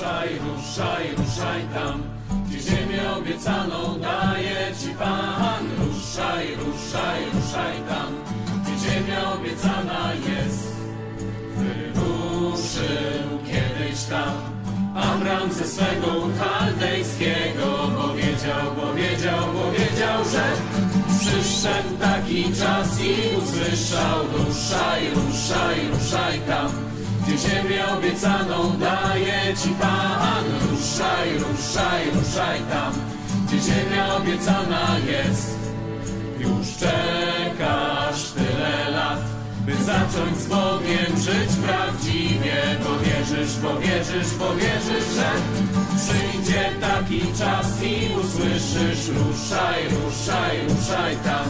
Ruszaj, ruszaj, ruszaj tam, gdzie ziemię obiecaną daje Ci Pan. Ruszaj, ruszaj, ruszaj tam, gdzie ziemia obiecana jest. Wyruszył kiedyś tam Abram ze swego chaldejskiego, bo wiedział, bo wiedział, bo wiedział, że przyszedł taki czas i usłyszał ruszaj, ruszaj, ruszaj tam, gdzie ziemię obiecaną daje Ci Pan. Ruszaj, ruszaj, ruszaj tam, gdzie ziemia obiecana jest. Już czekasz tyle lat, by zacząć z Bogiem żyć prawdziwie, bo wierzysz, bo wierzysz, bo wierzysz, że przyjdzie taki czas i usłyszysz ruszaj, ruszaj, ruszaj tam,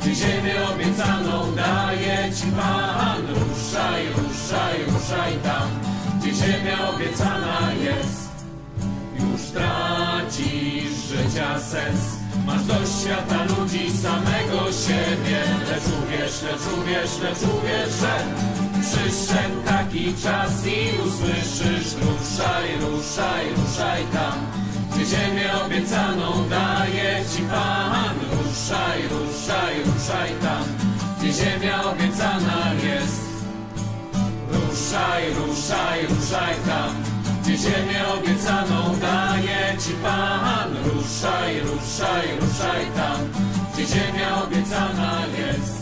gdzie ziemię obiecaną daje Ci Pan. Ruszaj, ruszaj, ruszaj tam, gdzie ziemia obiecana jest. Już tracisz życia sens Masz dość świata ludzi, samego siebie Lecz uwierz, lecz uwierz, lecz uwierz, że Przyszedł taki czas i usłyszysz Ruszaj, ruszaj, ruszaj tam Gdzie ziemię obiecaną daje Ci Pan. Ruszaj, ruszaj, ruszaj tam. Gdzie ziemia obiecana jest. Ruszaj, ruszaj, ruszaj tam, gdzie ziemię obiecaną daje Ci Pan. Ruszaj, ruszaj, ruszaj tam, gdzie ziemia obiecana jest.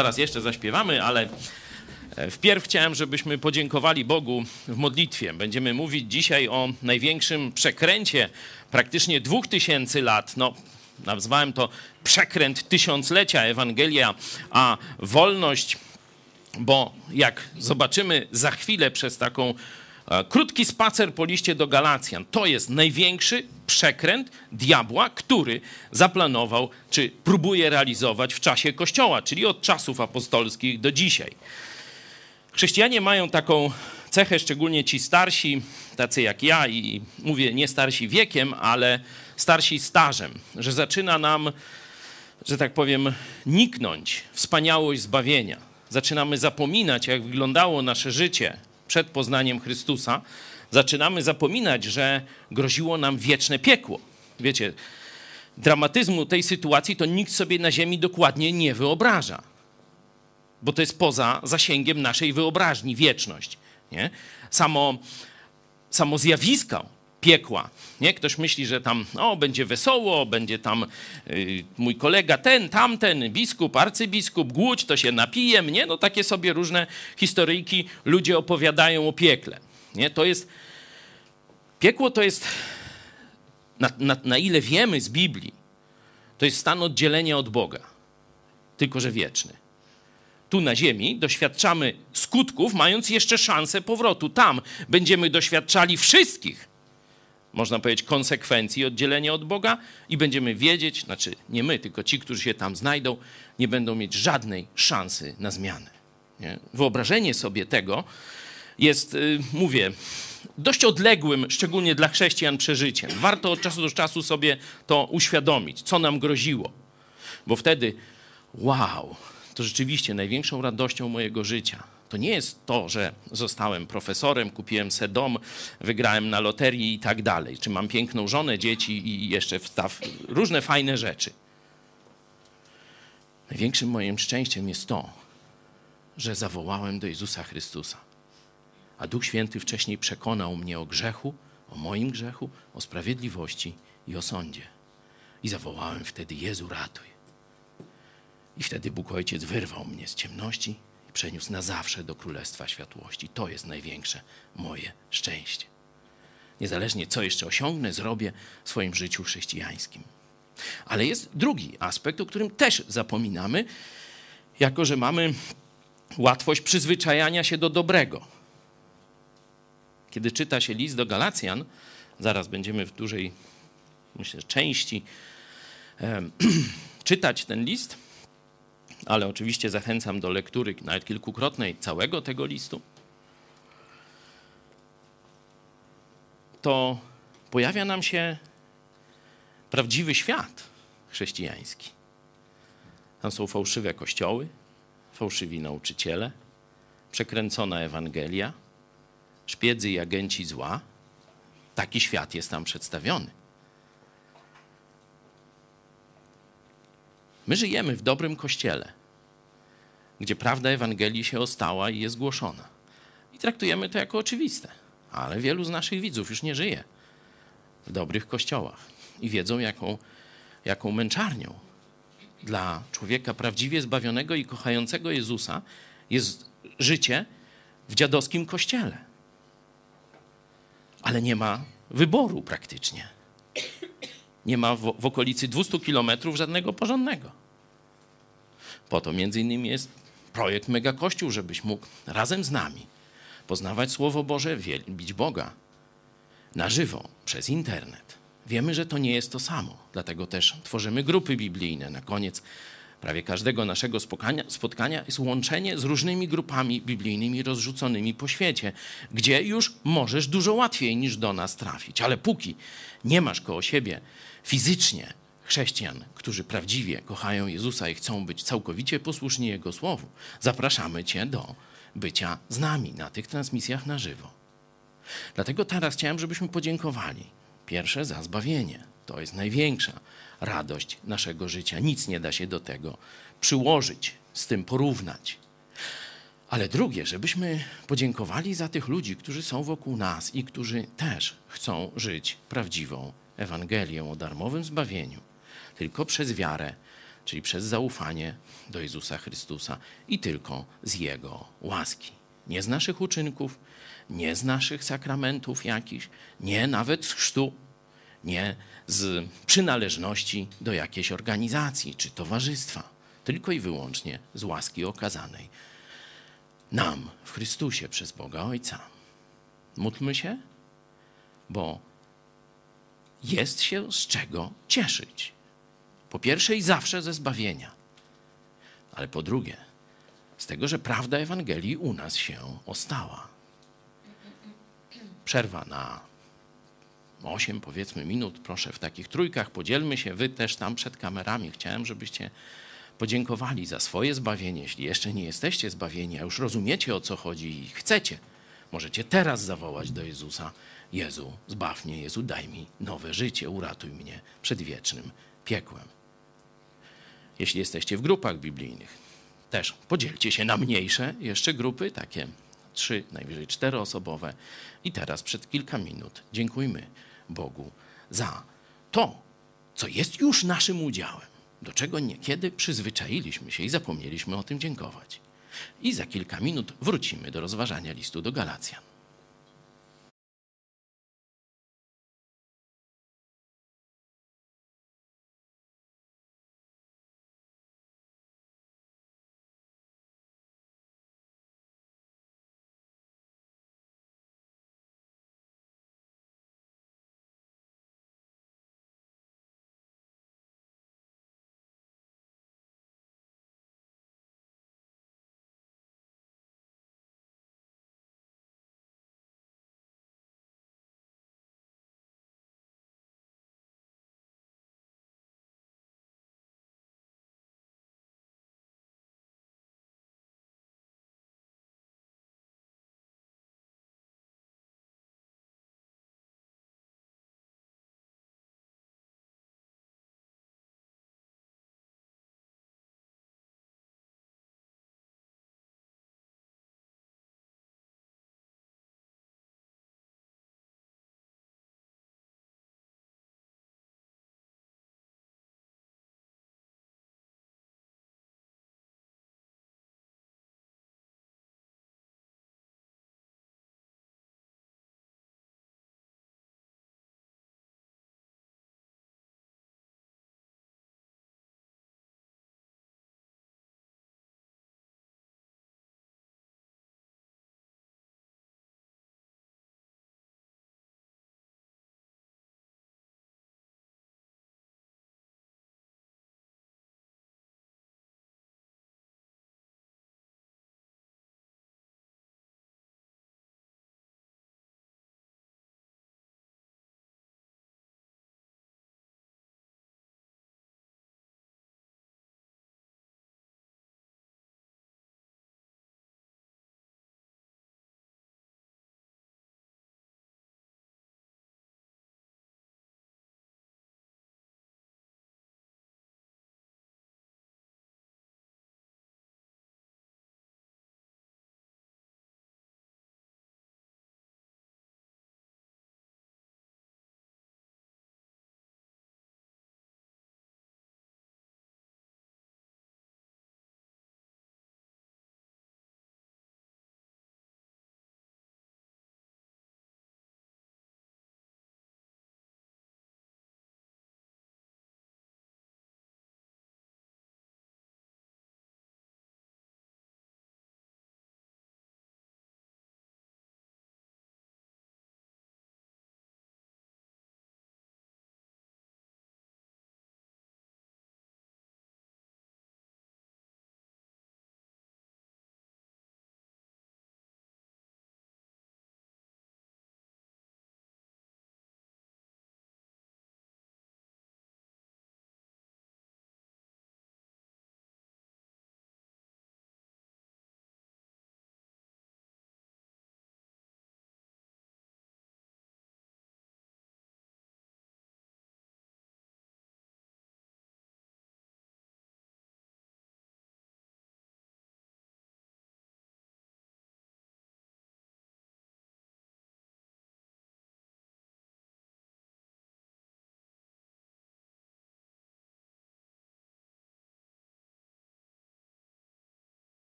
Zaraz jeszcze zaśpiewamy, ale e, wpierw chciałem, żebyśmy podziękowali Bogu w modlitwie. Będziemy mówić dzisiaj o największym przekręcie praktycznie dwóch tysięcy lat. No, nazwałem to przekręt tysiąclecia Ewangelia, a wolność, bo jak zobaczymy za chwilę przez taką krótki spacer po liście do Galacjan, to jest największy przekręt diabła, który zaplanował, czy próbuje realizować w czasie Kościoła, czyli od czasów apostolskich do dzisiaj. Chrześcijanie mają taką cechę, szczególnie ci starsi, tacy jak ja, i mówię nie starsi wiekiem, ale starsi stażem, że zaczyna nam, że tak powiem, niknąć wspaniałość zbawienia. Zaczynamy zapominać, jak wyglądało nasze życie przed poznaniem Chrystusa. Zaczynamy zapominać, że groziło nam wieczne piekło. Wiecie, dramatyzmu tej sytuacji to nikt sobie na Ziemi dokładnie nie wyobraża, bo to jest poza zasięgiem naszej wyobraźni wieczność. Nie? Samo, samo zjawisko piekła. Nie? Ktoś myśli, że tam o, będzie wesoło, będzie tam y, mój kolega ten, tamten, biskup, arcybiskup, głódź, to się napije, nie? No takie sobie różne historyjki ludzie opowiadają o piekle. Nie? To jest, piekło to jest, na, na, na ile wiemy z Biblii, to jest stan oddzielenia od Boga, tylko że wieczny tu na ziemi doświadczamy skutków, mając jeszcze szansę powrotu. Tam będziemy doświadczali wszystkich można powiedzieć, konsekwencji oddzielenia od Boga i będziemy wiedzieć, znaczy nie my, tylko ci, którzy się tam znajdą, nie będą mieć żadnej szansy na zmianę. Nie? Wyobrażenie sobie tego jest, y, mówię, dość odległym, szczególnie dla chrześcijan, przeżyciem. Warto od czasu do czasu sobie to uświadomić, co nam groziło, bo wtedy, wow, to rzeczywiście największą radością mojego życia to nie jest to, że zostałem profesorem, kupiłem se dom, wygrałem na loterii i tak dalej. Czy mam piękną żonę, dzieci i jeszcze wstaw, różne fajne rzeczy. Największym moim szczęściem jest to, że zawołałem do Jezusa Chrystusa. A Duch Święty wcześniej przekonał mnie o grzechu, o moim grzechu, o sprawiedliwości i o sądzie. I zawołałem wtedy: Jezu, ratuj. I wtedy Bóg Ojciec wyrwał mnie z ciemności i przeniósł na zawsze do Królestwa Światłości. To jest największe moje szczęście. Niezależnie co jeszcze osiągnę, zrobię w swoim życiu chrześcijańskim. Ale jest drugi aspekt, o którym też zapominamy, jako że mamy łatwość przyzwyczajania się do dobrego. Kiedy czyta się list do Galacjan, zaraz będziemy w dużej, myślę, części czytać ten list, ale oczywiście zachęcam do lektury nawet kilkukrotnej całego tego listu, to pojawia nam się prawdziwy świat chrześcijański. Tam są fałszywe kościoły, fałszywi nauczyciele, przekręcona Ewangelia, szpiedzy i agenci zła. Taki świat jest tam przedstawiony. My żyjemy w dobrym kościele, gdzie prawda Ewangelii się ostała i jest głoszona. I traktujemy to jako oczywiste. Ale wielu z naszych widzów już nie żyje w dobrych kościołach i wiedzą, jaką, jaką męczarnią dla człowieka prawdziwie zbawionego i kochającego Jezusa jest życie w dziadowskim kościele. Ale nie ma wyboru praktycznie. Nie ma w, w okolicy 200 kilometrów żadnego porządnego. Po to między innymi jest projekt Mega Kościół, żebyś mógł razem z nami poznawać Słowo Boże, wielbić Boga na żywo, przez internet. Wiemy, że to nie jest to samo, dlatego też tworzymy grupy biblijne. Na koniec prawie każdego naszego spotkania, spotkania jest łączenie z różnymi grupami biblijnymi rozrzuconymi po świecie, gdzie już możesz dużo łatwiej niż do nas trafić. Ale póki nie masz koło siebie fizycznie chrześcijan, którzy prawdziwie kochają Jezusa i chcą być całkowicie posłuszni Jego słowu, zapraszamy Cię do bycia z nami na tych transmisjach na żywo. Dlatego teraz chciałem, żebyśmy podziękowali. Pierwsze za zbawienie. To jest największa radość naszego życia. Nic nie da się do tego przyłożyć, z tym porównać. Ale drugie, żebyśmy podziękowali za tych ludzi, którzy są wokół nas i którzy też chcą żyć prawdziwą Ewangelią o darmowym zbawieniu, tylko przez wiarę czyli przez zaufanie do Jezusa Chrystusa i tylko z Jego łaski. Nie z naszych uczynków, nie z naszych sakramentów jakichś, nie nawet z chrztu, nie z przynależności do jakiejś organizacji czy towarzystwa, tylko i wyłącznie z łaski okazanej nam w Chrystusie przez Boga Ojca. Módlmy się, bo jest się z czego cieszyć. Po pierwsze i zawsze ze zbawienia, ale po drugie z tego, że prawda Ewangelii u nas się ostała. Przerwa na 8 powiedzmy minut, proszę w takich trójkach podzielmy się, wy też tam przed kamerami. Chciałem, żebyście podziękowali za swoje zbawienie. Jeśli jeszcze nie jesteście zbawieni, a już rozumiecie o co chodzi i chcecie, możecie teraz zawołać do Jezusa: Jezu, zbaw mnie, Jezu, daj mi nowe życie, uratuj mnie przed wiecznym piekłem. Jeśli jesteście w grupach biblijnych, też podzielcie się na mniejsze jeszcze grupy, takie trzy, najwyżej czteroosobowe. I teraz przed kilka minut dziękujmy Bogu za to, co jest już naszym udziałem, do czego niekiedy przyzwyczailiśmy się i zapomnieliśmy o tym dziękować. I za kilka minut wrócimy do rozważania listu do Galacjan.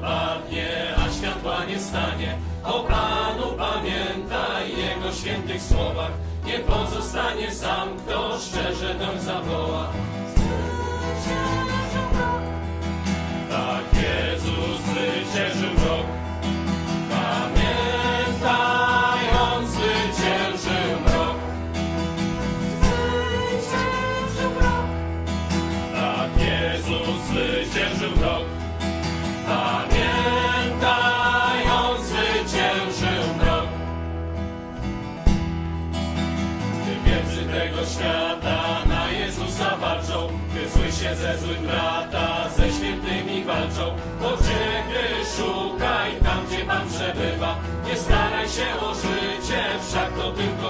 shall. wzięło życie, wszak to tylko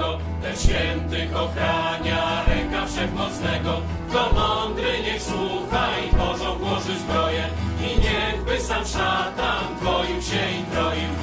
Bożego, ten świętych ochrania, ręka wszechmocnego. To mądry niech słucha i Bożą włoży zbroję i niechby sam szatan dwoił się i troił.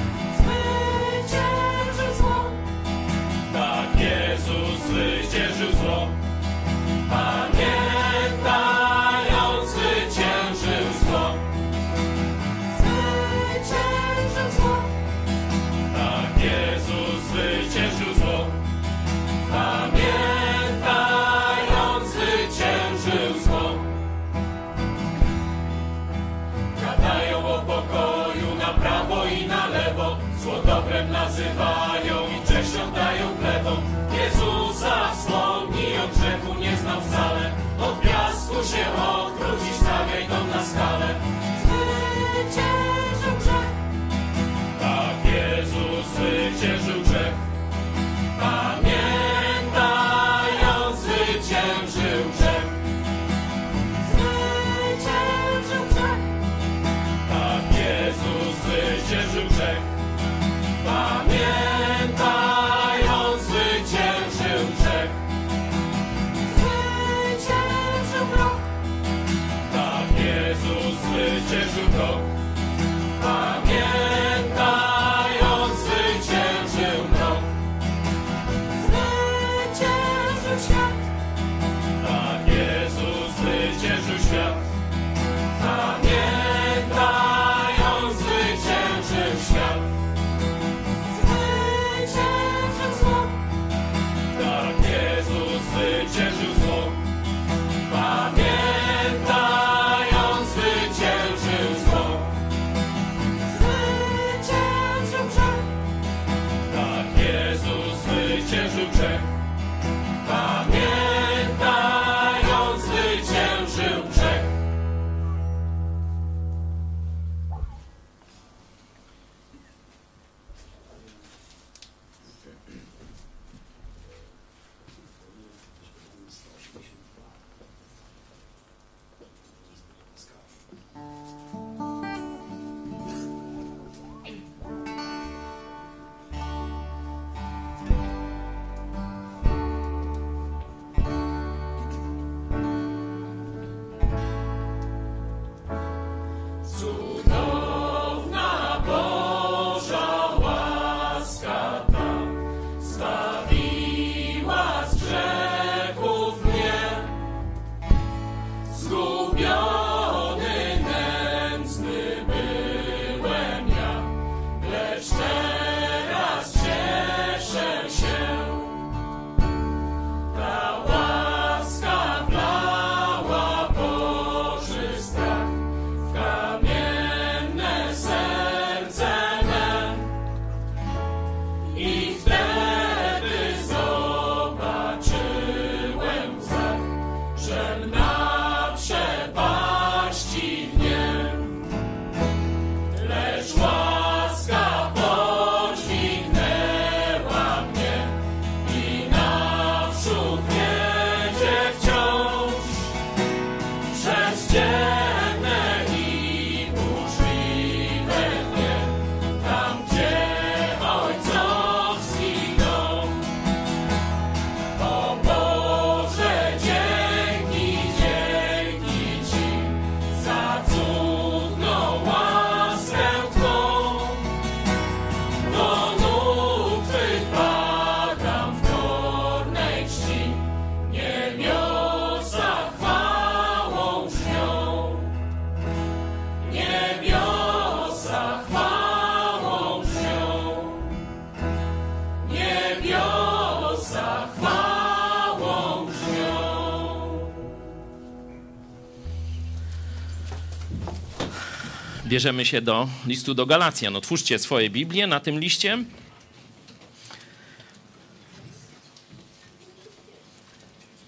Bierzemy się do listu do Galacjan. Otwórzcie swoje Biblię na tym liście.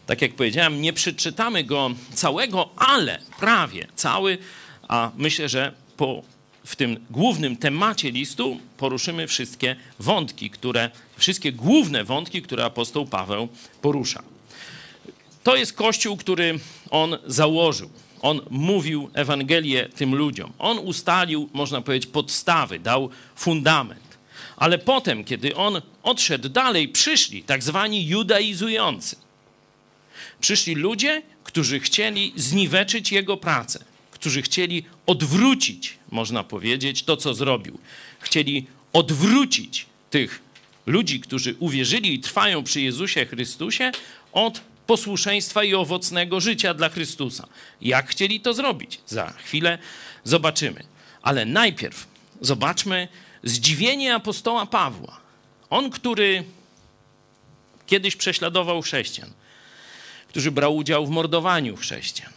Tak jak powiedziałem, nie przeczytamy go całego, ale prawie cały, a myślę, że po, w tym głównym temacie listu poruszymy wszystkie wątki, które, wszystkie główne wątki, które apostoł Paweł porusza. To jest kościół, który on założył. On mówił Ewangelię tym ludziom. On ustalił, można powiedzieć, podstawy, dał fundament. Ale potem, kiedy on odszedł dalej, przyszli tak zwani judaizujący. Przyszli ludzie, którzy chcieli zniweczyć jego pracę, którzy chcieli odwrócić, można powiedzieć, to, co zrobił. Chcieli odwrócić tych ludzi, którzy uwierzyli i trwają przy Jezusie Chrystusie, od posłuszeństwa i owocnego życia dla Chrystusa. Jak chcieli to zrobić? Za chwilę zobaczymy. Ale najpierw zobaczmy zdziwienie apostoła Pawła. On, który kiedyś prześladował chrześcijan, który brał udział w mordowaniu chrześcijan,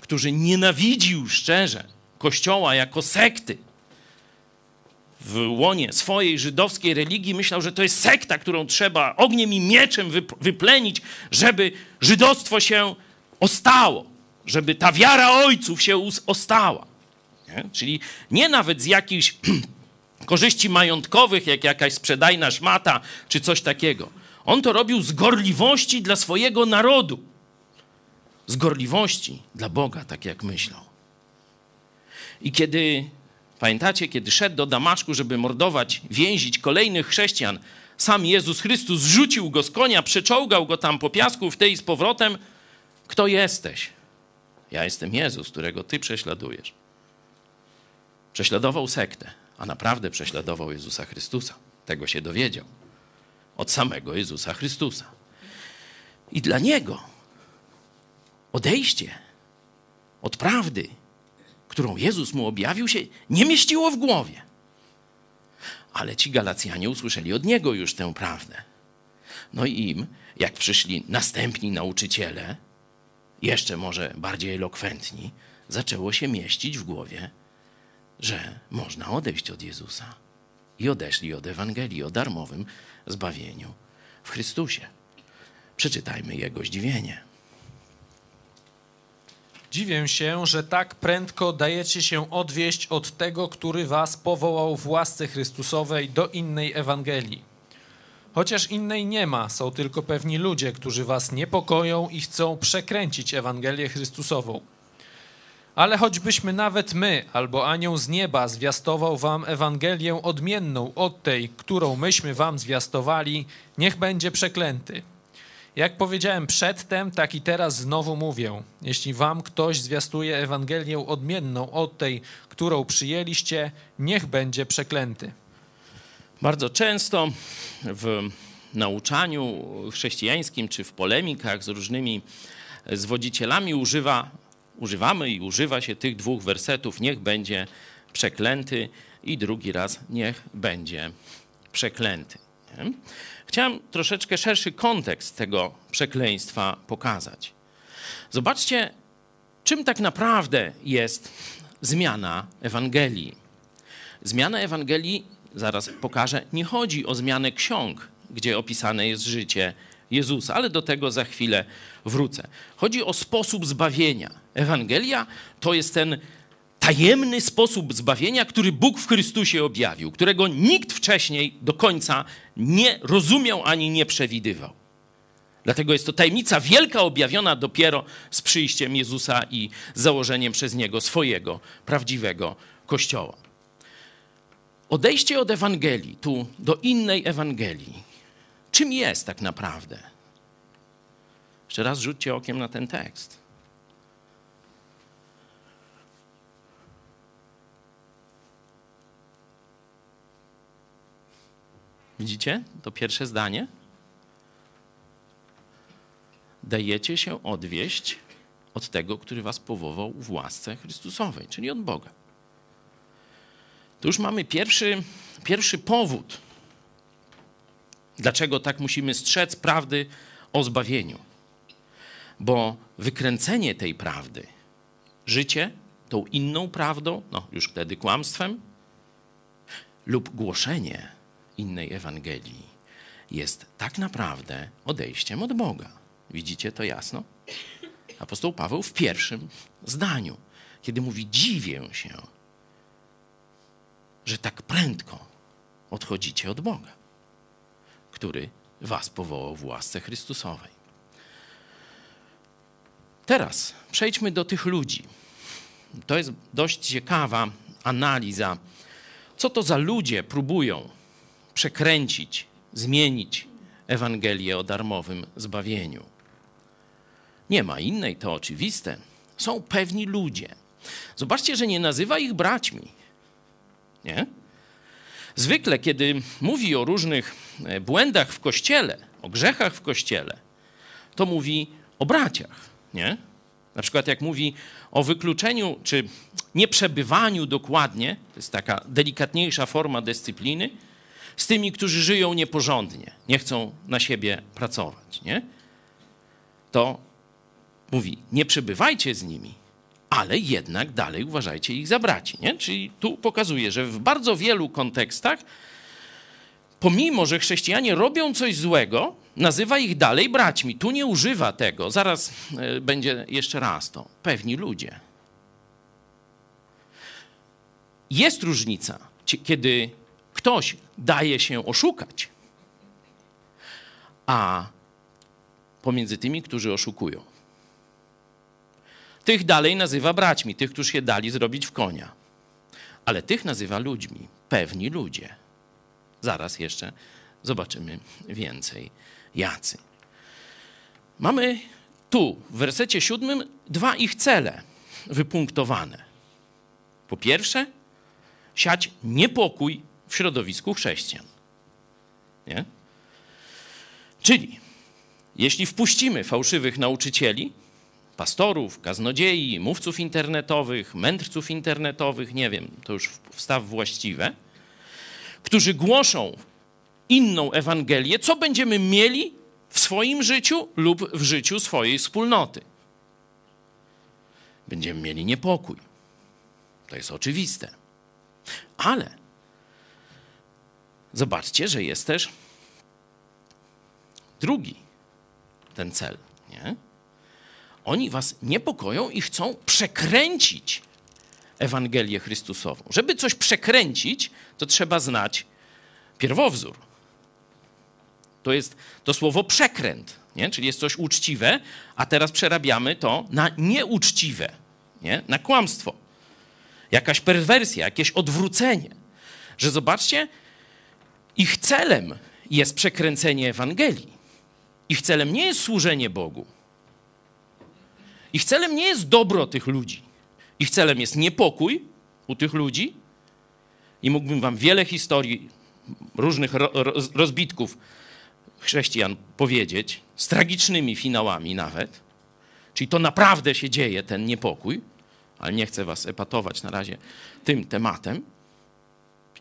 który nienawidził szczerze Kościoła jako sekty, w łonie swojej żydowskiej religii myślał, że to jest sekta, którą trzeba ogniem i mieczem wyplenić, żeby żydostwo się ostało, żeby ta wiara ojców się ostała. Nie? Czyli nie nawet z jakichś korzyści majątkowych, jak jakaś sprzedajna szmata czy coś takiego. On to robił z gorliwości dla swojego narodu. Z gorliwości dla Boga, tak jak myślał. I kiedy Pamiętacie, kiedy szedł do Damaszku, żeby mordować, więzić kolejnych chrześcijan, sam Jezus Chrystus rzucił go z konia, przeczołgał go tam po piasku w tej z powrotem. Kto jesteś? Ja jestem Jezus, którego ty prześladujesz. Prześladował sektę, a naprawdę prześladował Jezusa Chrystusa. Tego się dowiedział. Od samego Jezusa Chrystusa. I dla niego odejście od prawdy którą Jezus mu objawił, się nie mieściło w głowie. Ale ci Galacjanie usłyszeli od niego już tę prawdę. No i im, jak przyszli następni nauczyciele, jeszcze może bardziej elokwentni, zaczęło się mieścić w głowie, że można odejść od Jezusa. I odeszli od Ewangelii o darmowym zbawieniu w Chrystusie. Przeczytajmy jego zdziwienie. Dziwię się, że tak prędko dajecie się odwieść od tego, który was powołał w łasce Chrystusowej do innej Ewangelii. Chociaż innej nie ma, są tylko pewni ludzie, którzy was niepokoją i chcą przekręcić Ewangelię Chrystusową. Ale choćbyśmy nawet my, albo anioł z nieba zwiastował wam Ewangelię odmienną od tej, którą myśmy wam zwiastowali, niech będzie przeklęty. Jak powiedziałem przedtem, tak i teraz znowu mówię. Jeśli wam ktoś zwiastuje Ewangelię odmienną od tej, którą przyjęliście, niech będzie przeklęty. Bardzo często w nauczaniu chrześcijańskim czy w polemikach z różnymi zwodzicielami używa, używamy i używa się tych dwóch wersetów: niech będzie przeklęty i drugi raz niech będzie przeklęty. Nie? Chciałem troszeczkę szerszy kontekst tego przekleństwa pokazać. Zobaczcie, czym tak naprawdę jest zmiana Ewangelii. Zmiana Ewangelii, zaraz pokażę, nie chodzi o zmianę ksiąg, gdzie opisane jest życie Jezusa, ale do tego za chwilę wrócę. Chodzi o sposób zbawienia. Ewangelia to jest ten tajemny sposób zbawienia, który Bóg w Chrystusie objawił, którego nikt wcześniej do końca nie rozumiał ani nie przewidywał. Dlatego jest to tajemnica wielka, objawiona dopiero z przyjściem Jezusa i założeniem przez Niego swojego prawdziwego Kościoła. Odejście od Ewangelii, tu do innej Ewangelii. Czym jest tak naprawdę? Jeszcze raz rzućcie okiem na ten tekst. Widzicie to pierwsze zdanie? Dajecie się odwieść od tego, który was powołał w łasce Chrystusowej, czyli od Boga. Tu już mamy pierwszy, pierwszy powód, dlaczego tak musimy strzec prawdy o zbawieniu. Bo wykręcenie tej prawdy, życie tą inną prawdą, no już wtedy kłamstwem, lub głoszenie innej Ewangelii jest tak naprawdę odejściem od Boga. Widzicie to jasno? Apostoł Paweł w pierwszym zdaniu, kiedy mówi: Dziwię się, że tak prędko odchodzicie od Boga, który was powołał w łasce Chrystusowej. Teraz przejdźmy do tych ludzi. To jest dość ciekawa analiza, co to za ludzie próbują przekręcić, zmienić Ewangelię o darmowym zbawieniu. Nie ma innej, to oczywiste. Są pewni ludzie. Zobaczcie, że nie nazywa ich braćmi. Nie? Zwykle, kiedy mówi o różnych e, błędach w kościele, o grzechach w kościele, to mówi o braciach. Nie? Na przykład, jak mówi o wykluczeniu czy nieprzebywaniu dokładnie, to jest taka delikatniejsza forma dyscypliny, z tymi, którzy żyją nieporządnie, nie chcą na siebie pracować, nie? To mówi, nie przebywajcie z nimi, ale jednak dalej uważajcie ich za braci. Nie? Czyli tu pokazuje, że w bardzo wielu kontekstach, pomimo, że chrześcijanie robią coś złego, nazywa ich dalej braćmi. Tu nie używa tego. Zaraz e, będzie jeszcze raz to. Pewni ludzie. Jest różnica, kiedy ktoś daje się oszukać, a pomiędzy tymi, którzy oszukują. Tych dalej nazywa braćmi, tych, którzy się dali zrobić w konia. Ale tych nazywa ludźmi, pewni ludzie. Zaraz jeszcze zobaczymy więcej. Jacy. Mamy tu w wersecie siódmym dwa ich cele wypunktowane. Po pierwsze, siać niepokój w środowisku chrześcijan. Nie? Czyli jeśli wpuścimy fałszywych nauczycieli, pastorów, kaznodziei, mówców internetowych, mędrców internetowych, nie wiem, to już wstaw właściwe, którzy głoszą inną Ewangelię, co będziemy mieli w swoim życiu lub w życiu swojej wspólnoty? Będziemy mieli niepokój. To jest oczywiste. Ale zobaczcie, że jest też drugi ten cel. Nie? Oni was niepokoją i chcą przekręcić Ewangelię Chrystusową. Żeby coś przekręcić, to trzeba znać pierwowzór. To jest to słowo przekręt, nie? czyli jest coś uczciwe, a teraz przerabiamy to na nieuczciwe, nie? na kłamstwo. Jakaś perwersja, jakieś odwrócenie. Że zobaczcie, ich celem jest przekręcenie Ewangelii. Ich celem nie jest służenie Bogu. Ich celem nie jest dobro tych ludzi. Ich celem jest niepokój u tych ludzi. I mógłbym wam wiele historii różnych rozbitków chrześcijan powiedzieć, z tragicznymi finałami nawet. Czyli to naprawdę się dzieje, ten niepokój, ale nie chcę was epatować na razie tym tematem.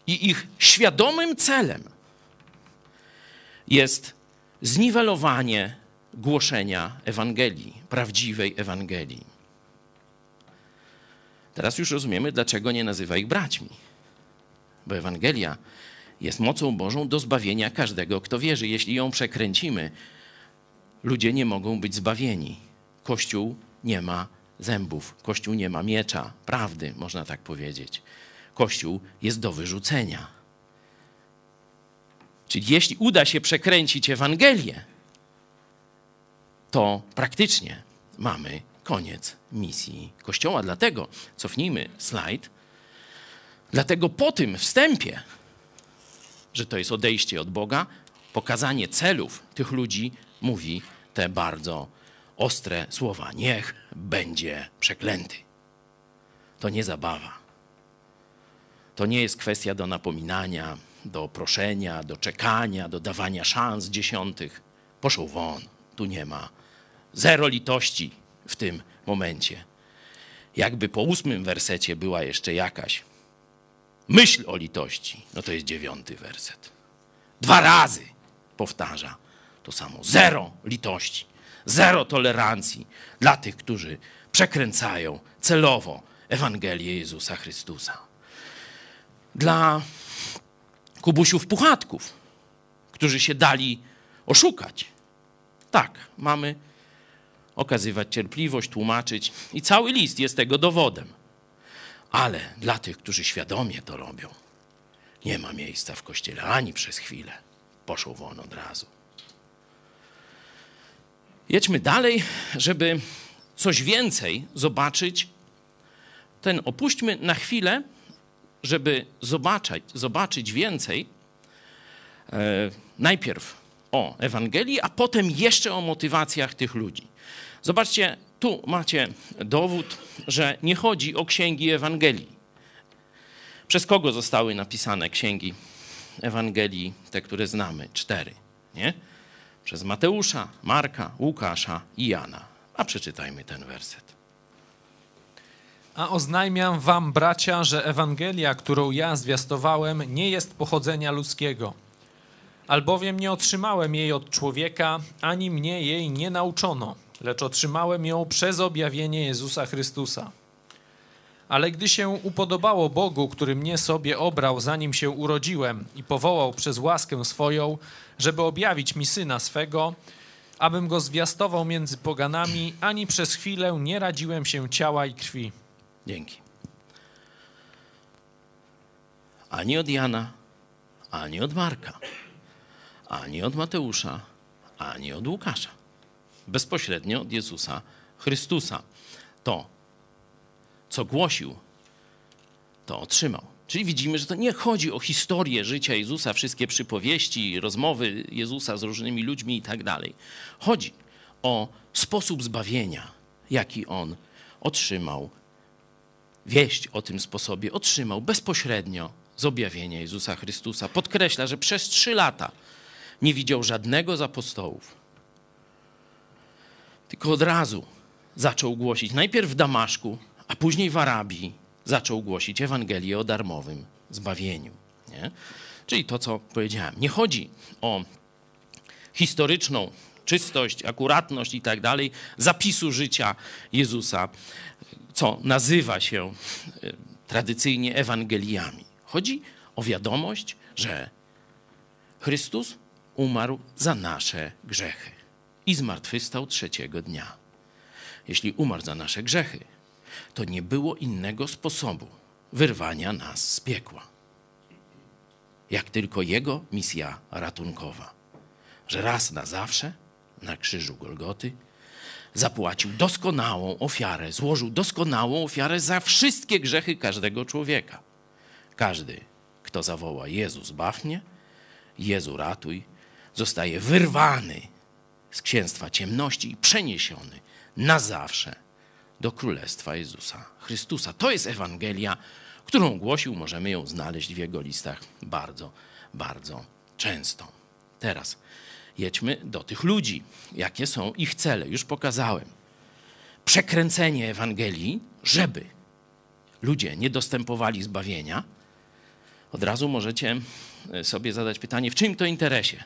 I ich świadomym celem jest zniwelowanie głoszenia Ewangelii, prawdziwej Ewangelii. Teraz już rozumiemy, dlaczego nie nazywa ich braćmi. Bo Ewangelia jest mocą Bożą do zbawienia każdego, kto wierzy. Jeśli ją przekręcimy, ludzie nie mogą być zbawieni. Kościół nie ma zębów, Kościół nie ma miecza, prawdy, można tak powiedzieć. Kościół jest do wyrzucenia. Czyli jeśli uda się przekręcić Ewangelię, to praktycznie mamy koniec misji Kościoła. Dlatego cofnijmy slajd. Dlatego po tym wstępie, że to jest odejście od Boga, pokazanie celów tych ludzi mówi te bardzo ostre słowa. Niech będzie przeklęty. To nie zabawa. To nie jest kwestia do napominania, do proszenia, do czekania, do dawania szans dziesiątych. Poszł won, tu nie ma Zero litości w tym momencie. Jakby po ósmym wersecie była jeszcze jakaś myśl o litości, no to jest dziewiąty werset. Dwa razy powtarza to samo. Zero litości, zero tolerancji dla tych, którzy przekręcają celowo Ewangelię Jezusa Chrystusa. Dla kubusiów puchatków, którzy się dali oszukać. Tak, mamy okazywać cierpliwość, tłumaczyć i cały list jest tego dowodem. Ale dla tych, którzy świadomie to robią, nie ma miejsca w kościele ani przez chwilę. Poszło won od razu. Jedźmy dalej, żeby coś więcej zobaczyć. Ten opuśćmy na chwilę, żeby zobaczyć, zobaczyć więcej. E, najpierw o Ewangelii, a potem jeszcze o motywacjach tych ludzi. Zobaczcie, tu macie dowód, że nie chodzi o księgi Ewangelii. Przez kogo zostały napisane księgi Ewangelii, te, które znamy? Cztery, nie? Przez Mateusza, Marka, Łukasza i Jana. A przeczytajmy ten werset. A oznajmiam wam, bracia, że Ewangelia, którą ja zwiastowałem, nie jest pochodzenia ludzkiego. Albowiem nie otrzymałem jej od człowieka, ani mnie jej nie nauczono, lecz otrzymałem ją przez objawienie Jezusa Chrystusa. Ale gdy się upodobało Bogu, który mnie sobie obrał, zanim się urodziłem i powołał przez łaskę swoją, żeby objawić mi syna swego, abym go zwiastował między poganami, ani przez chwilę nie radziłem się ciała i krwi. Dzięki. Ani od Jana, ani od Marka, ani od Mateusza, ani od Łukasza. Bezpośrednio od Jezusa Chrystusa. To, co głosił, to otrzymał. Czyli widzimy, że to nie chodzi o historię życia Jezusa, wszystkie przypowieści, rozmowy Jezusa z różnymi ludźmi i tak dalej. Chodzi o sposób zbawienia, jaki on otrzymał. Wieść o tym sposobie otrzymał bezpośrednio z objawienia Jezusa Chrystusa. Podkreśla, że przez trzy lata nie widział żadnego z apostołów. Tylko od razu zaczął głosić, najpierw w Damaszku, a później w Arabii, zaczął głosić Ewangelię o darmowym zbawieniu. Nie? Czyli to, co powiedziałem. Nie chodzi o historyczną czystość, akuratność i tak dalej zapisu życia Jezusa, co nazywa się e, tradycyjnie Ewangeliami. Chodzi o wiadomość, że Chrystus umarł za nasze grzechy i zmartwychwstał trzeciego dnia. Jeśli umarł za nasze grzechy, to nie było innego sposobu wyrwania nas z piekła. Jak tylko Jego misja ratunkowa, że raz na zawsze na krzyżu Golgoty zapłacił doskonałą ofiarę, złożył doskonałą ofiarę za wszystkie grzechy każdego człowieka. Każdy, kto zawoła Jezus, baw mnie, Jezu, ratuj, zostaje wyrwany z księstwa ciemności i przeniesiony na zawsze do Królestwa Jezusa Chrystusa. To jest Ewangelia, którą głosił, możemy ją znaleźć w jego listach bardzo, bardzo często. Teraz jedźmy do tych ludzi. Jakie są ich cele? Już pokazałem. Przekręcenie Ewangelii, żeby ludzie nie dostępowali zbawienia. Od razu możecie sobie zadać pytanie, w czym to interesie?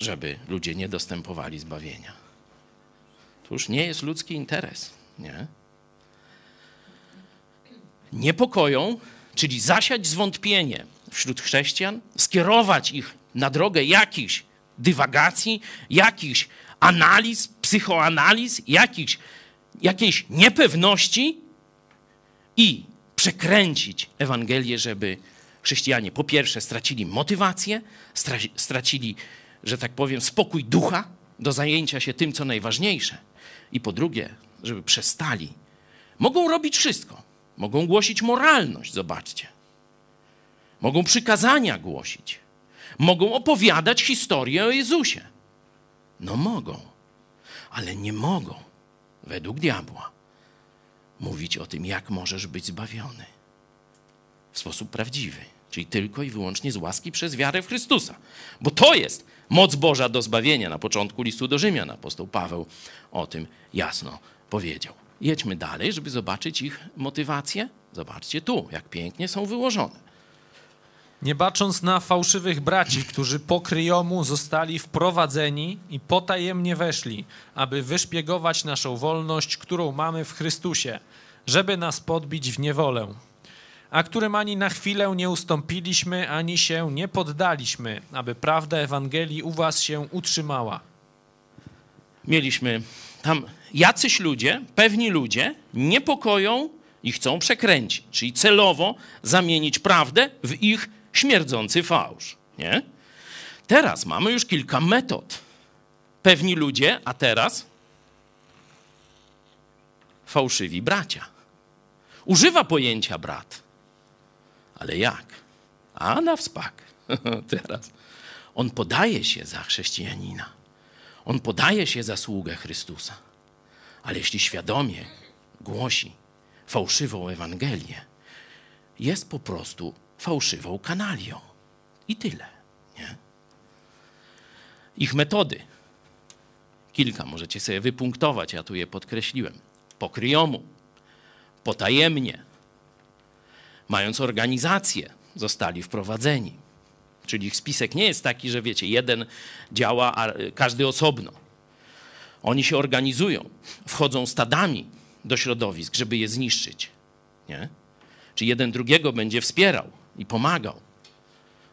Żeby ludzie nie dostępowali zbawienia. To już nie jest ludzki interes, nie? Niepokoją, czyli zasiać zwątpienie wśród chrześcijan, skierować ich na drogę jakichś dywagacji, jakichś analiz, psychoanaliz, jakichś, jakiejś niepewności i przekręcić Ewangelię, żeby chrześcijanie po pierwsze stracili motywację, stracili, że tak powiem, spokój ducha do zajęcia się tym, co najważniejsze, i po drugie, żeby przestali. Mogą robić wszystko. Mogą głosić moralność, zobaczcie. Mogą przykazania głosić. Mogą opowiadać historię o Jezusie. No mogą, ale nie mogą, według diabła, mówić o tym, jak możesz być zbawiony w sposób prawdziwy, czyli tylko i wyłącznie z łaski przez wiarę w Chrystusa. Bo to jest moc Boża do zbawienia. Na początku listu do Rzymian apostoł Paweł o tym jasno powiedział. Jedźmy dalej, żeby zobaczyć ich motywacje. Zobaczcie tu, jak pięknie są wyłożone. Nie bacząc na fałszywych braci, którzy po kryjomu zostali wprowadzeni i potajemnie weszli, aby wyszpiegować naszą wolność, którą mamy w Chrystusie, żeby nas podbić w niewolę. A którym ani na chwilę nie ustąpiliśmy, ani się nie poddaliśmy, aby prawda Ewangelii u was się utrzymała. Mieliśmy tam jacyś ludzie, pewni ludzie, niepokoją i chcą przekręcić, czyli celowo zamienić prawdę w ich śmierdzący fałsz. Nie? Teraz mamy już kilka metod. Pewni ludzie, a teraz fałszywi bracia. Używa pojęcia brat. Ale jak? A na wspak. teraz. On podaje się za chrześcijanina. On podaje się za sługę Chrystusa. Ale jeśli świadomie głosi fałszywą Ewangelię, jest po prostu fałszywą kanalią. I tyle. Nie? Ich metody. Kilka możecie sobie wypunktować, ja tu je podkreśliłem. Pokryjomu, potajemnie, mając organizację, zostali wprowadzeni. Czyli ich spisek nie jest taki, że wiecie, jeden działa, a każdy osobno. Oni się organizują, wchodzą stadami do środowisk, żeby je zniszczyć. Nie? Czy jeden drugiego będzie wspierał i pomagał.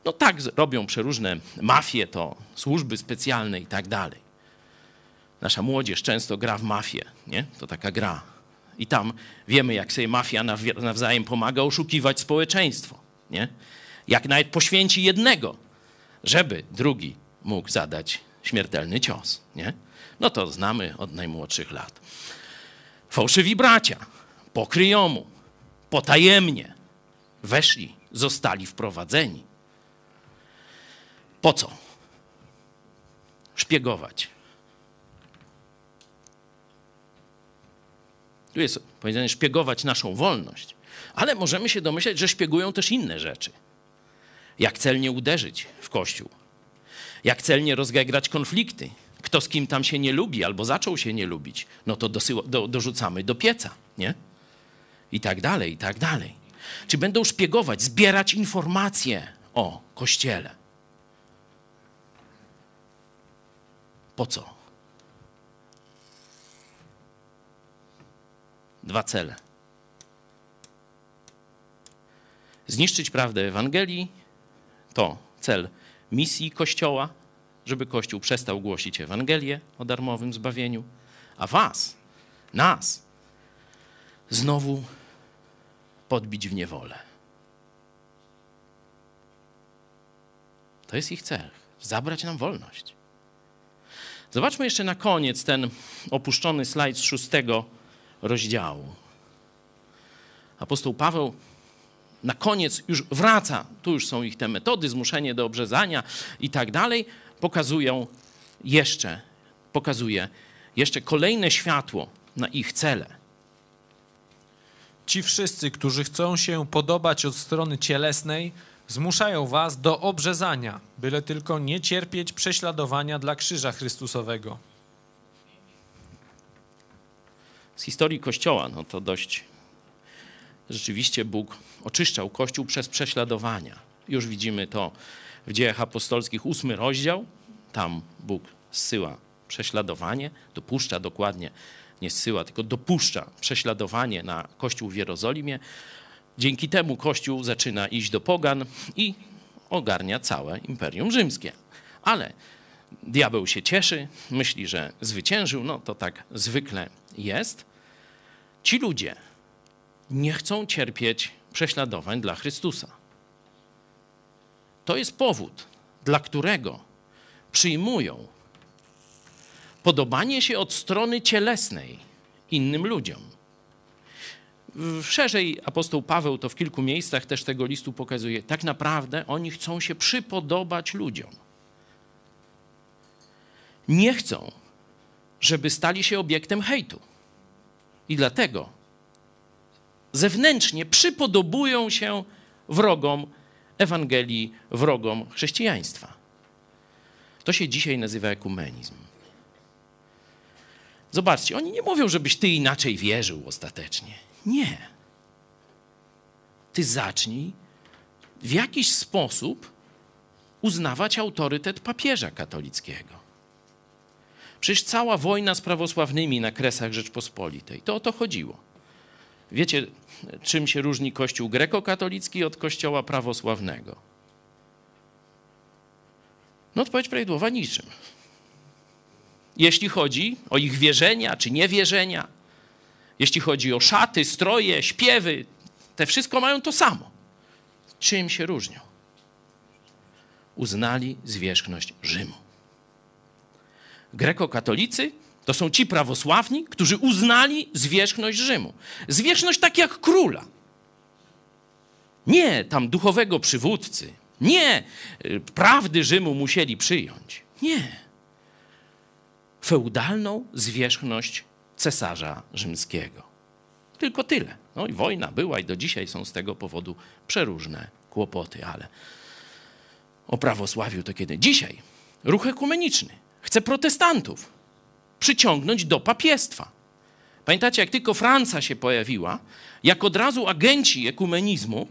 No tak robią przeróżne mafie, to służby specjalne i tak dalej. Nasza młodzież często gra w mafię, nie? To taka gra. I tam wiemy, jak sobie mafia nawzajem pomaga oszukiwać społeczeństwo, nie? Jak nawet poświęci jednego, żeby drugi mógł zadać śmiertelny cios, nie? No to znamy od najmłodszych lat. Fałszywi bracia pokryjomu, potajemnie weszli, zostali wprowadzeni. Po co? Szpiegować. Tu jest powiedziane szpiegować naszą wolność, ale możemy się domyśleć, że szpiegują też inne rzeczy. Jak celnie uderzyć w Kościół, jak celnie rozgegrać konflikty, kto z kim tam się nie lubi albo zaczął się nie lubić, no to dosyła, do, dorzucamy do pieca, nie? I tak dalej, i tak dalej. Czy będą szpiegować, zbierać informacje o Kościele. Po co? Dwa cele. Zniszczyć prawdę Ewangelii to cel misji Kościoła, żeby Kościół przestał głosić Ewangelię o darmowym zbawieniu, a was, nas, znowu podbić w niewolę. To jest ich cel zabrać nam wolność. Zobaczmy jeszcze na koniec ten opuszczony slajd z szóstego rozdziału. Apostoł Paweł na koniec już wraca, tu już są ich te metody, zmuszenie do obrzezania i tak dalej, pokazują jeszcze, pokazuje jeszcze kolejne światło na ich cele. Ci wszyscy, którzy chcą się podobać od strony cielesnej, zmuszają was do obrzezania, byle tylko nie cierpieć prześladowania dla krzyża Chrystusowego. Z historii Kościoła, no to dość rzeczywiście Bóg oczyszczał Kościół przez prześladowania. Już widzimy to w dziejach apostolskich, ósmy rozdział. Tam Bóg zsyła prześladowanie, dopuszcza dokładnie, nie zsyła, tylko dopuszcza prześladowanie na Kościół w Jerozolimie. Dzięki temu Kościół zaczyna iść do pogan i ogarnia całe Imperium Rzymskie. Ale diabeł się cieszy, myśli, że zwyciężył, no to tak zwykle jest. Ci ludzie nie chcą cierpieć prześladowań dla Chrystusa. To jest powód, dla którego przyjmują podobanie się od strony cielesnej innym ludziom. Szerzej apostoł Paweł to w kilku miejscach też tego listu pokazuje. Tak naprawdę oni chcą się przypodobać ludziom. Nie chcą, żeby stali się obiektem hejtu. I dlatego zewnętrznie przypodobują się wrogom Ewangelii, wrogom chrześcijaństwa. To się dzisiaj nazywa ekumenizm. Zobaczcie, oni nie mówią, żebyś ty inaczej wierzył ostatecznie. Nie. Ty zacznij w jakiś sposób uznawać autorytet papieża katolickiego. Przecież cała wojna z prawosławnymi na kresach Rzeczpospolitej, to o to chodziło. Wiecie, czym się różni Kościół grekokatolicki od Kościoła prawosławnego? No odpowiedź prawidłowa niczym. Jeśli chodzi o ich wierzenia czy niewierzenia, jeśli chodzi o szaty, stroje, śpiewy, te wszystko mają to samo. Czym się różnią? Uznali zwierzchność Rzymu. Grekokatolicy to są ci prawosławni, którzy uznali zwierzchność Rzymu. Zwierzchność tak jak króla. Nie tam duchowego przywódcy, nie y, prawdy Rzymu musieli przyjąć. Nie. Feudalną zwierzchność cesarza rzymskiego. Tylko tyle. No i wojna była i do dzisiaj są z tego powodu przeróżne kłopoty, ale o prawosławiu to kiedy? Dzisiaj ruch ekumeniczny chce protestantów przyciągnąć do papiestwa. Pamiętacie, jak tylko Francja się pojawiła, jak od razu agenci ekumenizmu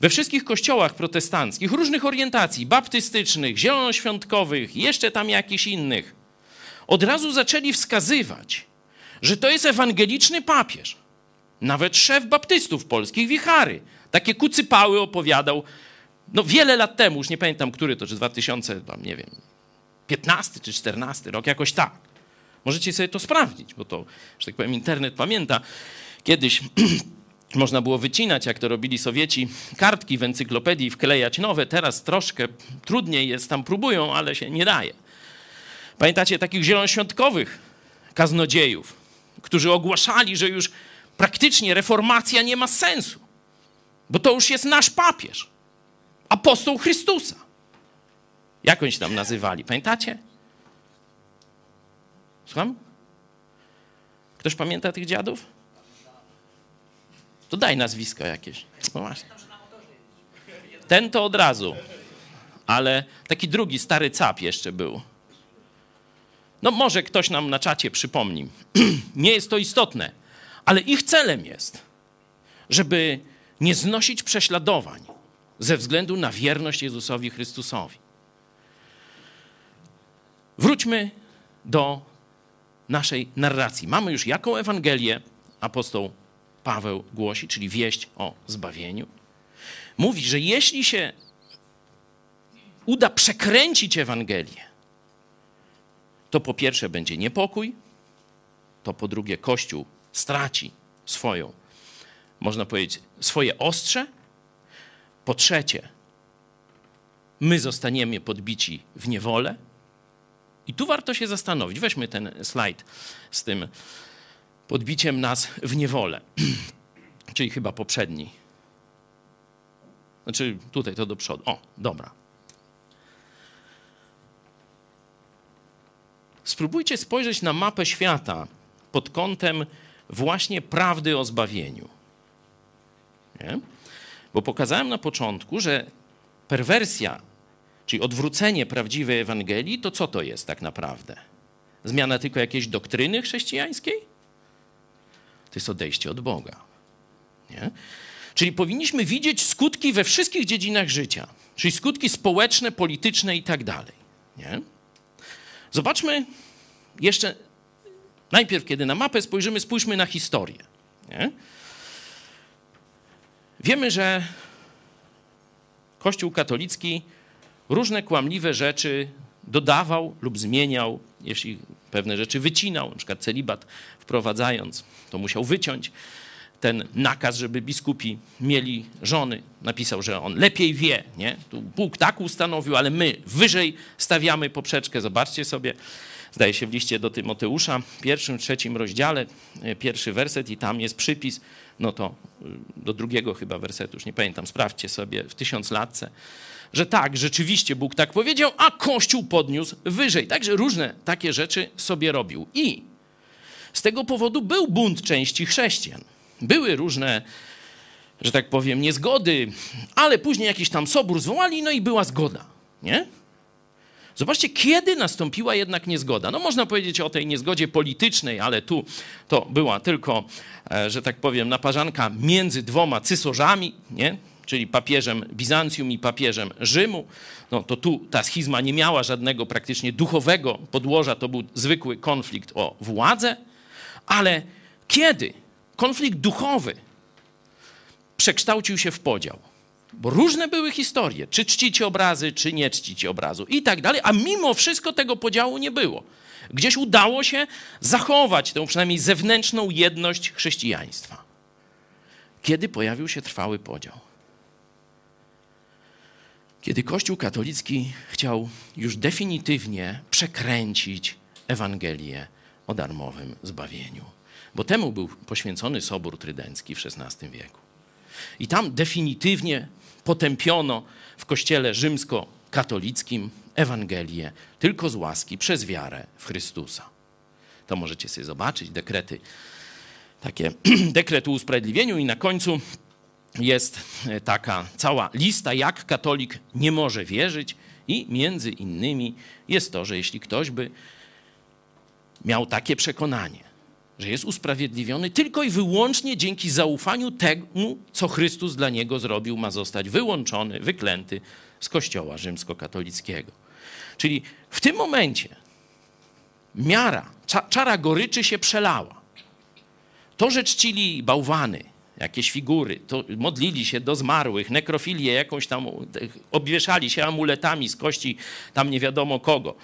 we wszystkich kościołach protestanckich, różnych orientacji, baptystycznych, zielonoświątkowych, jeszcze tam jakichś innych, od razu zaczęli wskazywać, że to jest ewangeliczny papież. Nawet szef baptystów polskich, Wichary, takie kucypały opowiadał, no wiele lat temu, już nie pamiętam, który to, czy 2000, tam nie wiem, 15 czy 14 rok, jakoś tak. Możecie sobie to sprawdzić, bo to, że tak powiem, internet pamięta. Kiedyś można było wycinać, jak to robili Sowieci, kartki w encyklopedii, wklejać nowe. Teraz troszkę trudniej jest, tam próbują, ale się nie daje. Pamiętacie takich zielonoświątkowych kaznodziejów, którzy ogłaszali, że już praktycznie reformacja nie ma sensu, bo to już jest nasz papież, apostoł Chrystusa. Jak oni się tam nazywali? Pamiętacie? Słucham? Ktoś pamięta tych dziadów? To daj nazwisko jakieś. No właśnie. Ten to od razu. Ale taki drugi, stary cap jeszcze był. No może ktoś nam na czacie przypomni. Nie jest to istotne, ale ich celem jest, żeby nie znosić prześladowań ze względu na wierność Jezusowi Chrystusowi. Wróćmy do naszej narracji. Mamy już jaką Ewangelię apostoł Paweł głosi, czyli wieść o zbawieniu. Mówi, że jeśli się uda przekręcić Ewangelię, to po pierwsze będzie niepokój, to po drugie Kościół straci swoją, można powiedzieć, swoje ostrze, po trzecie my zostaniemy podbici w niewolę. I tu warto się zastanowić. Weźmy ten slajd z tym podbiciem nas w niewolę, czyli chyba poprzedni. Znaczy tutaj to do przodu. O, dobra. Spróbujcie spojrzeć na mapę świata pod kątem właśnie prawdy o zbawieniu. Nie? Bo pokazałem na początku, że perwersja, czyli odwrócenie prawdziwej Ewangelii, to co to jest tak naprawdę? Zmiana tylko jakiejś doktryny chrześcijańskiej? To jest odejście od Boga. Nie? Czyli powinniśmy widzieć skutki we wszystkich dziedzinach życia, czyli skutki społeczne, polityczne i tak dalej. Nie? Zobaczmy jeszcze najpierw, kiedy na mapę spojrzymy, spójrzmy na historię. Nie? Wiemy, że Kościół katolicki różne kłamliwe rzeczy dodawał lub zmieniał, jeśli pewne rzeczy wycinał, na przykład celibat wprowadzając, to musiał wyciąć ten nakaz, żeby biskupi mieli żony. Napisał, że on lepiej wie, nie? Tu Bóg tak ustanowił, ale my wyżej stawiamy poprzeczkę. Zobaczcie sobie, zdaje się w liście do Tymoteusza, pierwszym, trzecim rozdziale, e, pierwszy werset i tam jest przypis, no to y, do drugiego chyba wersetu, już nie pamiętam, sprawdźcie sobie w tysiąc latce, że tak, rzeczywiście Bóg tak powiedział, a Kościół podniósł wyżej. Także różne takie rzeczy sobie robił. I z tego powodu był bunt części chrześcijan. Były różne, że tak powiem, niezgody, ale później jakiś tam sobór zwołali, no i była zgoda, nie? Zobaczcie, kiedy nastąpiła jednak niezgoda. No można powiedzieć o tej niezgodzie politycznej, ale tu to była tylko, e, że tak powiem, naparzanka między dwoma cysorzami, nie? czyli papieżem Bizancjum i papieżem Rzymu. No to tu ta schizma nie miała żadnego praktycznie duchowego podłoża, to był zwykły konflikt o władzę, ale kiedy konflikt duchowy przekształcił się w podział, bo różne były historie, czy czcicie obrazy, czy nie czcicie obrazu i tak dalej, a mimo wszystko tego podziału nie było. Gdzieś udało się zachować tę przynajmniej zewnętrzną jedność chrześcijaństwa. Kiedy pojawił się trwały podział? Kiedy Kościół katolicki chciał już definitywnie przekręcić Ewangelię o darmowym zbawieniu. Bo temu był poświęcony Sobór Trydencki w XVI wieku. I tam definitywnie potępiono w kościele rzymskokatolickim Ewangelię tylko z łaski przez wiarę w Chrystusa. To możecie sobie zobaczyć, dekrety, takie dekret o usprawiedliwieniu i na końcu jest taka cała lista, jak katolik nie może wierzyć i między innymi jest to, że jeśli ktoś by miał takie przekonanie, że jest usprawiedliwiony tylko i wyłącznie dzięki zaufaniu temu, co Chrystus dla niego zrobił, ma zostać wyłączony, wyklęty z Kościoła rzymskokatolickiego. Czyli w tym momencie miara, czara goryczy się przelała. To, że czcili bałwany, jakieś figury, to modlili się do zmarłych, nekrofilię jakąś tam, obwieszali się amuletami z kości tam nie wiadomo kogo,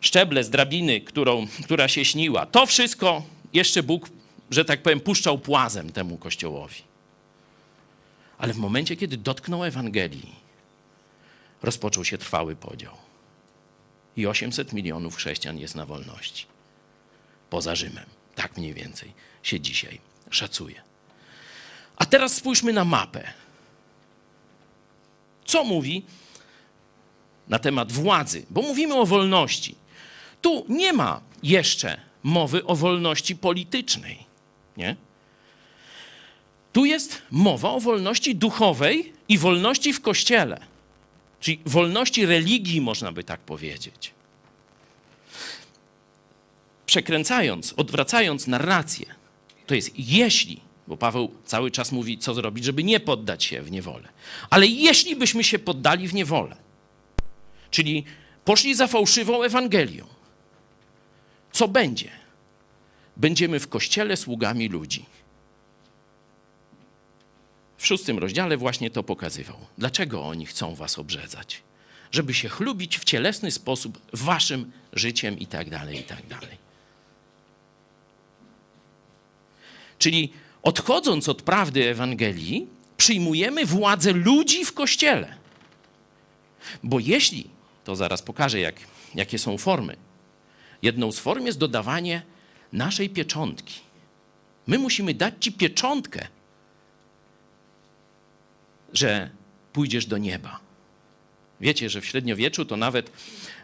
szczeble z drabiny, którą, która się śniła. To wszystko jeszcze Bóg, że tak powiem, puszczał płazem temu kościołowi. Ale w momencie, kiedy dotknął Ewangelii, rozpoczął się trwały podział. I 800 milionów chrześcijan jest na wolności. Poza Rzymem. Tak mniej więcej się dzisiaj szacuje. A teraz spójrzmy na mapę. Co mówi na temat władzy? Bo mówimy o wolności. Tu nie ma jeszcze mowy o wolności politycznej. Nie? Tu jest mowa o wolności duchowej i wolności w kościele, czyli wolności religii, można by tak powiedzieć. Przekręcając, odwracając narrację, to jest jeśli, bo Paweł cały czas mówi, co zrobić, żeby nie poddać się w niewolę. Ale jeśli byśmy się poddali w niewolę, czyli poszli za fałszywą Ewangelią, co będzie? Będziemy w kościele sługami ludzi. W szóstym rozdziale właśnie to pokazywał. Dlaczego oni chcą was obrzedzać? Żeby się chlubić w cielesny sposób waszym życiem i tak dalej, i tak dalej. Czyli odchodząc od prawdy Ewangelii, przyjmujemy władzę ludzi w kościele. Bo jeśli, to zaraz pokażę, jak, jakie są formy, Jedną z form jest dodawanie naszej pieczątki. My musimy dać ci pieczątkę, że pójdziesz do nieba. Wiecie, że w średniowieczu to nawet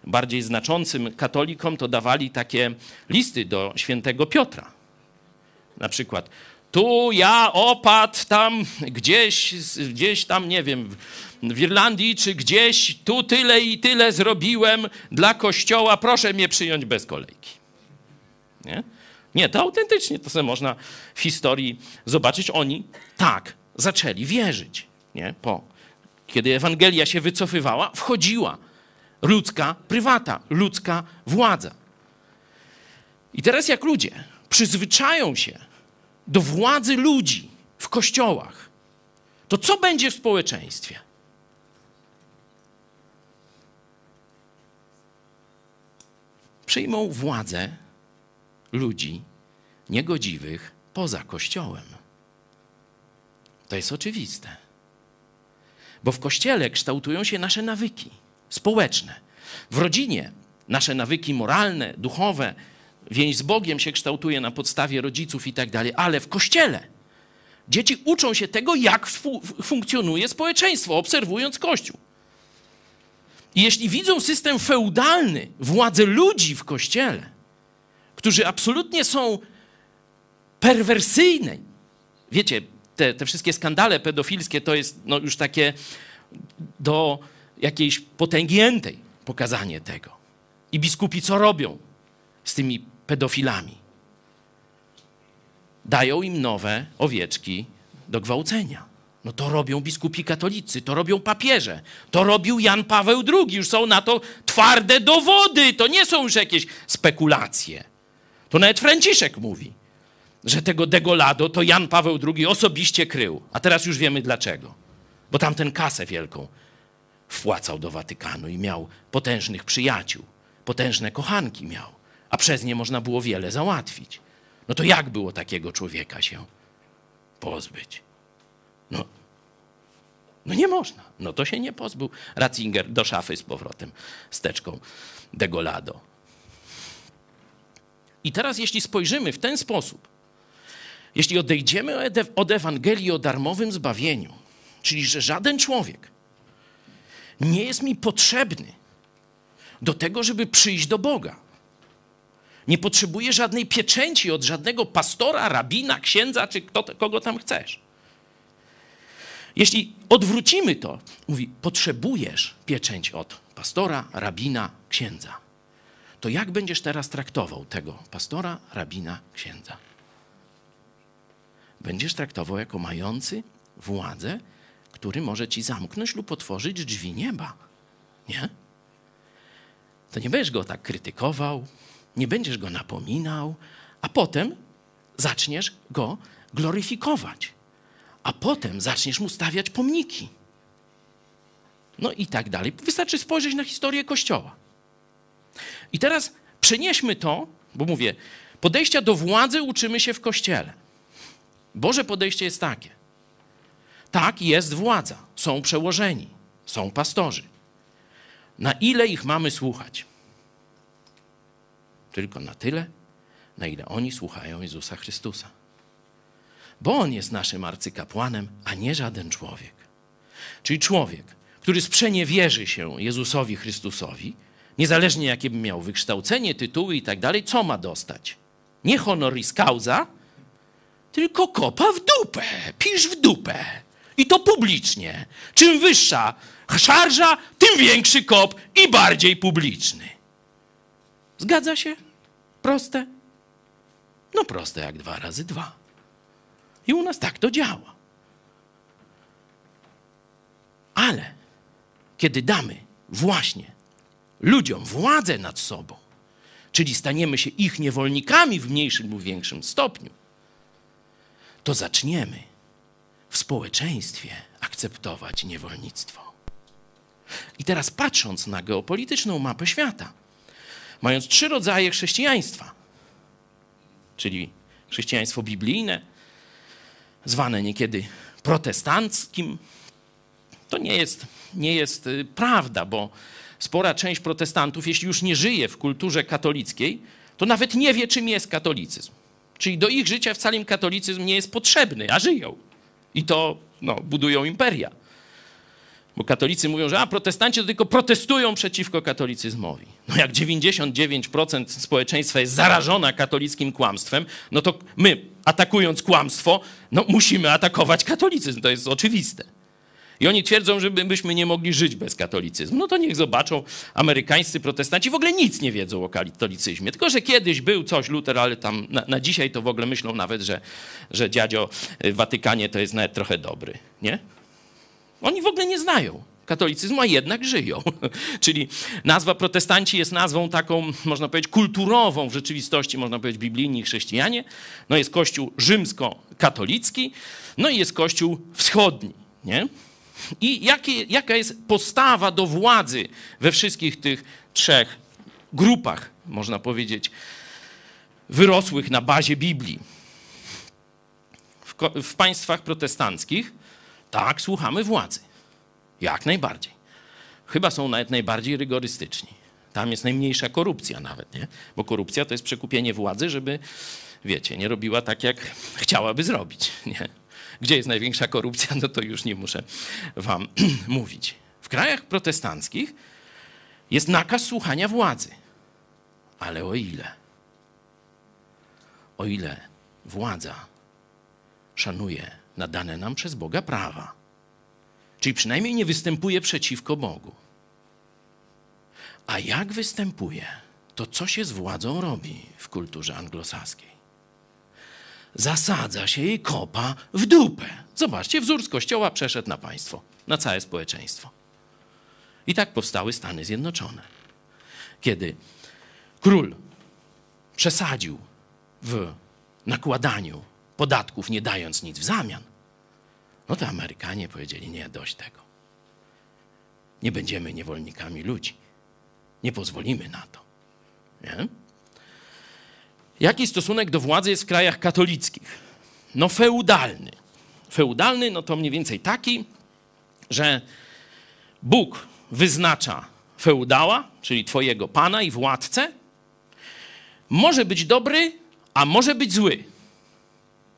bardziej znaczącym katolikom to dawali takie listy do świętego Piotra. Na przykład, tu ja opadł tam gdzieś, gdzieś tam, nie wiem, w Irlandii czy gdzieś, tu tyle i tyle zrobiłem dla kościoła, proszę mnie przyjąć bez kolejki. Nie? Nie, to autentycznie, to sobie można w historii zobaczyć. Oni tak zaczęli wierzyć. Nie? Po, kiedy Ewangelia się wycofywała, wchodziła ludzka prywata, ludzka władza. I teraz jak ludzie przyzwyczają się do władzy ludzi w kościołach, to co będzie w społeczeństwie? Przyjmą władzę ludzi niegodziwych poza kościołem. To jest oczywiste. Bo w kościele kształtują się nasze nawyki społeczne. W rodzinie nasze nawyki moralne, duchowe, Więź z Bogiem się kształtuje na podstawie rodziców i tak dalej, ale w kościele dzieci uczą się tego, jak funkcjonuje społeczeństwo, obserwując Kościół. I jeśli widzą system feudalny, władzę ludzi w kościele, którzy absolutnie są perwersyjne, wiecie, te, te wszystkie skandale pedofilskie to jest no, już takie do jakiejś potęgiętej pokazanie tego. I biskupi co robią z tymi pedofilami. Dają im nowe owieczki do gwałcenia. No to robią biskupi katolicy, to robią papieże, to robił Jan Paweł II. Już są na to twarde dowody, to nie są już jakieś spekulacje. To nawet Franciszek mówi, że tego degolado to Jan Paweł II osobiście krył. A teraz już wiemy dlaczego. Bo tamten kasę wielką wpłacał do Watykanu i miał potężnych przyjaciół, potężne kochanki miał, a przez nie można było wiele załatwić. No to jak było takiego człowieka się pozbyć? No, no nie można. No to się nie pozbył. Ratzinger do szafy z powrotem, z teczką Degolado. I teraz, jeśli spojrzymy w ten sposób, jeśli odejdziemy od Ewangelii o darmowym zbawieniu, czyli że żaden człowiek nie jest mi potrzebny do tego, żeby przyjść do Boga. Nie potrzebuję żadnej pieczęci od żadnego pastora, rabina, księdza, czy kto, kogo tam chcesz. Jeśli odwrócimy to, mówi, potrzebujesz pieczęć od pastora, rabina, księdza. To jak będziesz teraz traktował tego pastora, rabina, księdza? Będziesz traktował jako mający władzę, który może ci zamknąć lub otworzyć drzwi nieba. Nie? To nie będziesz go tak krytykował, nie będziesz go napominał, a potem zaczniesz go gloryfikować a potem zaczniesz mu stawiać pomniki. No i tak dalej. Wystarczy spojrzeć na historię Kościoła. I teraz przenieśmy to, bo mówię, podejścia do władzy uczymy się w Kościele. Boże podejście jest takie. Tak, jest władza, są przełożeni, są pastorzy. Na ile ich mamy słuchać? Tylko na tyle, na ile oni słuchają Jezusa Chrystusa bo on jest naszym arcykapłanem, a nie żaden człowiek. Czyli człowiek, który sprzeniewierzy się Jezusowi Chrystusowi, niezależnie jakie by miał wykształcenie, tytuły i tak dalej, co ma dostać? Nie honoris causa, tylko kopa w dupę, pisz w dupę. I to publicznie. Czym wyższa szarża, tym większy kop i bardziej publiczny. Zgadza się? Proste? No proste jak dwa razy dwa. I u nas tak to działa. Ale kiedy damy właśnie ludziom władzę nad sobą, czyli staniemy się ich niewolnikami w mniejszym lub większym stopniu, to zaczniemy w społeczeństwie akceptować niewolnictwo. I teraz patrząc na geopolityczną mapę świata, mając trzy rodzaje chrześcijaństwa, czyli chrześcijaństwo biblijne, zwane niekiedy protestanckim. To nie jest, nie jest y, prawda, bo spora część protestantów, jeśli już nie żyje w kulturze katolickiej, to nawet nie wie, czym jest katolicyzm. Czyli do ich życia wcale katolicyzm nie jest potrzebny, a żyją. I to no, budują imperia. Bo katolicy mówią, że a protestanci to tylko protestują przeciwko katolicyzmowi. No jak 99% społeczeństwa jest zarażona katolickim kłamstwem, no to my atakując kłamstwo, no musimy atakować katolicyzm. To jest oczywiste. I oni twierdzą, że byśmy nie mogli żyć bez katolicyzmu. No to niech zobaczą, amerykańscy protestanci w ogóle nic nie wiedzą o katolicyzmie. Tylko, że kiedyś był coś, Luter, ale tam na, na dzisiaj to w ogóle myślą nawet, że, że dziadzio w Watykanie to jest nawet trochę dobry. Nie? Oni w ogóle nie znają katolicyzmu, a jednak żyją. Czyli nazwa protestanci jest nazwą taką, można powiedzieć, kulturową w rzeczywistości, można powiedzieć, biblijni chrześcijanie. No jest kościół rzymsko-katolicki, no i jest kościół wschodni, nie? I jakie, jaka jest postawa do władzy we wszystkich tych trzech grupach, można powiedzieć, wyrosłych na bazie Biblii? W, w państwach protestanckich tak, słuchamy władzy. Jak najbardziej. Chyba są nawet najbardziej rygorystyczni. Tam jest najmniejsza korupcja nawet, nie? Bo korupcja to jest przekupienie władzy, żeby, wiecie, nie robiła tak, jak chciałaby zrobić, nie? Gdzie jest największa korupcja, no to już nie muszę wam mówić. W krajach protestanckich jest nakaz słuchania władzy. Ale o ile? O ile władza szanuje nadane nam przez Boga prawa. Czyli przynajmniej nie występuje przeciwko Bogu. A jak występuje, to co się z władzą robi w kulturze anglosaskiej? zasadza się jej kopa w dupę. Zobaczcie, wzór z kościoła przeszedł na państwo, na całe społeczeństwo. I tak powstały Stany Zjednoczone. Kiedy król przesadził w nakładaniu podatków, nie dając nic w zamian, no to Amerykanie powiedzieli: Nie, dość tego. Nie będziemy niewolnikami ludzi. Nie pozwolimy na to. Nie? Jaki stosunek do władzy jest w krajach katolickich? No feudalny. Feudalny no to mniej więcej taki, że Bóg wyznacza feudała, czyli twojego pana i władcę. Może być dobry, a może być zły.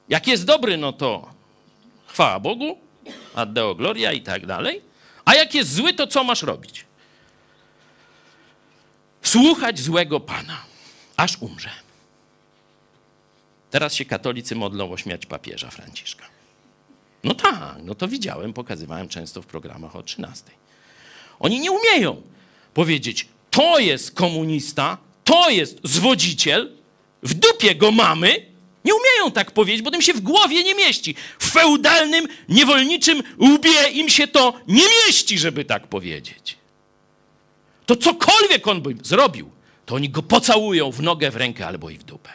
Jak jest dobry, no to chwała Bogu, ad deo gloria i tak dalej. A jak jest zły, to co masz robić? Słuchać złego pana, aż umrze. Teraz się katolicy modlą o śmierć papieża Franciszka. No tak, no to widziałem, pokazywałem często w programach o 13. Oni nie umieją powiedzieć, to jest komunista, to jest zwodziciel, w dupie go mamy. Nie umieją tak powiedzieć, bo tym się w głowie nie mieści. W feudalnym, niewolniczym łbie im się to nie mieści, żeby tak powiedzieć. To cokolwiek on by zrobił, to oni go pocałują w nogę, w rękę albo i w dupę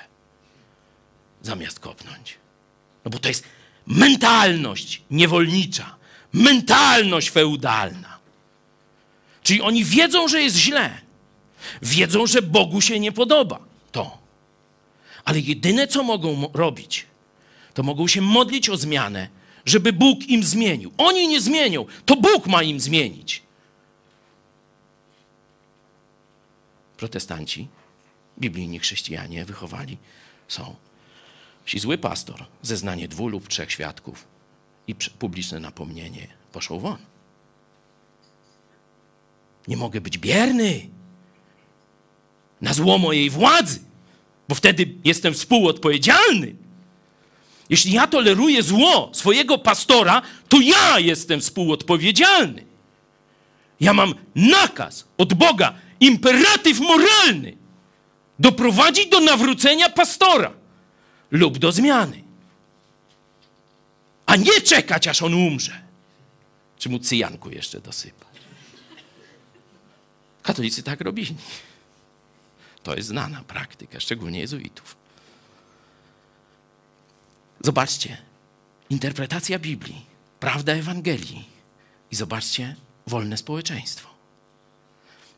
zamiast kopnąć. No bo to jest mentalność niewolnicza, mentalność feudalna. Czyli oni wiedzą, że jest źle. Wiedzą, że Bogu się nie podoba to. Ale jedyne, co mogą robić, to mogą się modlić o zmianę, żeby Bóg im zmienił. Oni nie zmienią, to Bóg ma im zmienić. Protestanci, biblijni chrześcijanie wychowali są jeśli zły pastor, zeznanie dwóch lub trzech świadków i publiczne napomnienie poszło won. Nie mogę być bierny na zło mojej władzy, bo wtedy jestem współodpowiedzialny. Jeśli ja toleruję zło swojego pastora, to ja jestem współodpowiedzialny. Ja mam nakaz od Boga, imperatyw moralny, doprowadzić do nawrócenia pastora lub do zmiany. A nie czekać, aż on umrze. Czy mu cyjanku jeszcze dosypać. Katolicy tak robili. To jest znana praktyka, szczególnie jezuitów. Zobaczcie, interpretacja Biblii, prawda Ewangelii i zobaczcie, wolne społeczeństwo.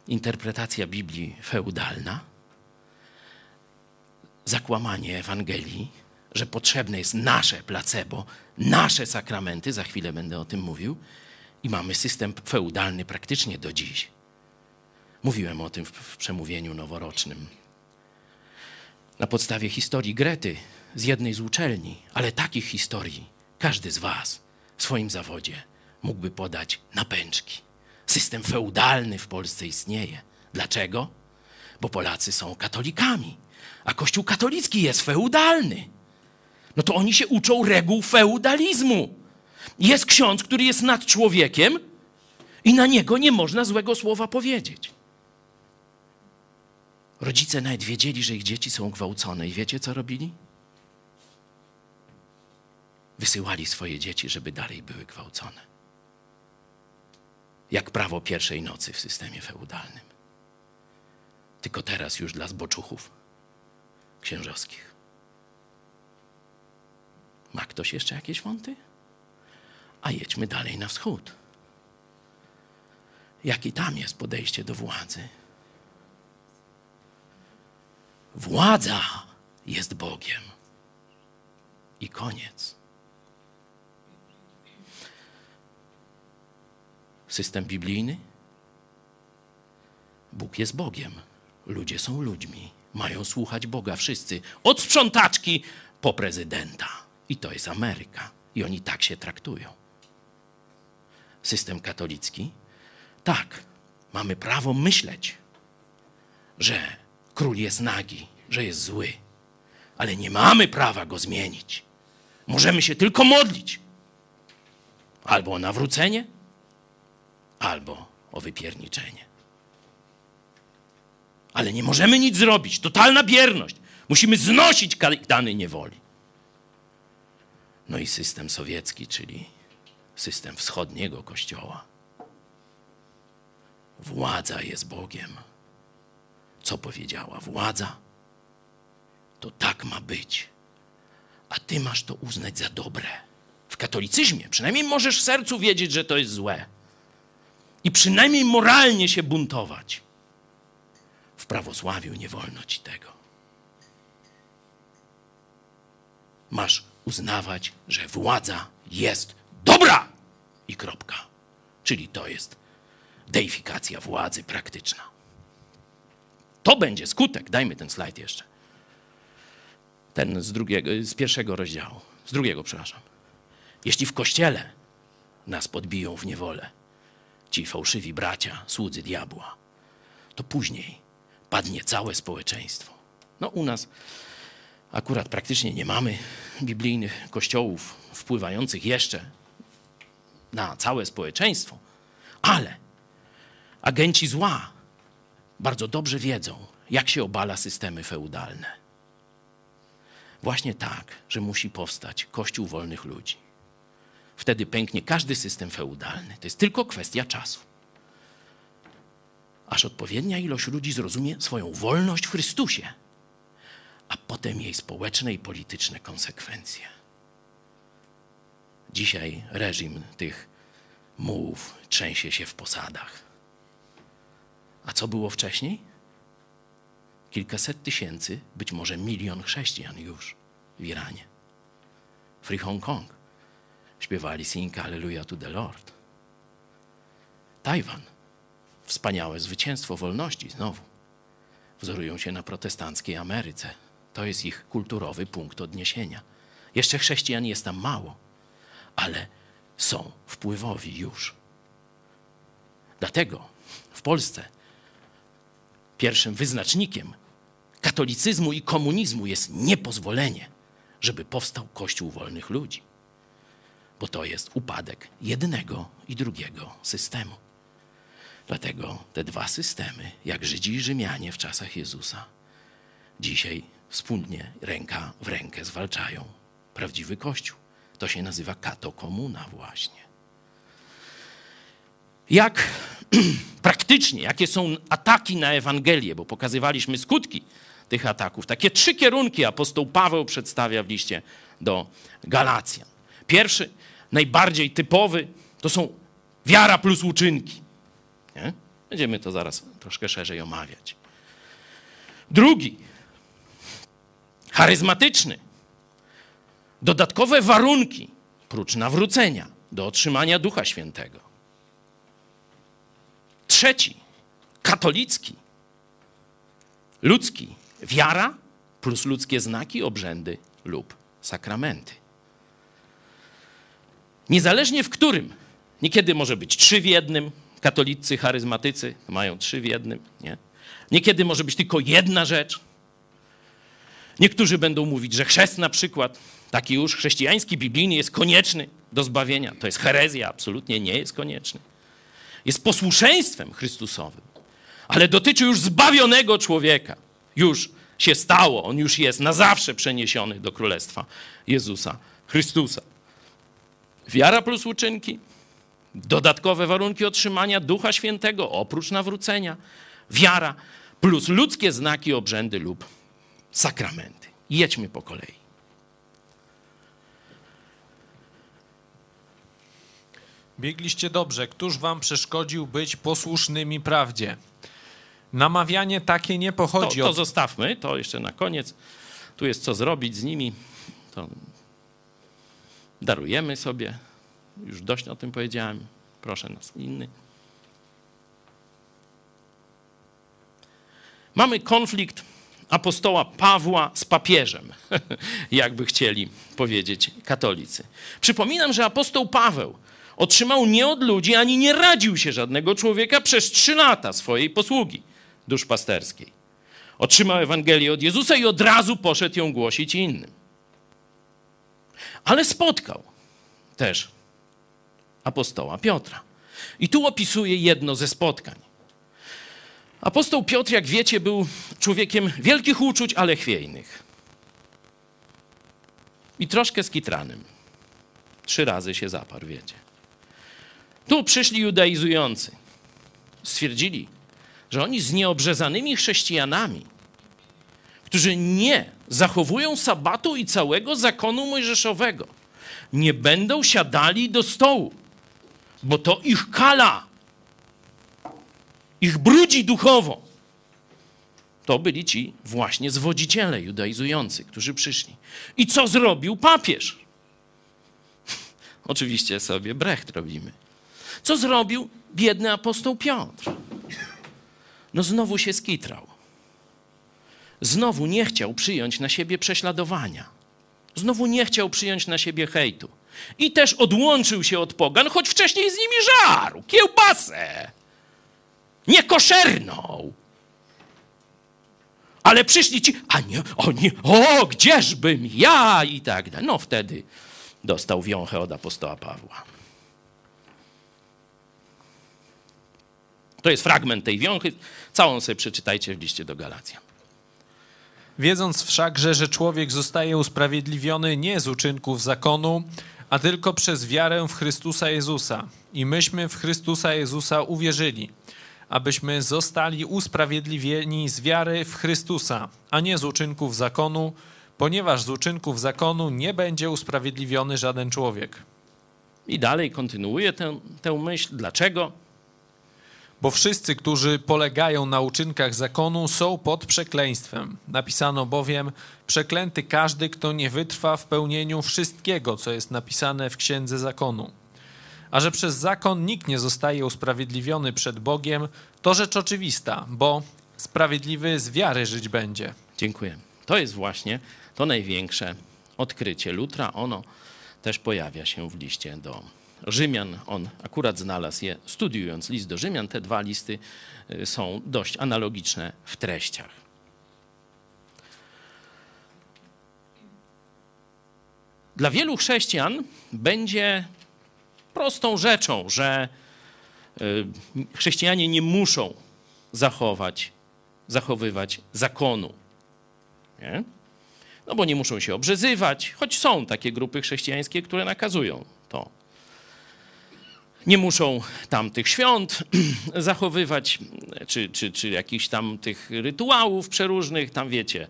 Interpretacja Biblii feudalna – zakłamanie Ewangelii, że potrzebne jest nasze placebo, nasze sakramenty, za chwilę będę o tym mówił, i mamy system feudalny praktycznie do dziś. Mówiłem o tym w przemówieniu noworocznym. Na podstawie historii Grety z jednej z uczelni, ale takich historii każdy z Was w swoim zawodzie mógłby podać na pęczki. System feudalny w Polsce istnieje. Dlaczego? Bo Polacy są katolikami a Kościół katolicki jest feudalny. No to oni się uczą reguł feudalizmu. Jest ksiądz, który jest nad człowiekiem i na niego nie można złego słowa powiedzieć. Rodzice nawet wiedzieli, że ich dzieci są gwałcone i wiecie, co robili? Wysyłali swoje dzieci, żeby dalej były gwałcone. Jak prawo pierwszej nocy w systemie feudalnym. Tylko teraz już dla zboczuchów księżowskich. Ma ktoś jeszcze jakieś wąty? A jedźmy dalej na wschód. Jakie tam jest podejście do władzy? Władza jest Bogiem. I koniec. System biblijny? Bóg jest Bogiem, ludzie są ludźmi mają słuchać Boga wszyscy. Od sprzątaczki po prezydenta. I to jest Ameryka. I oni tak się traktują. System katolicki? Tak, mamy prawo myśleć, że król jest nagi, że jest zły, ale nie mamy prawa go zmienić. Możemy się tylko modlić. Albo o nawrócenie, albo o wypierniczenie ale nie możemy nic zrobić. Totalna bierność. Musimy znosić kajdany niewoli. No i system sowiecki, czyli system wschodniego kościoła. Władza jest Bogiem. Co powiedziała władza? To tak ma być. A ty masz to uznać za dobre. W katolicyzmie przynajmniej możesz w sercu wiedzieć, że to jest złe. I przynajmniej moralnie się buntować. W prawosławiu nie wolno ci tego. Masz uznawać, że władza jest dobra i kropka. Czyli to jest deifikacja władzy praktyczna. To będzie skutek. Dajmy ten slajd jeszcze. Ten z drugiego, z pierwszego rozdziału. Z drugiego, przepraszam. Jeśli w kościele nas podbiją w niewolę, ci fałszywi bracia, słudzy diabła, to później padnie całe społeczeństwo. No u nas akurat praktycznie nie mamy biblijnych kościołów wpływających jeszcze na całe społeczeństwo, ale agenci zła bardzo dobrze wiedzą, jak się obala systemy feudalne. Właśnie tak, że musi powstać Kościół wolnych ludzi. Wtedy pęknie każdy system feudalny. To jest tylko kwestia czasu. Aż odpowiednia ilość ludzi zrozumie swoją wolność w Chrystusie, a potem jej społeczne i polityczne konsekwencje. Dzisiaj reżim tych mułów trzęsie się w posadach. A co było wcześniej? Kilkaset tysięcy, być może milion chrześcijan już w Iranie. Free Hong Kong. Śpiewali Sing Hallelujah to the Lord. Tajwan. Wspaniałe zwycięstwo wolności znowu. Wzorują się na protestanckiej Ameryce. To jest ich kulturowy punkt odniesienia. Jeszcze chrześcijan jest tam mało, ale są wpływowi już. Dlatego w Polsce pierwszym wyznacznikiem katolicyzmu i komunizmu jest niepozwolenie, żeby powstał Kościół wolnych ludzi. Bo to jest upadek jednego i drugiego systemu. Dlatego te dwa systemy, jak Żydzi i Rzymianie w czasach Jezusa, dzisiaj wspólnie ręka w rękę zwalczają prawdziwy Kościół. To się nazywa katokomuna właśnie. Jak praktycznie, jakie są ataki na Ewangelię, bo pokazywaliśmy skutki tych ataków. Takie trzy kierunki apostoł Paweł przedstawia w liście do Galacjan. Pierwszy, najbardziej typowy, to są wiara plus uczynki. Nie? Będziemy to zaraz troszkę szerzej omawiać. Drugi, charyzmatyczny. Dodatkowe warunki, prócz nawrócenia, do otrzymania Ducha Świętego. Trzeci, katolicki, ludzki, wiara plus ludzkie znaki, obrzędy lub sakramenty. Niezależnie w którym, niekiedy może być trzy w jednym, katolicy, charyzmatycy mają trzy w jednym, nie? Niekiedy może być tylko jedna rzecz. Niektórzy będą mówić, że chrzest na przykład, taki już chrześcijański, biblijny, jest konieczny do zbawienia. To jest herezja, absolutnie nie jest konieczny. Jest posłuszeństwem Chrystusowym, ale dotyczy już zbawionego człowieka. Już się stało, on już jest na zawsze przeniesiony do Królestwa Jezusa Chrystusa. Wiara plus uczynki, dodatkowe warunki otrzymania Ducha Świętego oprócz nawrócenia, wiara plus ludzkie znaki, obrzędy lub sakramenty. Jedźmy po kolei. Biegliście dobrze. Któż wam przeszkodził być posłusznymi prawdzie? Namawianie takie nie To, pochodzi to od... zostawmy, to jeszcze na koniec. Tu jest co zrobić z nimi. To darujemy sobie. Już dość o tym powiedziałem. Proszę nas inny. Mamy konflikt apostoła Pawła z papieżem, jakby chcieli powiedzieć katolicy. Przypominam, że apostoł Paweł otrzymał nie od ludzi, ani nie radził się żadnego człowieka przez trzy lata swojej posługi duszpasterskiej. Otrzymał Ewangelię od Jezusa i od razu poszedł ją głosić innym. Ale spotkał też apostoła Piotra. I tu opisuje jedno ze spotkań. Apostoł Piotr, jak wiecie, był człowiekiem wielkich uczuć, ale chwiejnych. I troszkę skitranym. Trzy razy się zaparł, wiecie. Tu przyszli judaizujący. Stwierdzili, że oni z nieobrzezanymi chrześcijanami, którzy nie zachowują sabatu i całego zakonu mojżeszowego, nie będą siadali do stołu, bo to ich kala, ich brudzi duchowo. To byli ci właśnie zwodziciele judaizujący, którzy przyszli. I co zrobił papież? Oczywiście sobie brecht robimy. Co zrobił biedny apostoł Piotr? No znowu się skitrał. Znowu nie chciał przyjąć na siebie prześladowania. Znowu nie chciał przyjąć na siebie hejtu. I też odłączył się od pogan, choć wcześniej z nimi żarł kiełbasę. Niekoszerną. Ale przyszli ci, a nie, o nie, o, gdzieżbym ja i tak dalej. No wtedy dostał wiąchę od apostoła Pawła. To jest fragment tej wiąchy. Całą sobie przeczytajcie w liście do Galacjan. Wiedząc wszakże, że człowiek zostaje usprawiedliwiony nie z uczynków zakonu, a tylko przez wiarę w Chrystusa Jezusa. I myśmy w Chrystusa Jezusa uwierzyli, abyśmy zostali usprawiedliwieni z wiary w Chrystusa, a nie z uczynków zakonu, ponieważ z uczynków zakonu nie będzie usprawiedliwiony żaden człowiek. I dalej kontynuuje tę, tę myśl. Dlaczego? Bo wszyscy, którzy polegają na uczynkach zakonu, są pod przekleństwem. Napisano bowiem: Przeklęty każdy, kto nie wytrwa w pełnieniu wszystkiego, co jest napisane w księdze zakonu. A że przez zakon nikt nie zostaje usprawiedliwiony przed Bogiem, to rzecz oczywista, bo sprawiedliwy z wiary żyć będzie. Dziękuję. To jest właśnie to największe odkrycie Lutra. Ono też pojawia się w liście do Rzymian. On akurat znalazł je studiując list do Rzymian. Te dwa listy y, są dość analogiczne w treściach. Dla wielu chrześcijan będzie prostą rzeczą, że y, chrześcijanie nie muszą zachować, zachowywać zakonu. Nie? No bo nie muszą się obrzezywać, choć są takie grupy chrześcijańskie, które nakazują to. Nie muszą tam tych świąt zachowywać, czy, czy, czy jakichś tam tych rytuałów przeróżnych, tam wiecie,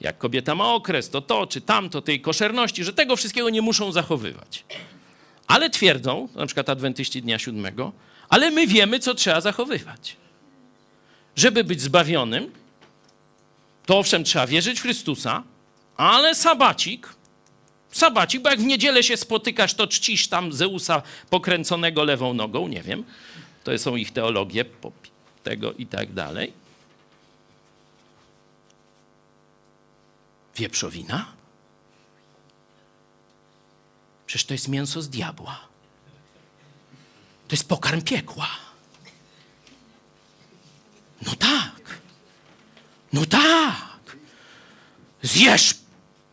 jak kobieta ma okres, to to, czy tamto, tej koszerności, że tego wszystkiego nie muszą zachowywać. Ale twierdzą, na przykład adwentyści dnia siódmego, ale my wiemy, co trzeba zachowywać. Żeby być zbawionym, to owszem, trzeba wierzyć w Chrystusa, ale sabacik, sabacik, bo jak w niedzielę się spotykasz, to czcisz tam Zeusa pokręconego lewą nogą, nie wiem. To są ich teologie tego i tak dalej. Wieprzowina? Przecież to jest mięso z diabła. To jest pokarm piekła. No tak. No tak. Zjesz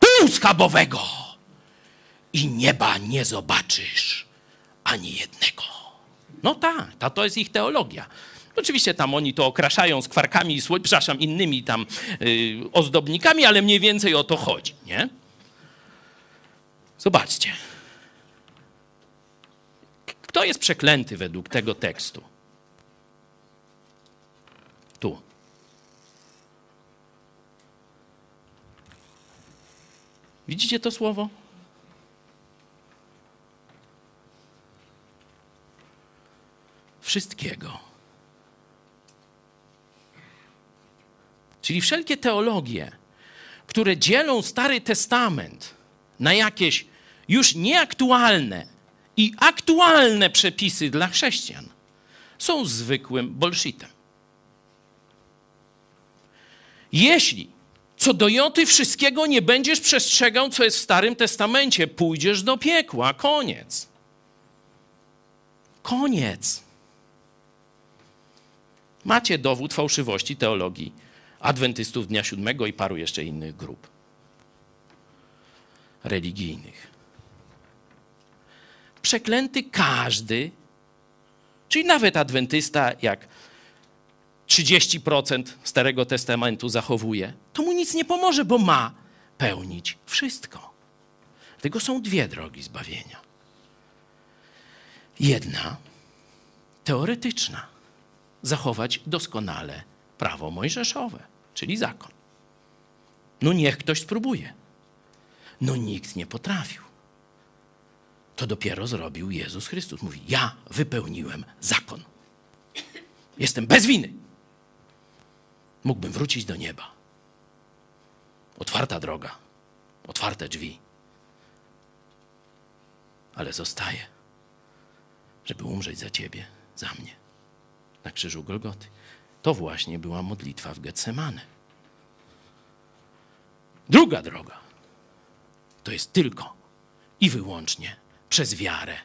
pół schabowego i nieba nie zobaczysz ani jednego. No tak, ta to jest ich teologia. Oczywiście tam oni to okraszają skwarkami i przepraszam, innymi tam yy, ozdobnikami, ale mniej więcej o to chodzi, nie? Zobaczcie. Kto jest przeklęty według tego tekstu? Tu. Widzicie to słowo? Wszystkiego. Czyli wszelkie teologie, które dzielą Stary Testament na jakieś już nieaktualne i aktualne przepisy dla chrześcijan, są zwykłym bolszytem. Jeśli co do joty wszystkiego nie będziesz przestrzegał, co jest w Starym Testamencie, pójdziesz do piekła. Koniec. Koniec. Macie dowód fałszywości teologii adwentystów Dnia Siódmego i paru jeszcze innych grup religijnych. Przeklęty każdy, czyli nawet adwentysta, jak 30% Starego Testamentu zachowuje, to mu nic nie pomoże, bo ma pełnić wszystko. Tego są dwie drogi zbawienia. Jedna teoretyczna. Zachować doskonale prawo mojżeszowe, czyli zakon. No niech ktoś spróbuje. No nikt nie potrafił. To dopiero zrobił Jezus Chrystus. Mówi: Ja wypełniłem zakon. Jestem bez winy. Mógłbym wrócić do nieba. Otwarta droga, otwarte drzwi. Ale zostaję, żeby umrzeć za ciebie, za mnie, na krzyżu Golgoty. To właśnie była modlitwa w Getsemane. Druga droga to jest tylko i wyłącznie przez wiarę.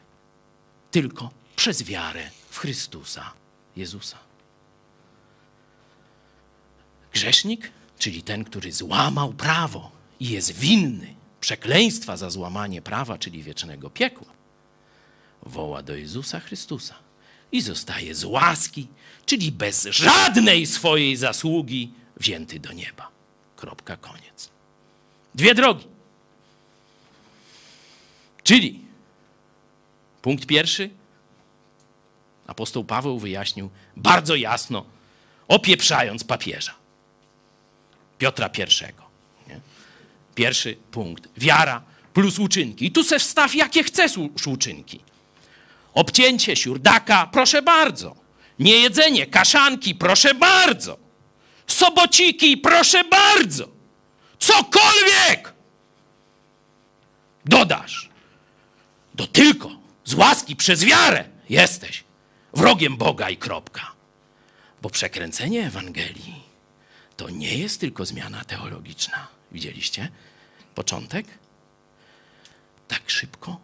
Tylko przez wiarę w Chrystusa Jezusa. Grzesznik, czyli ten, który złamał prawo i jest winny przekleństwa za złamanie prawa, czyli wiecznego piekła, woła do Jezusa Chrystusa i zostaje z łaski, czyli bez żadnej swojej zasługi, wzięty do nieba. Kropka, koniec. Dwie drogi. Czyli punkt pierwszy, apostoł Paweł wyjaśnił bardzo jasno, opieprzając papieża. Piotra I. Nie? Pierwszy punkt. Wiara plus uczynki. I tu se wstaw jakie chcesz uczynki. Obcięcie siurdaka, proszę bardzo. Niejedzenie kaszanki, proszę bardzo. Sobociki, proszę bardzo. Cokolwiek dodasz. Do tylko z łaski przez wiarę jesteś wrogiem Boga i kropka. Bo przekręcenie Ewangelii to nie jest tylko zmiana teologiczna. Widzieliście? Początek? Tak szybko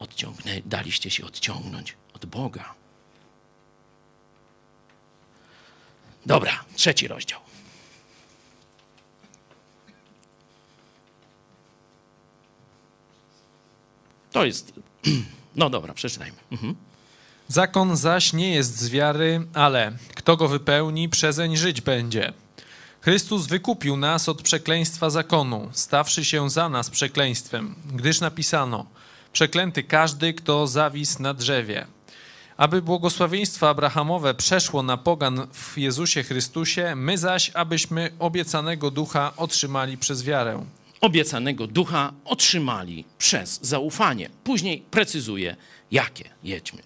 odciągnę, daliście się odciągnąć od Boga. Dobra, trzeci rozdział. To jest. No dobra, przeczytajmy. Mhm. Zakon zaś nie jest z wiary, ale kto go wypełni, przezeń żyć będzie. Chrystus wykupił nas od przekleństwa zakonu, stawszy się za nas przekleństwem, gdyż napisano: Przeklęty każdy, kto zawisł na drzewie. Aby błogosławieństwo Abrahamowe przeszło na pogan w Jezusie Chrystusie, my zaś, abyśmy obiecanego ducha otrzymali przez wiarę. Obiecanego ducha otrzymali przez zaufanie. Później precyzuje, jakie. Jedźmy.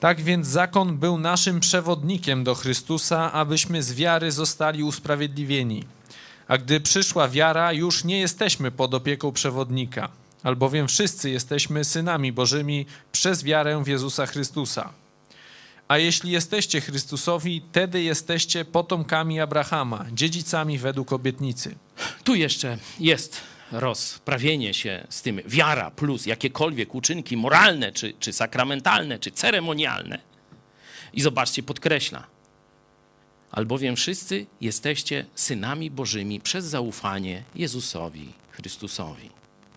Tak więc zakon był naszym przewodnikiem do Chrystusa, abyśmy z wiary zostali usprawiedliwieni. A gdy przyszła wiara, już nie jesteśmy pod opieką przewodnika, albowiem wszyscy jesteśmy synami Bożymi przez wiarę w Jezusa Chrystusa. A jeśli jesteście Chrystusowi, wtedy jesteście potomkami Abrahama, dziedzicami według obietnicy. Tu jeszcze jest rozprawienie się z tym wiara plus jakiekolwiek uczynki moralne, czy, czy sakramentalne, czy ceremonialne. I zobaczcie, podkreśla. Albowiem wszyscy jesteście synami Bożymi przez zaufanie Jezusowi Chrystusowi.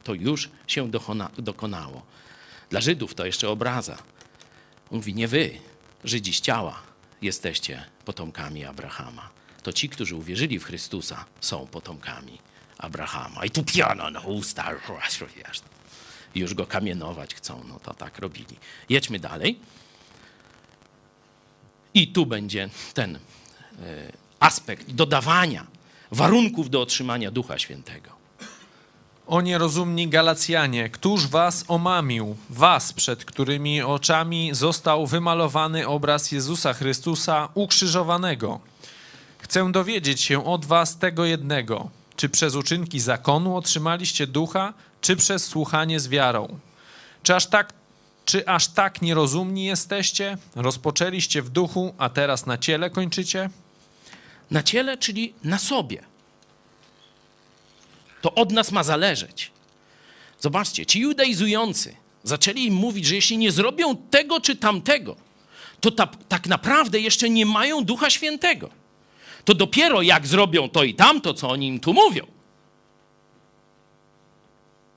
To już się dokona, dokonało. Dla Żydów to jeszcze obraza. On mówi, nie wy, Żydzi z ciała, jesteście potomkami Abrahama. To ci, którzy uwierzyli w Chrystusa, są potomkami Abrahama. I tu piano na usta. Już go kamienować chcą, no to tak robili. Jedźmy dalej. I tu będzie ten aspekt dodawania warunków do otrzymania Ducha Świętego. O nierozumni Galacjanie, któż was omamił, was, przed którymi oczami został wymalowany obraz Jezusa Chrystusa ukrzyżowanego. Chcę dowiedzieć się od was tego jednego. Czy przez uczynki zakonu otrzymaliście ducha, czy przez słuchanie z wiarą? Czy aż tak, czy aż tak nierozumni jesteście? Rozpoczęliście w duchu, a teraz na ciele kończycie? Na ciele, czyli na sobie. To od nas ma zależeć. Zobaczcie, ci judaizujący zaczęli im mówić, że jeśli nie zrobią tego czy tamtego, to ta, tak naprawdę jeszcze nie mają Ducha Świętego. To dopiero jak zrobią to i tamto, co oni im tu mówią,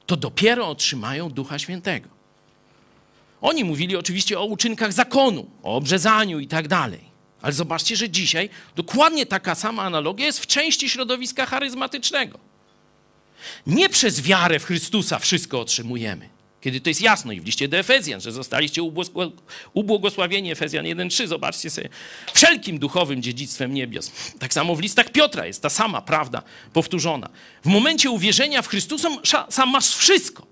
to dopiero otrzymają Ducha Świętego. Oni mówili oczywiście o uczynkach zakonu, o obrzezaniu i tak dalej. Ale zobaczcie, że dzisiaj dokładnie taka sama analogia jest w części środowiska charyzmatycznego. Nie przez wiarę w Chrystusa wszystko otrzymujemy. Kiedy to jest jasno i w liście do Efezjan, że zostaliście ubłogosławieni, Efezjan 1.3, zobaczcie sobie, wszelkim duchowym dziedzictwem niebios. Tak samo w listach Piotra jest ta sama prawda powtórzona. W momencie uwierzenia w Chrystusa sam masz wszystko.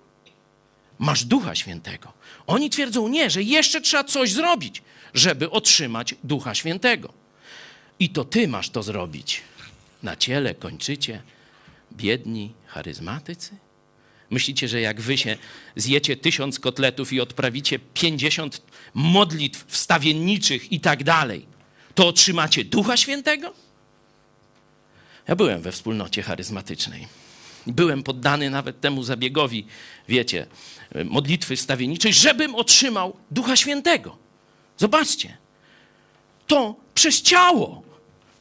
Masz Ducha Świętego. Oni twierdzą nie, że jeszcze trzeba coś zrobić, żeby otrzymać Ducha Świętego. I to ty masz to zrobić. Na ciele kończycie biedni charyzmatycy? Myślicie, że jak wy się zjecie tysiąc kotletów i odprawicie pięćdziesiąt modlitw wstawienniczych i tak dalej, to otrzymacie Ducha Świętego? Ja byłem we wspólnocie charyzmatycznej. Byłem poddany nawet temu zabiegowi, wiecie, modlitwy wstawienniczej, żebym otrzymał Ducha Świętego. Zobaczcie, to przez ciało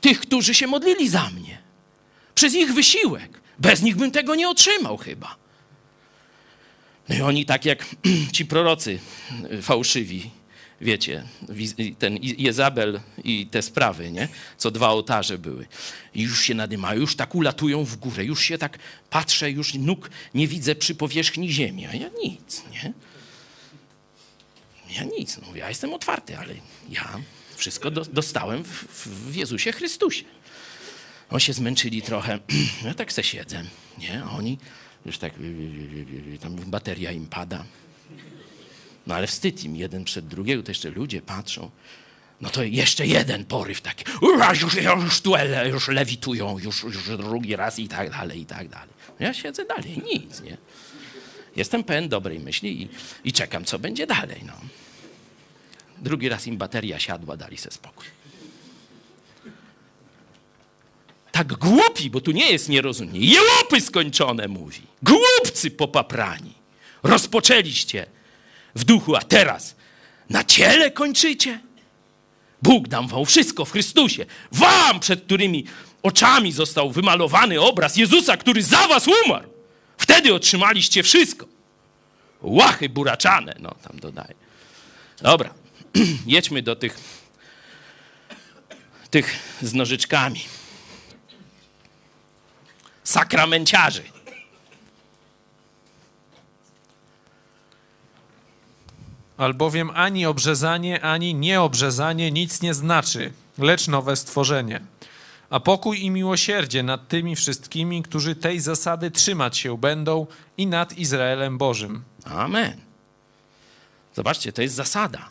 tych, którzy się modlili za mnie. Przez ich wysiłek. Bez nich bym tego nie otrzymał chyba. No i oni tak jak ci prorocy fałszywi, wiecie, ten Jezabel i te sprawy, nie? Co dwa ołtarze były. I już się nadymają, już tak ulatują w górę, już się tak patrzę, już nóg nie widzę przy powierzchni ziemi. A ja nic, nie? Ja nic, no ja jestem otwarty, ale ja wszystko do, dostałem w, w Jezusie Chrystusie. Oni się zmęczyli trochę. Ja tak se siedzę, nie? A oni już tak, tam bateria im pada. No ale wstyd im, jeden przed drugiego, to jeszcze ludzie patrzą. No to jeszcze jeden poryw taki. Już, już tu już lewitują, już, już drugi raz i tak dalej, i tak dalej. No ja siedzę dalej, nic, nie? Jestem pełen dobrej myśli i, i czekam, co będzie dalej, no. Drugi raz im bateria siadła, dali se spokój. Tak głupi, bo tu nie jest nierozumienie. Jełopy skończone mówi. Głupcy popaprani. Rozpoczęliście w duchu, a teraz na ciele kończycie? Bóg dam wam wszystko w Chrystusie. Wam, przed którymi oczami został wymalowany obraz Jezusa, który za was umarł. Wtedy otrzymaliście wszystko. Łachy buraczane, no tam dodaję. Dobra, jedźmy do tych, tych z nożyczkami. Sakramenciarzy. Albowiem ani obrzezanie, ani nieobrzezanie nic nie znaczy, lecz nowe stworzenie. A pokój i miłosierdzie nad tymi wszystkimi, którzy tej zasady trzymać się będą i nad Izraelem Bożym. Amen. Zobaczcie, to jest zasada.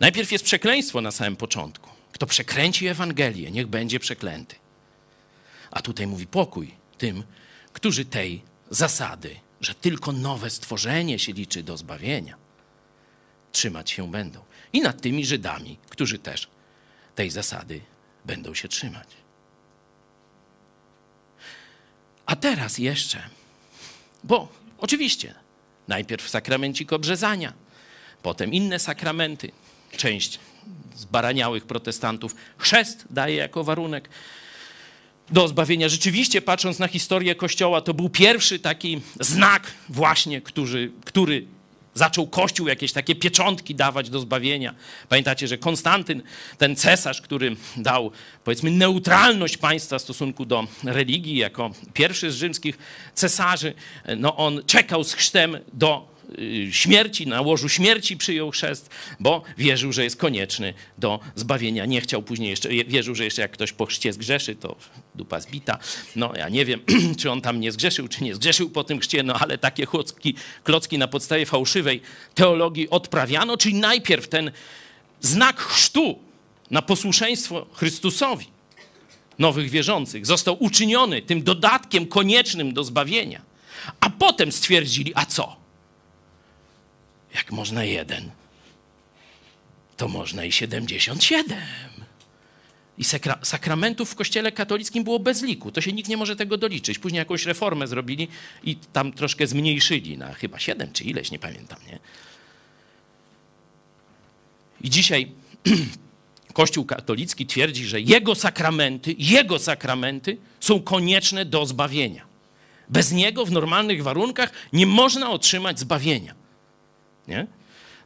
Najpierw jest przekleństwo na samym początku. Kto przekręci Ewangelię, niech będzie przeklęty. A tutaj mówi pokój tym, którzy tej zasady, że tylko nowe stworzenie się liczy do zbawienia, trzymać się będą. I nad tymi Żydami, którzy też tej zasady będą się trzymać. A teraz jeszcze, bo oczywiście najpierw sakramencik obrzezania, potem inne sakramenty, część zbaraniałych protestantów chrzest daje jako warunek do zbawienia. Rzeczywiście, patrząc na historię Kościoła, to był pierwszy taki znak właśnie, który, który zaczął Kościół jakieś takie pieczątki dawać do zbawienia. Pamiętacie, że Konstantyn, ten cesarz, który dał, powiedzmy, neutralność państwa w stosunku do religii, jako pierwszy z rzymskich cesarzy, no on czekał z chrztem do śmierci, na łożu śmierci przyjął chrzest, bo wierzył, że jest konieczny do zbawienia. Nie chciał później jeszcze, wierzył, że jeszcze jak ktoś po chrzcie zgrzeszy, to dupa zbita. No ja nie wiem, czy on tam nie zgrzeszył, czy nie zgrzeszył po tym chrzcie, no ale takie klocki, klocki na podstawie fałszywej teologii odprawiano, czyli najpierw ten znak chrztu na posłuszeństwo Chrystusowi nowych wierzących został uczyniony tym dodatkiem koniecznym do zbawienia. A potem stwierdzili, a co? Jak można jeden, to można i 77. I sakra sakramentów w kościele katolickim było bez liku. To się nikt nie może tego doliczyć. Później jakąś reformę zrobili i tam troszkę zmniejszyli na chyba 7 czy ileś, nie pamiętam. Nie? I dzisiaj Kościół katolicki twierdzi, że jego sakramenty, jego sakramenty są konieczne do zbawienia. Bez niego w normalnych warunkach nie można otrzymać zbawienia. Nie?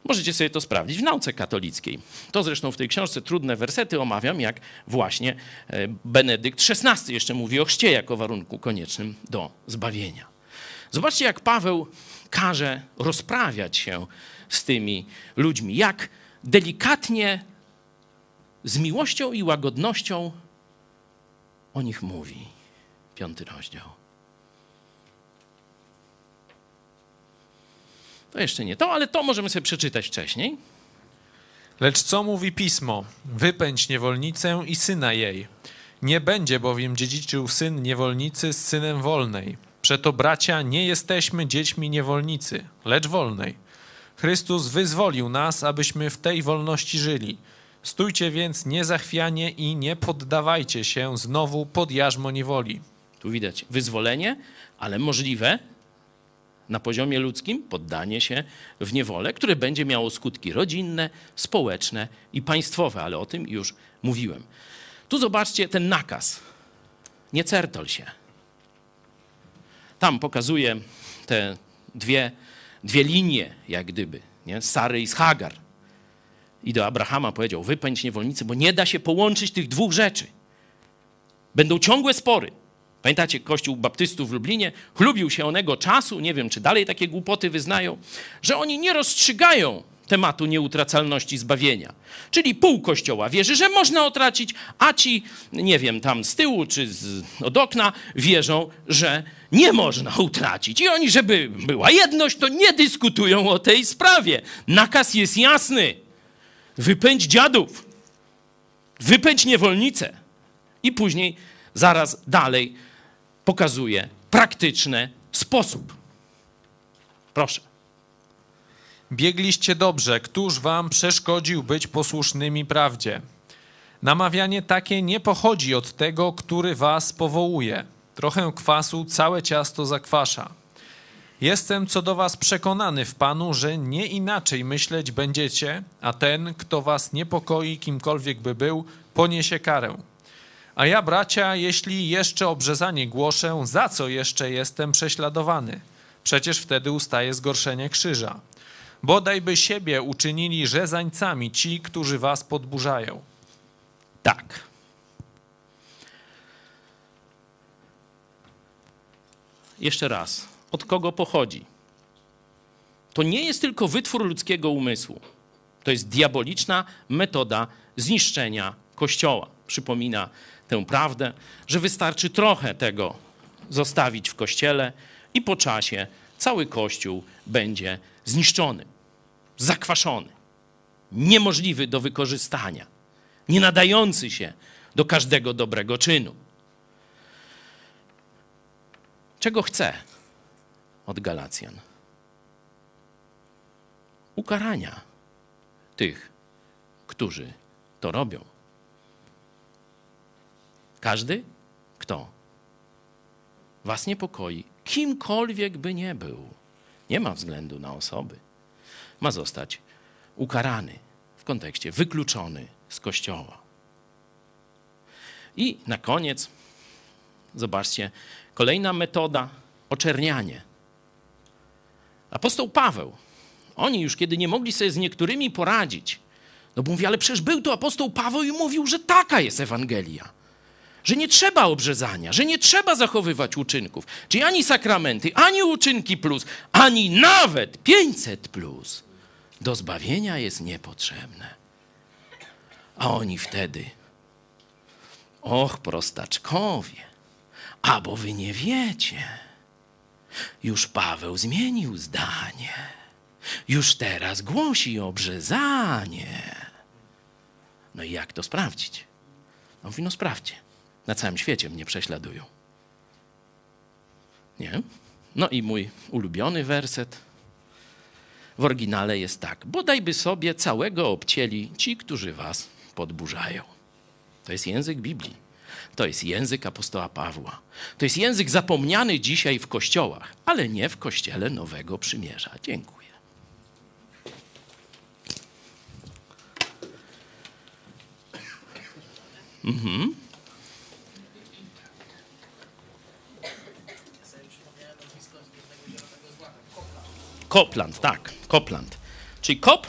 Możecie sobie to sprawdzić w nauce katolickiej. To zresztą w tej książce trudne wersety omawiam, jak właśnie e, Benedykt XVI jeszcze mówi o chrzcie jako warunku koniecznym do zbawienia. Zobaczcie, jak Paweł każe rozprawiać się z tymi ludźmi, jak delikatnie, z miłością i łagodnością o nich mówi. Piąty rozdział. To jeszcze nie to, ale to możemy sobie przeczytać wcześniej. Lecz co mówi pismo? Wypędź niewolnicę i syna jej. Nie będzie bowiem dziedziczył syn niewolnicy z synem wolnej. Przeto, bracia, nie jesteśmy dziećmi niewolnicy, lecz wolnej. Chrystus wyzwolił nas, abyśmy w tej wolności żyli. Stójcie więc niezachwianie i nie poddawajcie się znowu pod jarzmo niewoli. Tu widać wyzwolenie, ale możliwe na poziomie ludzkim poddanie się w niewolę, które będzie miało skutki rodzinne, społeczne i państwowe, ale o tym już mówiłem. Tu zobaczcie ten nakaz. Nie certol się. Tam pokazuje te dwie, dwie linie, jak gdyby, nie? Sary i z Hagar. I do Abrahama powiedział, wypędź niewolnicy, bo nie da się połączyć tych dwóch rzeczy. Będą ciągłe spory. Pamiętacie, Kościół Baptystów w Lublinie chlubił się onego czasu, nie wiem, czy dalej takie głupoty wyznają, że oni nie rozstrzygają tematu nieutracalności zbawienia. Czyli pół kościoła wierzy, że można utracić, a ci, nie wiem, tam z tyłu czy z, od okna wierzą, że nie można utracić. I oni, żeby była jedność, to nie dyskutują o tej sprawie. Nakaz jest jasny. Wypędź dziadów, wypędź niewolnicę. I później, zaraz dalej, pokazuje praktyczny sposób. Proszę. Biegliście dobrze, któż wam przeszkodził być posłusznymi prawdzie? Namawianie takie nie pochodzi od tego, który was powołuje. Trochę kwasu całe ciasto zakwasza. Jestem co do was przekonany w Panu, że nie inaczej myśleć będziecie, a ten, kto was niepokoi, kimkolwiek by był, poniesie karę. A ja, bracia, jeśli jeszcze obrzezanie głoszę, za co jeszcze jestem prześladowany? Przecież wtedy ustaje zgorszenie krzyża. Bodaj by siebie uczynili rzezańcami ci, którzy was podburzają. Tak. Jeszcze raz. Od kogo pochodzi? To nie jest tylko wytwór ludzkiego umysłu. To jest diaboliczna metoda zniszczenia Kościoła. Przypomina tę prawdę, że wystarczy trochę tego zostawić w Kościele i po czasie cały Kościół będzie zniszczony, zakwaszony, niemożliwy do wykorzystania, nie nadający się do każdego dobrego czynu. Czego chce od Galacjan? Ukarania tych, którzy to robią. Każdy, kto? Was niepokoi, kimkolwiek by nie był, nie ma względu na osoby, ma zostać ukarany w kontekście wykluczony z kościoła. I na koniec, zobaczcie, kolejna metoda oczernianie. Apostoł Paweł, oni już kiedy nie mogli sobie z niektórymi poradzić, no bo mówi, ale przecież był tu apostoł Paweł i mówił, że taka jest Ewangelia że nie trzeba obrzezania, że nie trzeba zachowywać uczynków, czyli ani sakramenty, ani uczynki plus, ani nawet 500 plus do zbawienia jest niepotrzebne. A oni wtedy, och, prostaczkowie, a bo wy nie wiecie, już Paweł zmienił zdanie, już teraz głosi obrzezanie. No i jak to sprawdzić? No mówi, no sprawdźcie na całym świecie mnie prześladują. Nie? No i mój ulubiony werset w oryginale jest tak: Bodajby sobie całego obcięli ci, którzy was podburzają. To jest język Biblii. To jest język apostoła Pawła. To jest język zapomniany dzisiaj w kościołach, ale nie w kościele Nowego Przymierza. Dziękuję. Mhm. Kopland, tak, Kopland. Czyli kop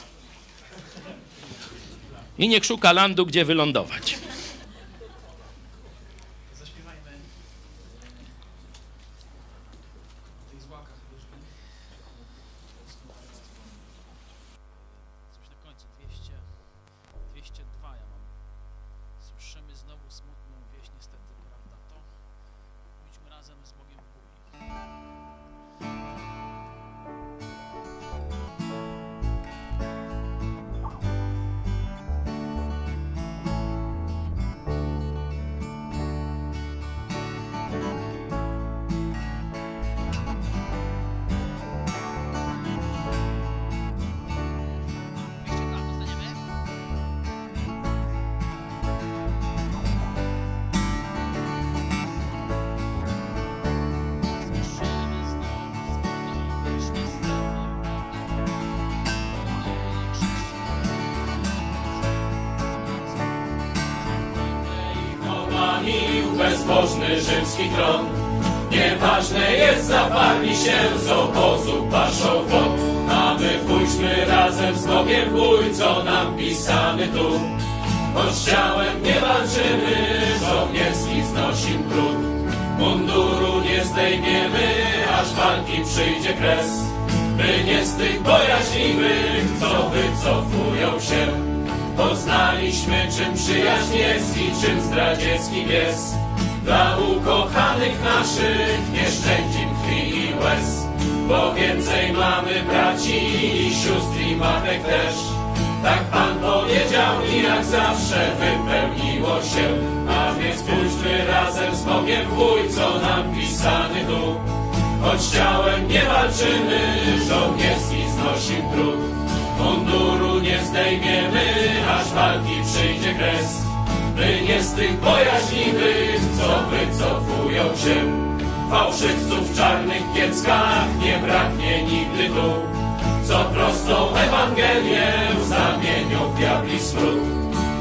i niech szuka landu, gdzie wylądować. Bojaźliwych, co wycofują się. Fałszywców w czarnych pieckach nie braknie nigdy tu. Co prostą Ewangelię zamienią w diabli smród.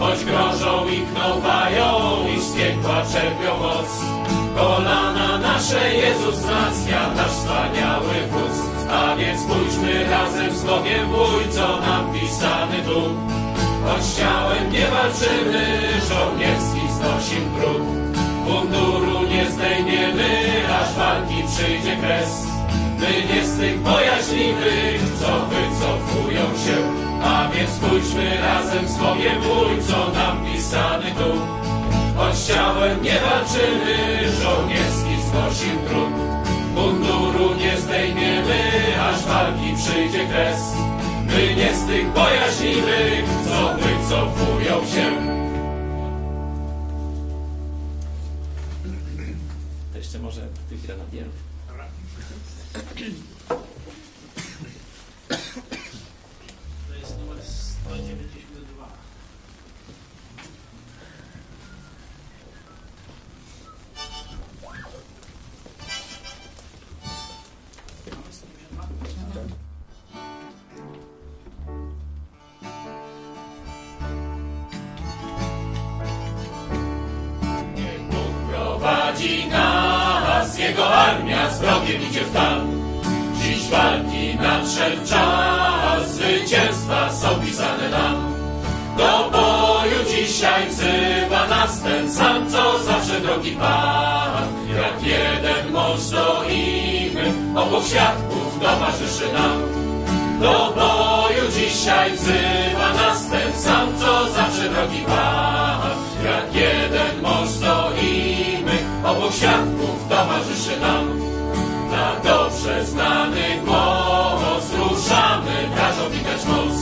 Choć grożą i knowają i z piekła czerpią moc. Kolana nasze Jezus wzmacnia, nasz wspaniały wódz. A więc pójdźmy razem z Bogiem bój, co nam pisany tu. Choć ciałem nie walczymy, żołnierski znosim trud. Munduru nie zdejmiemy, aż walki przyjdzie kres. My nie z tych bojaźliwych, co wycofują się. A więc pójdźmy razem z Bogiem w bój, co nam pisany tu. Choć ciałem nie walczymy, żołnierski znosim trud. Munduru nie zdejmiemy, aż walki przyjdzie kres. My nie z tych bojaźliwych, co wycofują się. Może tych grenadierów. To jest numer 192. nas, Jego armia z wrogiem idzie w tam. Dziś walki nadszedł czas, zwycięstwa są pisane nam. Do boju dzisiaj wzywa nas ten sam, co zawsze drogi Pan. Jak jeden mąż stoimy, obok świadków towarzyszy nam. Do boju dzisiaj wzywa nas ten sam, co zawsze drogi Pan. Jak jeden mąż stoimy, obok świadków towarzyszy nam. Na dobrze znany głos ruszamy, każą widać moc.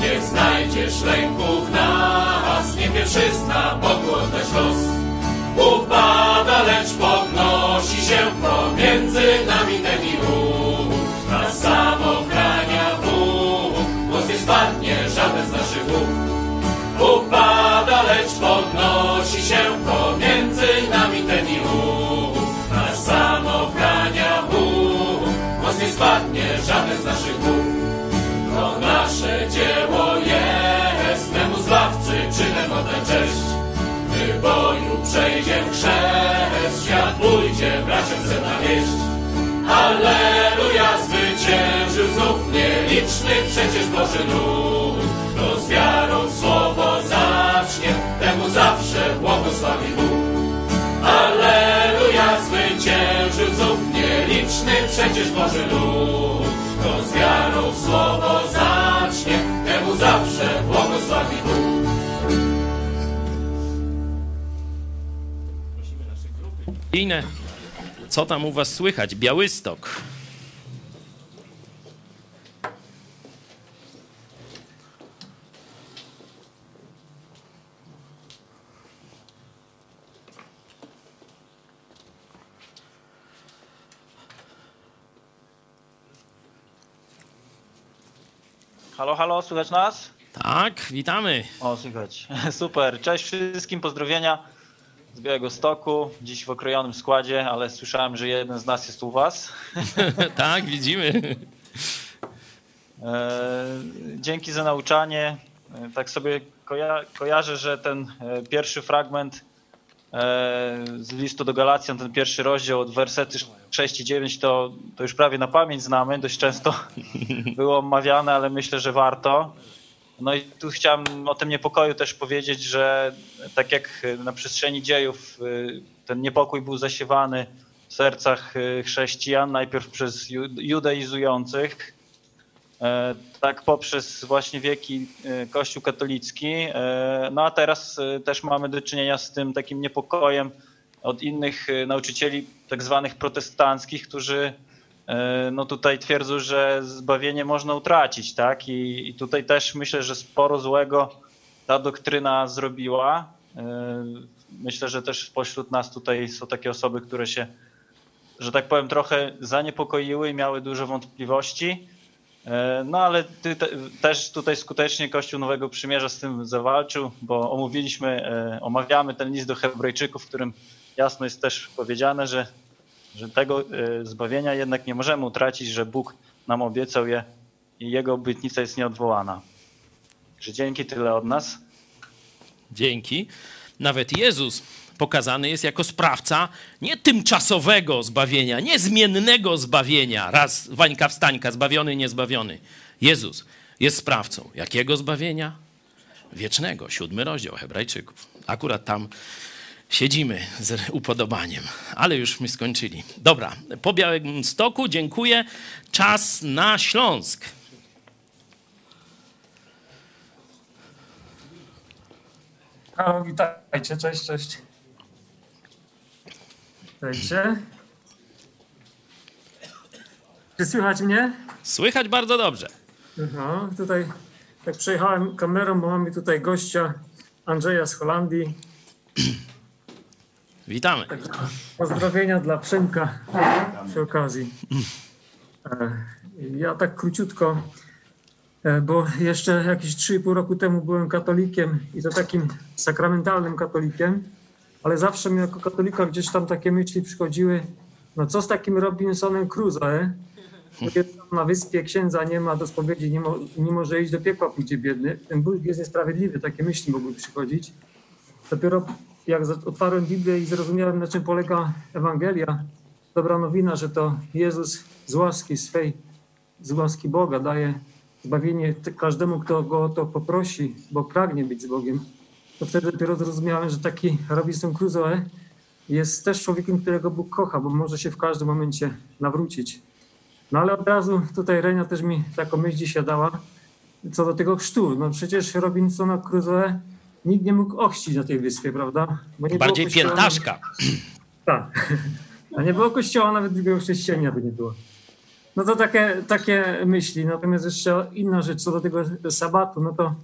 Nie znajdziesz lęku w nas, nie pierwszyzna, Bogu oddać los. Upada, lecz podnosi się pomiędzy nami ten i. Na samochrania boju przejdzie chrzest, świat pójdzie, braciom chce na wieść. Alleluja, zwyciężył znów nieliczny przecież Boży lud. Kto z wiarą słowo zacznie, temu zawsze błogosławi Bóg. Alleluja, zwyciężył znów nieliczny przecież Boży lud. Kto z wiarą słowo zacznie, temu zawsze błogosławi Inne, co tam u was słychać? Białystok. Halo, halo, słychać nas? Tak, witamy. O, słychać. Super. Cześć wszystkim, pozdrowienia z Białego Stoku. Dziś w okrojonym składzie, ale słyszałem, że jeden z nas jest u Was. tak, widzimy. E, dzięki za nauczanie. E, Tak sobie koja kojarzę, że ten e, pierwszy fragment z listu do Galacjan, ten pierwszy rozdział od wersety 6 i 9 to, to już prawie na pamięć znamy. Dość często było omawiane, ale myślę, że warto. No i tu chciałem o tym niepokoju też powiedzieć, że tak jak na przestrzeni dziejów y, ten niepokój był zasiewany w sercach y, chrześcijan, najpierw przez ju- judaizujących, e, tak poprzez właśnie wieki y, Kościół katolicki, no a teraz y, też mamy do czynienia z tym takim niepokojem od innych y, nauczycieli tak zwanych protestanckich, którzy no tutaj twierdzą, że zbawienie można utracić, tak? I, I tutaj też myślę, że sporo złego ta doktryna zrobiła. E, Myślę, że też pośród nas tutaj są takie osoby, które się, że tak powiem, trochę zaniepokoiły i miały dużo wątpliwości. E, No ale ty, te, też tutaj skutecznie Kościół Nowego Przymierza z tym zawalczył, bo omówiliśmy, e, omawiamy ten list do Hebrajczyków, w którym jasno jest też powiedziane, że że tego y, zbawienia jednak nie możemy utracić, że Bóg nam obiecał je i Jego obietnica jest nieodwołana. Że dzięki tyle od nas. Dzięki. Nawet Jezus pokazany jest jako sprawca nie tymczasowego zbawienia, nie zmiennego zbawienia. Raz Wańka wstańka, zbawiony, niezbawiony. Jezus jest sprawcą. Jakiego zbawienia? Wiecznego. Siódmy rozdział Hebrajczyków. Akurat tam siedzimy z upodobaniem, ale już my skończyli. Dobra, po Białym Stoku dziękuję. Czas na Śląsk. Halo, witajcie, cześć, cześć. Witajcie. Czy słychać mnie? Słychać bardzo dobrze. Aha, tutaj tak przejechałem kamerą, bo mamy tutaj gościa Andrzeja z Holandii. Witamy. Pozdrowienia dla Przemka przy okazji. E, Ja tak króciutko, e, bo jeszcze jakieś 3,5 roku temu byłem katolikiem i to takim sakramentalnym katolikiem, ale zawsze mi jako katolika gdzieś tam takie myśli przychodziły, no co z takim Robinsonem Crusoe? Na wyspie księdza nie ma do spowiedzi, nie, mo, nie może iść do piekła, pójdzie biedny. Ten Bóg jest niesprawiedliwy, takie myśli mogły przychodzić. Dopiero jak otwarłem Biblię i zrozumiałem, na czym polega Ewangelia, dobra nowina, że to Jezus z łaski swej, z łaski Boga daje zbawienie każdemu, kto go o to poprosi, bo pragnie być z Bogiem, to wtedy dopiero zrozumiałem, że taki Robinson Crusoe jest też człowiekiem, którego Bóg kocha, bo może się w każdym momencie nawrócić. No ale od razu tutaj Renia też mi taką myśl dzisiaj dała, co do tego chrztu. No przecież Robinsona Crusoe nikt nie mógł ochrzcić na tej wyspie, prawda? Bardziej kościoła- piętaszka. tak. A nie było kościoła, nawet drugiego chrześcijania by nie było. No to takie, takie myśli. Natomiast jeszcze inna rzecz co do tego sabatu, no to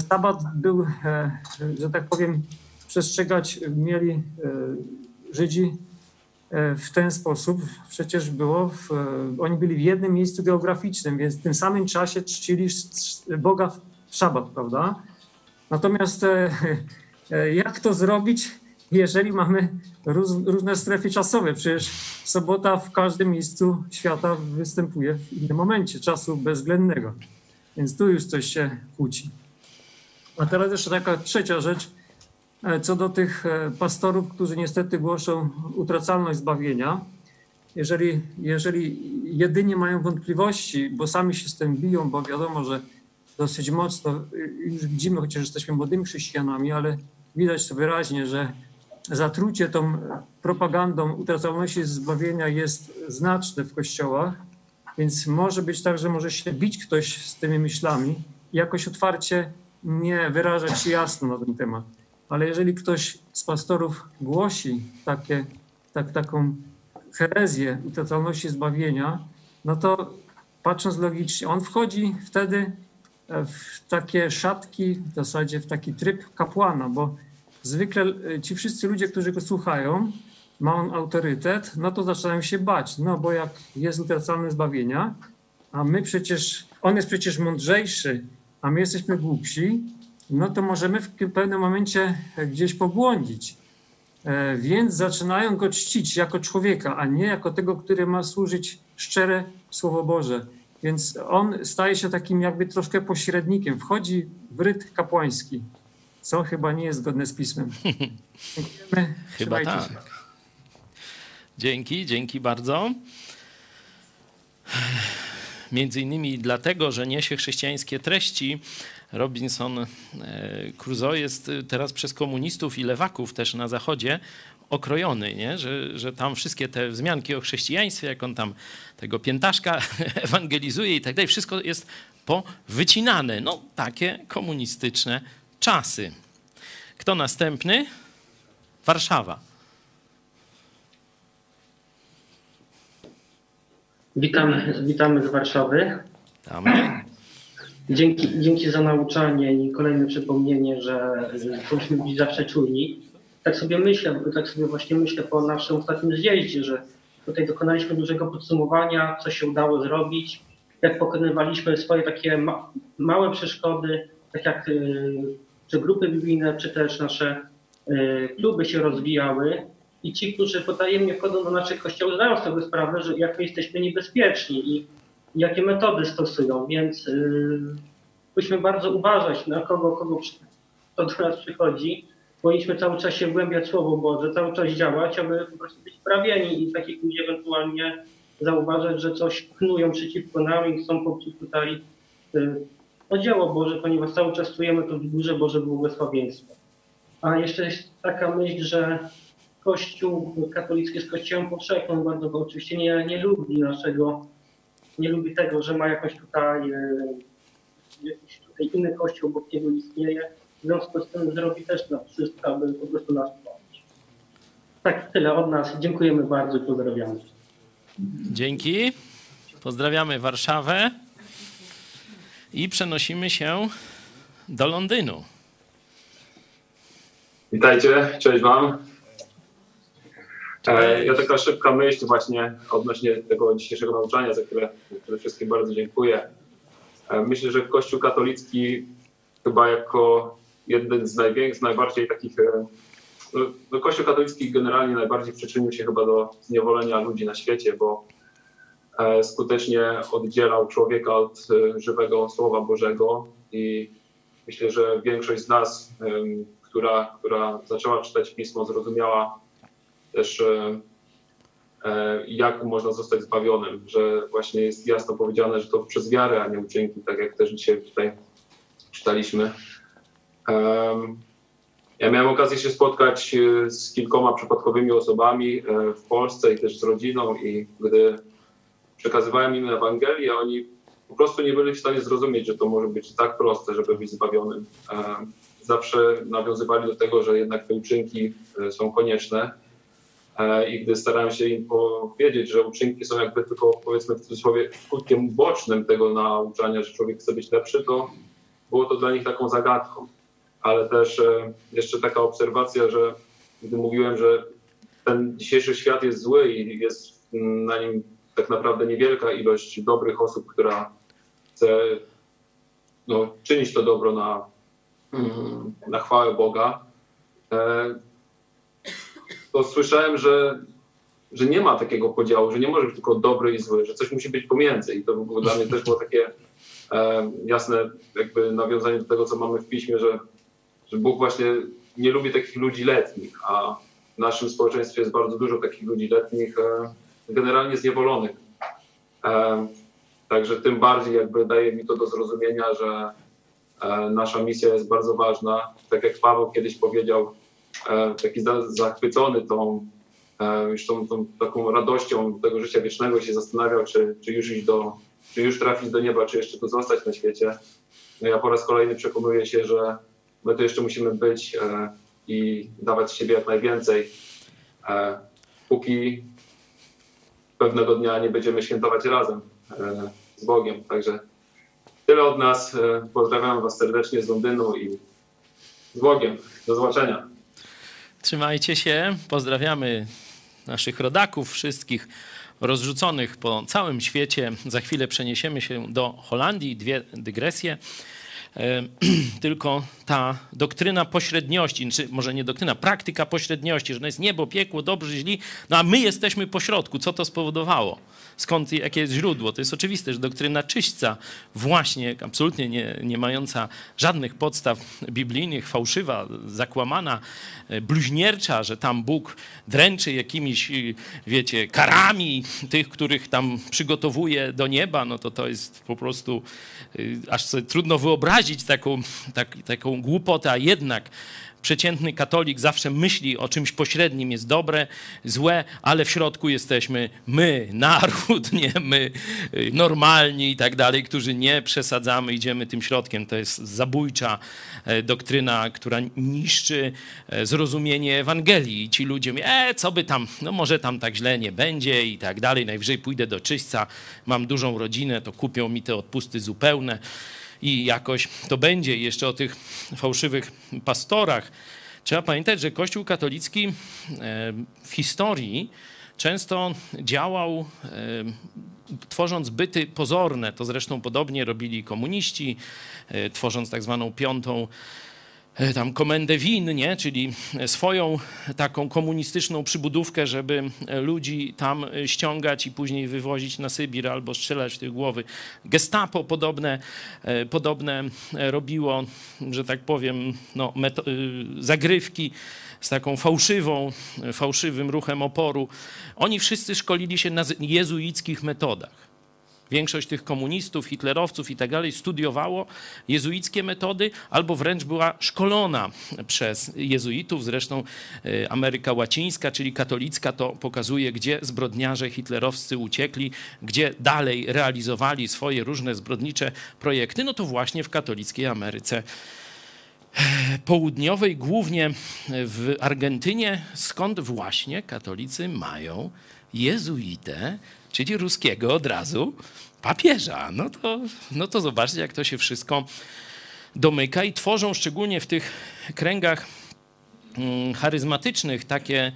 sabat był, e, że tak powiem, przestrzegać mieli e, Żydzi e, w ten sposób. Przecież było, w, e, oni byli w jednym miejscu geograficznym, więc w tym samym czasie czcili Boga w szabat, prawda? Natomiast e, e, jak to zrobić, jeżeli mamy różne strefy czasowe? Przecież sobota w każdym miejscu świata występuje w innym momencie czasu bezwzględnego. Więc tu już coś się kłóci. A teraz jeszcze taka trzecia rzecz, e, co do tych pastorów, którzy niestety głoszą utracalność zbawienia. Jeżeli, jeżeli jedynie mają wątpliwości, bo sami się z tym biją, bo wiadomo, że dosyć mocno y, już widzimy, chociaż jesteśmy młodymi chrześcijanami, ale widać to wyraźnie, że zatrucie tą propagandą utracalności zbawienia jest znaczne w kościołach, więc może być tak, że może się bić ktoś z tymi myślami jakoś otwarcie nie wyrażać się jasno na ten temat. Ale jeżeli ktoś z pastorów głosi takie tak, taką herezję i totalności zbawienia, no to patrząc logicznie, on wchodzi wtedy w takie szatki, w zasadzie w taki tryb kapłana, bo zwykle e, ci wszyscy ludzie, którzy go słuchają, ma on autorytet, no to zaczynają się bać, no bo jak jest utracalne zbawienia, a my przecież, on jest przecież mądrzejszy, a my jesteśmy głupsi, no to możemy w pewnym momencie gdzieś pobłądzić. E, więc zaczynają go czcić jako człowieka, a nie jako tego, który ma służyć szczere Słowo Boże. Więc on staje się takim jakby troszkę pośrednikiem, wchodzi w ryt kapłański, co chyba nie jest zgodne z pismem. Dziękujemy. Chyba tak. się. Dzięki, dzięki bardzo. Między innymi dlatego, że niesie chrześcijańskie treści, Robinson e, Crusoe jest teraz przez komunistów i lewaków też na zachodzie okrojony, nie? Że, że tam wszystkie te wzmianki o chrześcijaństwie, jak on tam tego piętaszka ewangelizuje i tak dalej, wszystko jest powycinane. No, takie komunistyczne czasy. Kto następny? Warszawa. Witamy, witamy z Warszawy. Damy. Dzięki, dzięki za nauczanie i kolejne przypomnienie, że że powinniśmy być zawsze czujni. Tak sobie myślę, tak sobie właśnie myślę po naszym ostatnim zjeździe, że tutaj dokonaliśmy dużego podsumowania, co się udało zrobić, jak pokonywaliśmy swoje takie ma, małe przeszkody, tak jak y, czy grupy biblijne, czy też nasze y, kluby się rozwijały. I ci, którzy potajemnie wchodzą do naszych kościołów, zdają sobie sprawę, że jak my jesteśmy niebezpieczni i jakie metody stosują, więc yy, musimy bardzo uważać na kogo, kogo kto do nas przychodzi. Powinniśmy cały czas się wgłębiać Słowo Boże, cały czas działać, aby po prostu być prawieni i takich ludzi ewentualnie zauważyć, że coś knują przeciwko nam i chcą popsuć tutaj yy, o dzieło Boże, ponieważ cały czas czujemy to w górze Boże błogosławieństwo. A jeszcze jest taka myśl, że Kościół katolicki jest kościołem powszechnym bardzo, bo oczywiście nie, nie lubi naszego, nie lubi tego, że ma jakąś tutaj, e, jakiś tutaj inny kościół obok niego istnieje. W związku z tym zrobi też na wszystko, aby po prostu nas pomóc. Tak, tyle od nas. Dziękujemy bardzo i pozdrawiamy. Dzięki. Pozdrawiamy Warszawę i przenosimy się do Londynu. Witajcie, cześć Wam. E, Ja taka szybka myśl właśnie odnośnie tego dzisiejszego nauczania, za które przede wszystkim bardzo dziękuję. E, Myślę, że Kościół katolicki chyba jako jeden z największych, najbardziej takich, e, no, no Kościół katolicki generalnie najbardziej przyczynił się chyba do zniewolenia ludzi na świecie, bo e, skutecznie oddzielał człowieka od e, żywego Słowa Bożego i myślę, że większość z nas, która, która zaczęła czytać pismo, zrozumiała też, jak można zostać zbawionym, że właśnie jest jasno powiedziane, że to przez wiarę, a nie uczynki, tak jak też dzisiaj tutaj czytaliśmy. Ja miałem okazję się spotkać e, z kilkoma przypadkowymi osobami e, w Polsce i też z rodziną i gdy przekazywałem im Ewangelię, oni po prostu nie byli w stanie zrozumieć, że to może być tak proste, żeby być zbawionym. Zawsze nawiązywali do tego, że jednak te uczynki e, są konieczne. I gdy starałem się im powiedzieć, że uczynki są jakby tylko powiedzmy w cudzysłowie skutkiem bocznym tego nauczania, że człowiek chce być lepszy, to było to dla nich taką zagadką. Ale też e, jeszcze taka obserwacja, że gdy mówiłem, że ten dzisiejszy świat jest zły i jest na nim tak naprawdę niewielka ilość dobrych osób, która chce no, czynić to dobro na, na chwałę Boga, e, to słyszałem, że, że nie ma takiego podziału, że nie może być tylko dobry i zły, że coś musi być pomiędzy. I to było, dla mnie też było takie e, jasne jakby nawiązanie do tego, co mamy w piśmie, że, że Bóg właśnie nie lubi takich ludzi letnich, a w naszym społeczeństwie jest bardzo dużo takich ludzi letnich, e, generalnie zniewolonych. E, także tym bardziej jakby daje mi to do zrozumienia, że e, nasza misja jest bardzo ważna. Tak jak Paweł kiedyś powiedział, taki za, zachwycony tą, już tą, tą taką radością tego życia wiecznego się zastanawiał, czy, czy już iść do, czy już trafić do nieba, czy jeszcze tu zostać na świecie. No ja po raz kolejny przekonuję się, że my tu jeszcze musimy być e, i dawać z siebie jak najwięcej. E, póki pewnego dnia nie będziemy świętować razem e, z Bogiem. Także tyle od nas. Pozdrawiam Was serdecznie z Londynu i z Bogiem. Do zobaczenia. Trzymajcie się. Pozdrawiamy naszych rodaków, wszystkich rozrzuconych po całym świecie. Za chwilę przeniesiemy się do Holandii. Dwie dygresje. Tylko ta doktryna pośredniości, czy może nie doktryna, praktyka pośredniości, że to jest niebo, piekło, dobrzy, źli, no a my jesteśmy pośrodku. Co to spowodowało? Skąd, jakie jest źródło? To jest oczywiste, że doktryna czyśćca, właśnie absolutnie nie, nie mająca żadnych podstaw biblijnych, fałszywa, zakłamana, e, bluźniercza, że tam Bóg dręczy jakimiś, y, wiecie, karami tych, których tam przygotowuje do nieba, no to to jest po prostu y, aż sobie trudno wyobrazić taką, tak, taką głupotę, a jednak przeciętny katolik zawsze myśli o czymś pośrednim, jest dobre, złe, ale w środku jesteśmy my, naród, nie my, y, normalni i tak dalej, którzy nie przesadzamy, idziemy tym środkiem. To jest zabójcza e, doktryna, która niszczy e, zrozumienie Ewangelii. I ci ludzie mówią, e, co by tam, no może tam tak źle nie będzie i tak dalej, najwyżej pójdę do czyśćca, mam dużą rodzinę, to kupią mi te odpusty zupełne i jakoś to będzie. Jeszcze o tych fałszywych pastorach. Trzeba pamiętać, że Kościół katolicki e, w historii często działał e, tworząc byty pozorne. To zresztą podobnie robili komuniści, e, tworząc tak zwaną piątą tam komendę win, nie? czyli swoją taką komunistyczną przybudówkę, żeby ludzi tam ściągać i później wywozić na Sybir albo strzelać w tych głowy. Gestapo podobne, e, podobne robiło, że tak powiem, no, zagrywki z taką fałszywą, fałszywym ruchem oporu. Oni wszyscy szkolili się na jezuickich metodach. Większość tych komunistów, hitlerowców i tak dalej studiowało jezuickie metody, albo wręcz była szkolona przez jezuitów. Zresztą e, Ameryka Łacińska, czyli katolicka, to pokazuje, gdzie zbrodniarze hitlerowscy uciekli, gdzie dalej realizowali swoje różne zbrodnicze projekty. No to właśnie w katolickiej Ameryce południowej, głównie w Argentynie, skąd właśnie katolicy mają jezuitę, czyli ruskiego od razu papieża. No to, no to zobaczcie, jak to się wszystko domyka i tworzą szczególnie w tych kręgach mm, charyzmatycznych takie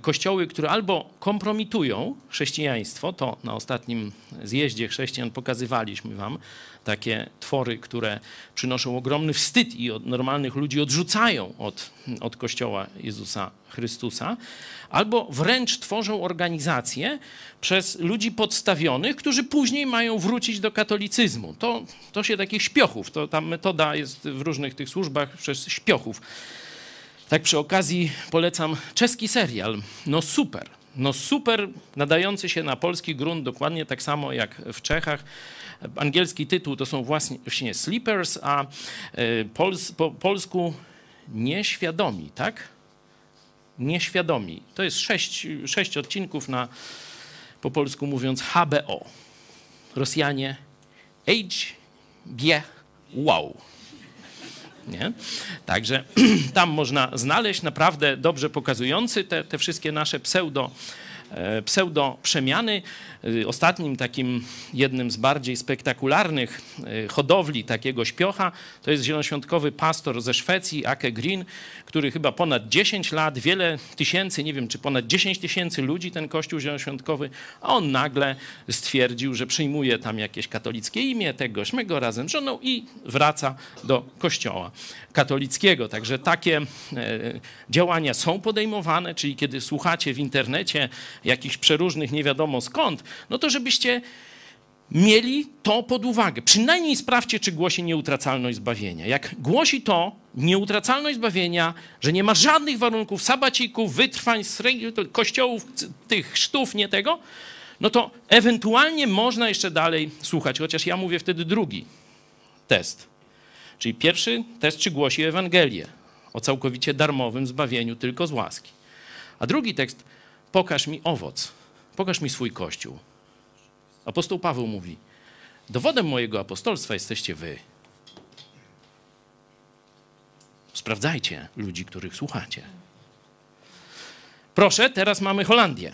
kościoły, które albo kompromitują chrześcijaństwo, to na ostatnim zjeździe chrześcijan pokazywaliśmy wam takie twory, które przynoszą ogromny wstyd i od normalnych ludzi odrzucają od, od Kościoła Jezusa Chrystusa, albo wręcz tworzą organizacje przez ludzi podstawionych, którzy później mają wrócić do katolicyzmu. To, to się takich śpiochów, to ta metoda jest w różnych tych służbach przez śpiochów. Tak przy okazji polecam czeski serial. No super. No super, nadający się na polski grunt dokładnie tak samo jak w Czechach. Angielski tytuł to są właśnie, Sleepers, a e, pols, po polsku nieświadomi, tak? Nieświadomi. To jest sześć, sześć odcinków na, po polsku mówiąc, HBO. Rosjanie HG wow. Nie? Także tam można znaleźć naprawdę dobrze pokazujący te, te wszystkie nasze pseudo, e, pseudo przemiany. Y, Ostatnim takim, jednym z bardziej spektakularnych y, hodowli takiego śpiocha, to jest zielonoświątkowy pastor ze Szwecji, Ake Green, który chyba ponad 10 lat, wiele tysięcy, nie wiem czy ponad 10 tysięcy ludzi ten kościół zielonoświątkowy, a on nagle stwierdził, że przyjmuje tam jakieś katolickie imię, tego śmego razem z żoną i wraca do kościoła katolickiego. Także takie e, działania są podejmowane, czyli kiedy słuchacie w internecie jakichś przeróżnych nie wiadomo skąd, no to żebyście mieli to pod uwagę. Przynajmniej sprawdźcie, czy głosi nieutracalność zbawienia. Jak głosi to nieutracalność zbawienia, że nie ma żadnych warunków sabacików, wytrwań, kościołów, tych chrztów, nie tego, no to ewentualnie można jeszcze dalej słuchać, chociaż ja mówię wtedy drugi test. Czyli pierwszy test, czy głosi Ewangelię o całkowicie darmowym zbawieniu tylko z łaski. A drugi tekst, pokaż mi owoc, pokaż mi swój kościół. Apostoł Paweł mówi, dowodem mojego apostolstwa jesteście wy. Sprawdzajcie ludzi, których słuchacie. Proszę, teraz mamy Holandię.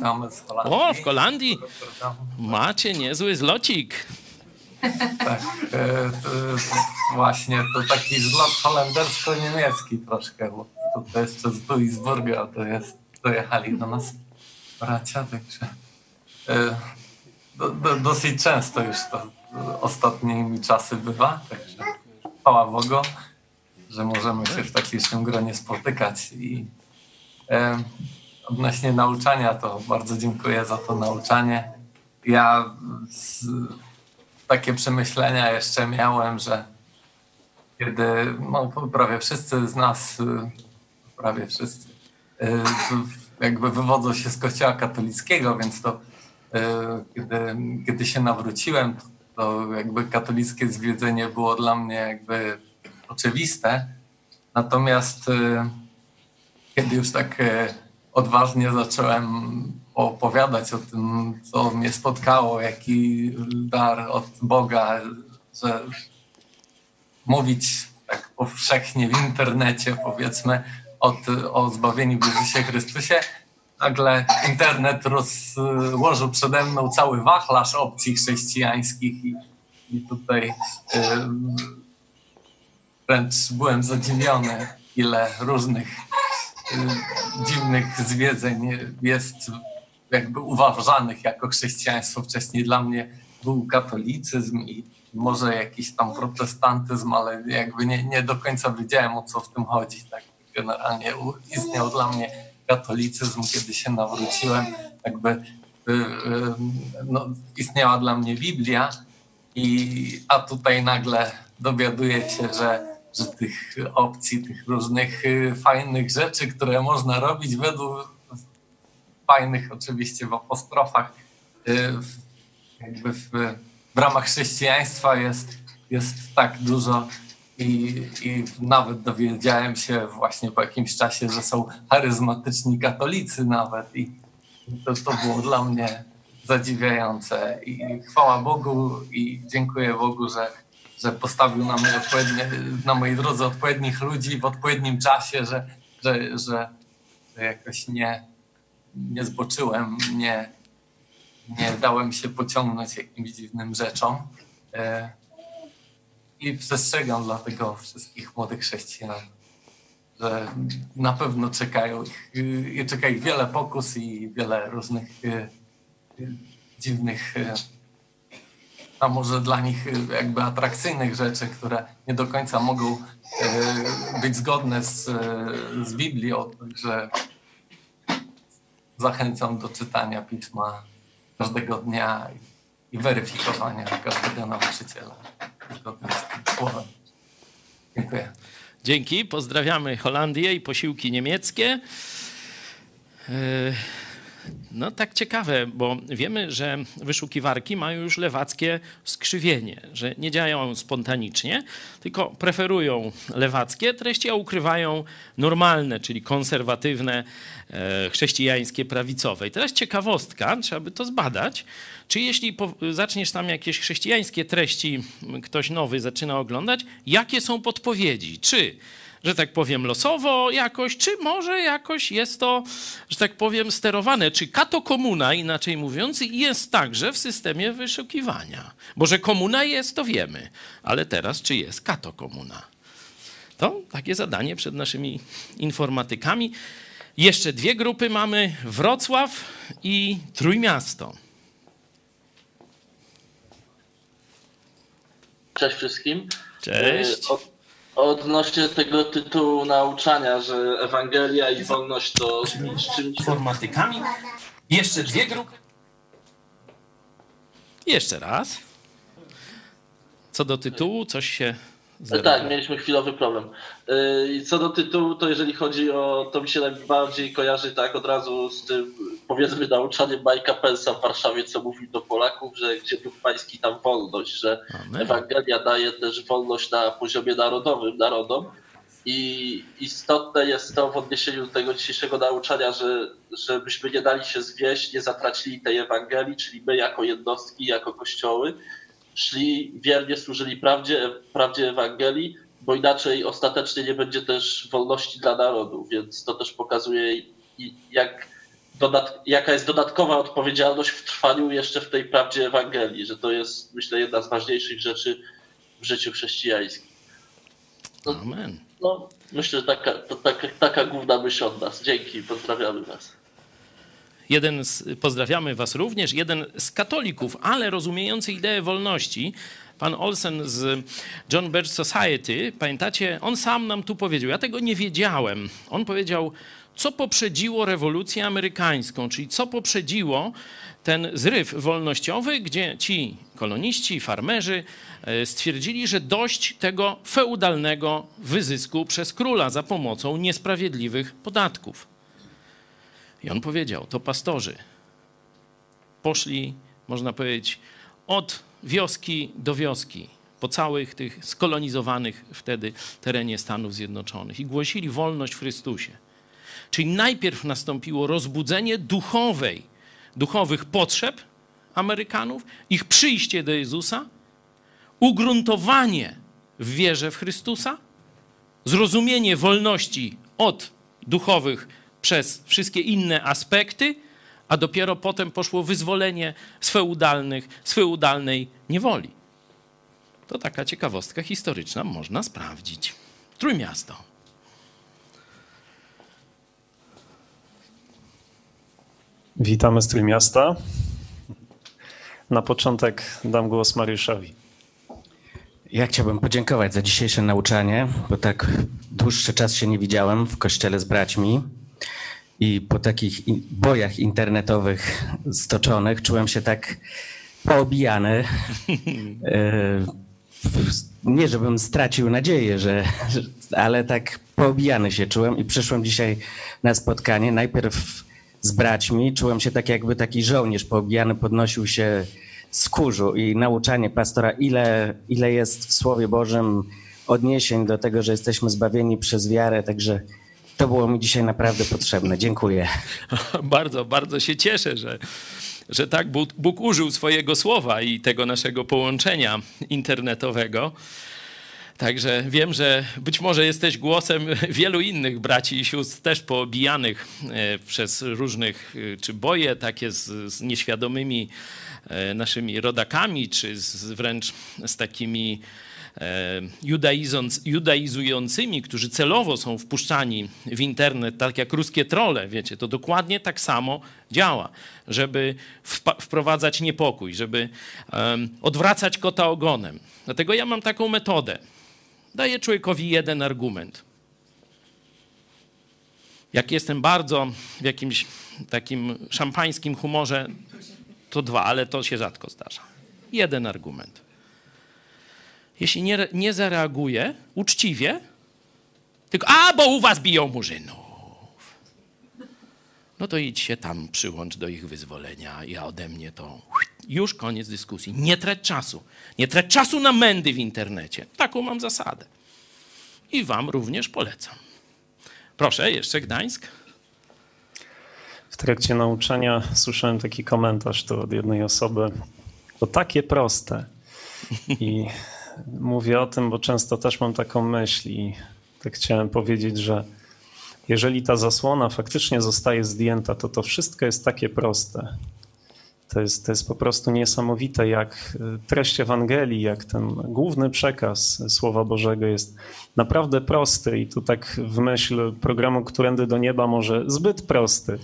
Holandii. O, w Holandii macie niezły zlocik. Tak, e, to, właśnie to taki zlot holendersko-niemiecki troszkę, bo to jeszcze z Duisburga to jest, dojechali do nas bracia, także e, do, do, dosyć często już to ostatnimi czasy bywa, także chwała Bogu, że możemy się w tak licznym gronie spotykać i e, odnośnie nauczania, to bardzo dziękuję za to nauczanie. Ja z, takie przemyślenia jeszcze miałem, że kiedy no, prawie wszyscy z nas, y, prawie wszyscy, y, jakby wywodzą się z kościoła katolickiego, więc to y, kiedy, kiedy się nawróciłem, to jakby katolickie zwiedzenie było dla mnie jakby oczywiste. Natomiast kiedy już tak odważnie zacząłem opowiadać o tym, co mnie spotkało, jaki dar od Boga, że mówić tak powszechnie w internecie, powiedzmy, od, o zbawieniu w Jezusie Chrystusie. Nagle internet rozłożył przede mną cały wachlarz opcji chrześcijańskich i, i tutaj y, wręcz byłem zadziwiony, ile różnych y, dziwnych zwiedzeń jest jakby uważanych jako chrześcijaństwo. Wcześniej dla mnie był katolicyzm i może jakiś tam protestantyzm, ale jakby nie, nie do końca wiedziałem o co w tym chodzi. Tak generalnie istniał dla mnie katolicyzm, kiedy się nawróciłem, jakby y, y, no, istniała dla mnie Biblia, i, a tutaj nagle dowiaduję się, że, że tych opcji, tych różnych y, fajnych rzeczy, które można robić według fajnych oczywiście w apostrofach, w, jakby w, w ramach chrześcijaństwa jest, jest tak dużo i, i nawet dowiedziałem się właśnie po jakimś czasie, że są charyzmatyczni katolicy nawet i to, to było dla mnie zadziwiające i chwała Bogu i dziękuję Bogu, że, że postawił na, mnie na mojej drodze odpowiednich ludzi w odpowiednim czasie, że, że, że, że jakoś nie, nie zboczyłem, nie, nie dałem się pociągnąć jakimś dziwnym rzeczom. I przestrzegam dlatego wszystkich młodych chrześcijan, że na pewno czekają ich, y, czeka ich wiele pokus i wiele różnych y, y, dziwnych, a może dla nich jakby atrakcyjnych rzeczy, które nie do końca mogą być zgodne z, z Biblią. Także zachęcam do czytania pisma każdego dnia i weryfikowania każdego nauczyciela zgodnie z tym słowem. Dziękuję. Dzięki, pozdrawiamy Holandię i posiłki niemieckie. No tak ciekawe, bo wiemy, że wyszukiwarki mają już lewackie skrzywienie, że nie działają spontanicznie, tylko preferują lewackie treści, a ukrywają normalne, czyli konserwatywne, e, chrześcijańskie, prawicowe. I teraz ciekawostka, trzeba by to zbadać, czy jeśli zaczniesz tam jakieś chrześcijańskie treści, ktoś nowy zaczyna oglądać, jakie są podpowiedzi? Czy że tak powiem, losowo jakoś, czy może jakoś jest to, że tak powiem, sterowane, czy katokomuna, inaczej mówiąc, jest także w systemie wyszukiwania. Bo że komuna jest, to wiemy, ale teraz czy jest katokomuna? To takie zadanie przed naszymi informatykami. Jeszcze dwie grupy mamy, Wrocław i Trójmiasto. Cześć wszystkim. Cześć. E, od, odnośnie tego tytułu nauczania, że Ewangelia i wolność to czymś... Informatykami. Jeszcze dwie grupy. Jeszcze raz. Co do tytułu, coś się tak, mieliśmy chwilowy problem. Y, co do tytułu, to jeżeli chodzi o, to mi się najbardziej kojarzy tak od razu z tym, powiedzmy, nauczaniem Majka Pensa w Warszawie, co mówił do Polaków, że gdzie Duch Pański tam wolność, że Amen. Ewangelia daje też wolność na poziomie narodowym narodom i istotne jest to w odniesieniu do tego dzisiejszego nauczania, że żebyśmy nie dali się zwieść, nie zatracili tej Ewangelii, czyli my jako jednostki, jako kościoły, szli wiernie, służyli prawdzie, prawdzie Ewangelii, bo inaczej ostatecznie nie będzie też wolności dla narodu, więc to też pokazuje, jak dodat, jaka jest dodatkowa odpowiedzialność w trwaniu jeszcze w tej prawdzie Ewangelii, że to jest, myślę, jedna z ważniejszych rzeczy w życiu chrześcijańskim. Amen. No, myślę, że taka, to taka, taka główna myśl od nas. Dzięki, pozdrawiamy Was. Jeden z, pozdrawiamy Was również, jeden z katolików, ale rozumiejący ideę wolności, pan Olsen z John Birch Society, pamiętacie, on sam nam tu powiedział, ja tego nie wiedziałem. On powiedział, co poprzedziło rewolucję amerykańską, czyli co poprzedziło ten zryw wolnościowy, gdzie ci koloniści, farmerzy e, stwierdzili, że dość tego feudalnego wyzysku przez króla za pomocą niesprawiedliwych podatków. I on powiedział, to pastorzy poszli, można powiedzieć, od wioski do wioski, po całych tych skolonizowanych wtedy terenie Stanów Zjednoczonych i głosili wolność w Chrystusie. Czyli najpierw nastąpiło rozbudzenie duchowej, duchowych potrzeb Amerykanów, ich przyjście do Jezusa, ugruntowanie w wierze w Chrystusa, zrozumienie wolności od duchowych przez wszystkie inne aspekty, a dopiero potem poszło wyzwolenie z, feudalnych, z feudalnej niewoli. To taka ciekawostka historyczna, można sprawdzić. Trójmiasto. Witamy z Trójmiasta. Na początek dam głos Mariuszowi. Ja chciałbym podziękować za dzisiejsze nauczanie, bo tak dłuższy czas się nie widziałem w kościele z braćmi i po takich bojach internetowych stoczonych czułem się tak poobijany. E, Nie, żebym stracił nadzieję, że, ale tak poobijany się czułem i przyszłem dzisiaj na spotkanie. Najpierw z braćmi czułem się tak, jakby taki żołnierz poobijany podnosił się z kurzu i nauczanie pastora, ile, ile jest w Słowie Bożym odniesień do tego, że jesteśmy zbawieni przez wiarę, także to było mi dzisiaj naprawdę potrzebne. Dziękuję. bardzo, bardzo się cieszę, że, że tak Bóg, Bóg użył swojego słowa i tego naszego połączenia internetowego. Także wiem, że być może jesteś głosem wielu innych braci i sióstr, też poobijanych e, przez różnych, e, czy boje takie z, z nieświadomymi e, naszymi rodakami, czy z, wręcz z takimi judaizującymi, którzy celowo są wpuszczani w internet, tak jak ruskie trole, wiecie, to dokładnie tak samo działa, żeby wprowadzać niepokój, żeby odwracać kota ogonem. Dlatego ja mam taką metodę. Daję człowiekowi jeden argument. Jak jestem bardzo w jakimś takim szampańskim humorze, to dwa, ale to się rzadko zdarza. Jeden argument. Jeśli nie, nie zareaguje uczciwie, tylko a, bo u was biją murzynów. No to idź się tam przyłącz do ich wyzwolenia, ja ode mnie to już koniec dyskusji. Nie trać czasu. Nie trać czasu na mędy w internecie. Taką mam zasadę. I wam również polecam. Proszę, jeszcze Gdańsk. W trakcie nauczania słyszałem taki komentarz tu od jednej osoby. To takie proste. I mówię o tym, bo często też mam taką myśl i tak chciałem powiedzieć, że jeżeli ta zasłona faktycznie zostaje zdjęta, to to wszystko jest takie proste. To jest, to jest po prostu niesamowite, jak y, treść Ewangelii, jak ten główny przekaz Słowa Bożego jest naprawdę prosty i tu tak w myśl programu Którędy do Nieba może zbyt prosty.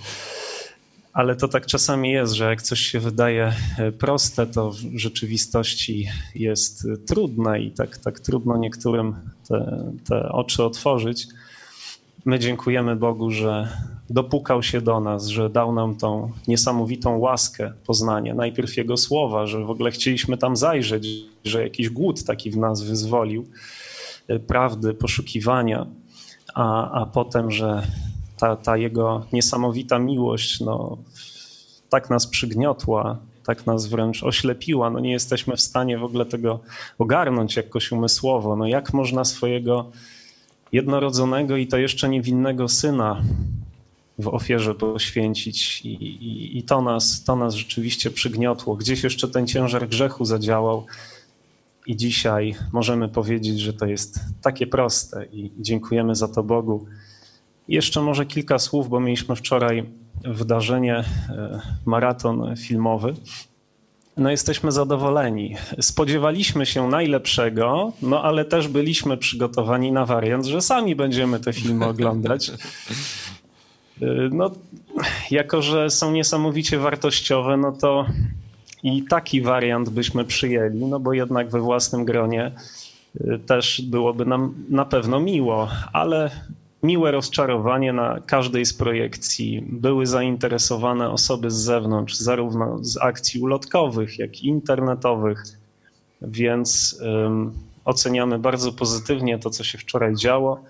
Ale to tak czasami jest, że jak coś się wydaje e, proste, to w rzeczywistości jest e, trudne i tak, tak trudno niektórym te, te oczy otworzyć. My dziękujemy Bogu, że dopukał się do nas, że dał nam tą niesamowitą łaskę poznania. Najpierw Jego słowa, że w ogóle chcieliśmy tam zajrzeć, że jakiś głód taki w nas wyzwolił, e, prawdy, poszukiwania, a, a potem, że ta, ta Jego niesamowita miłość no, tak nas przygniotła, tak nas wręcz oślepiła. No nie jesteśmy w stanie w ogóle tego ogarnąć jakoś umysłowo. No jak można swojego jednorodzonego i to jeszcze niewinnego syna w ofierze poświęcić i, i, i to, nas, to nas rzeczywiście przygniotło. Gdzieś jeszcze ten ciężar grzechu zadziałał, I dzisiaj możemy powiedzieć, że to jest takie proste i dziękujemy za to Bogu. Jeszcze może kilka słów, bo mieliśmy wczoraj wydarzenie, e, maraton filmowy. No jesteśmy zadowoleni. Spodziewaliśmy się najlepszego, no ale też byliśmy przygotowani na wariant, że sami będziemy te filmy oglądać. Y, No, jako że są niesamowicie wartościowe, no to i taki wariant byśmy przyjęli, no bo jednak we własnym gronie y, też byłoby nam na pewno miło, ale miłe rozczarowanie na każdej z projekcji. Były zainteresowane osoby z zewnątrz, zarówno z akcji ulotkowych, jak i internetowych, więc ym, oceniamy bardzo pozytywnie to, co się wczoraj działo.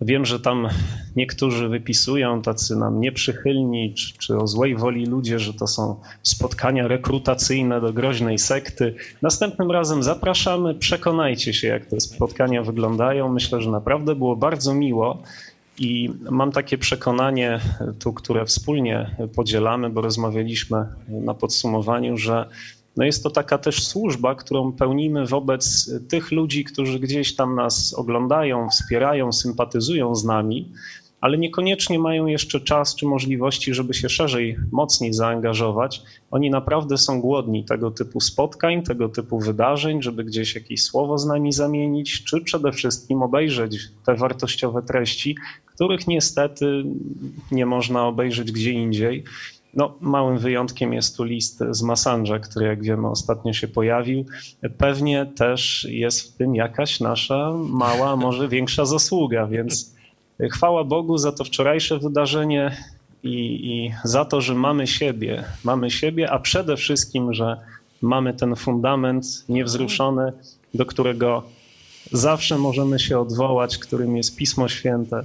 Wiem, że tam niektórzy wypisują, tacy nam nieprzychylni, czy, czy o złej woli ludzie, że to są spotkania rekrutacyjne do groźnej sekty. Następnym razem zapraszamy, przekonajcie się, jak te spotkania wyglądają. Myślę, że naprawdę było bardzo miło. I mam takie przekonanie, tu, które wspólnie podzielamy, bo rozmawialiśmy na podsumowaniu, że no jest to taka też służba, którą pełnimy wobec tych ludzi, którzy gdzieś tam nas oglądają, wspierają, sympatyzują z nami, ale niekoniecznie mają jeszcze czas czy możliwości, żeby się szerzej, mocniej zaangażować. Oni naprawdę są głodni tego typu spotkań, tego typu wydarzeń, żeby gdzieś jakieś słowo z nami zamienić, czy przede wszystkim obejrzeć te wartościowe treści, których niestety nie można obejrzeć gdzie indziej. No, małym wyjątkiem jest tu list z Massandża, który jak wiemy ostatnio się pojawił. Pewnie też jest w tym jakaś nasza mała, może większa zasługa, więc chwała Bogu za to wczorajsze wydarzenie i, i za to, że mamy siebie, mamy siebie, a przede wszystkim, że mamy ten fundament niewzruszony, do którego zawsze możemy się odwołać, którym jest Pismo Święte.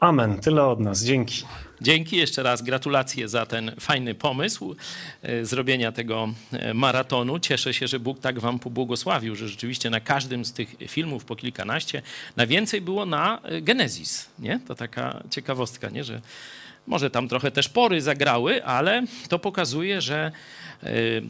Amen. Tyle od nas. Dzięki. Dzięki jeszcze raz, gratulacje za ten fajny pomysł e, zrobienia tego e, maratonu. Cieszę się, że Bóg tak wam pobłogosławił, że rzeczywiście na każdym z tych filmów po kilkanaście, na więcej było na e, Genesis, nie? To taka ciekawostka, nie? Że może tam trochę też pory zagrały, ale to pokazuje, że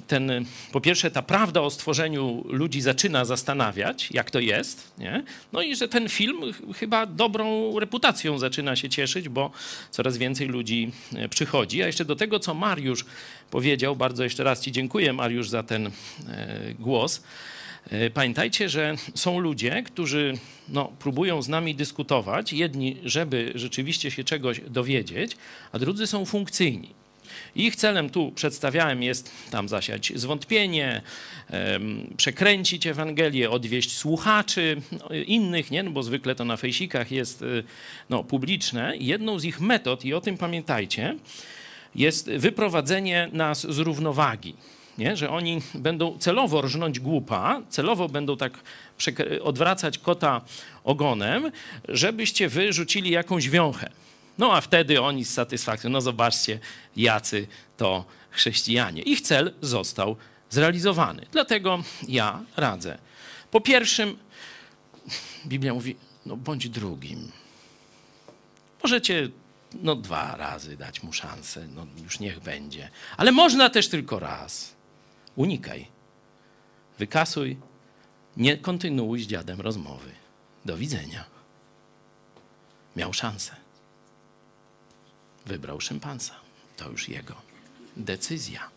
ten, po pierwsze, ta prawda o stworzeniu ludzi zaczyna zastanawiać, jak to jest, nie? no i że ten film chyba dobrą reputacją zaczyna się cieszyć, bo coraz więcej ludzi przychodzi. A jeszcze do tego, co Mariusz powiedział, bardzo jeszcze raz Ci dziękuję, Mariusz, za ten głos. Pamiętajcie, że są ludzie, którzy no, próbują z nami dyskutować. Jedni, żeby rzeczywiście się czegoś dowiedzieć, a drudzy są funkcyjni. Ich celem tu przedstawiałem jest tam zasiać zwątpienie, przekręcić Ewangelię, odwieść słuchaczy no, innych, nie? No, bo zwykle to na fejsikach jest no, publiczne. Jedną z ich metod, i o tym pamiętajcie, jest wyprowadzenie nas z równowagi. Nie? Że oni będą celowo rżnąć głupa, celowo będą tak odwracać kota ogonem, żebyście wy rzucili jakąś wiąchę. No a wtedy oni z satysfakcją, no zobaczcie, jacy to chrześcijanie. Ich cel został zrealizowany. Dlatego ja radzę. Po pierwszym, Biblia mówi, no bądź drugim. Możecie no dwa razy dać mu szansę, no już niech będzie. Ale można też tylko raz. Unikaj. Wykasuj. Nie kontynuuj z dziadem rozmowy. Do widzenia. Miał szansę wybrał szympansa. To już jego decyzja.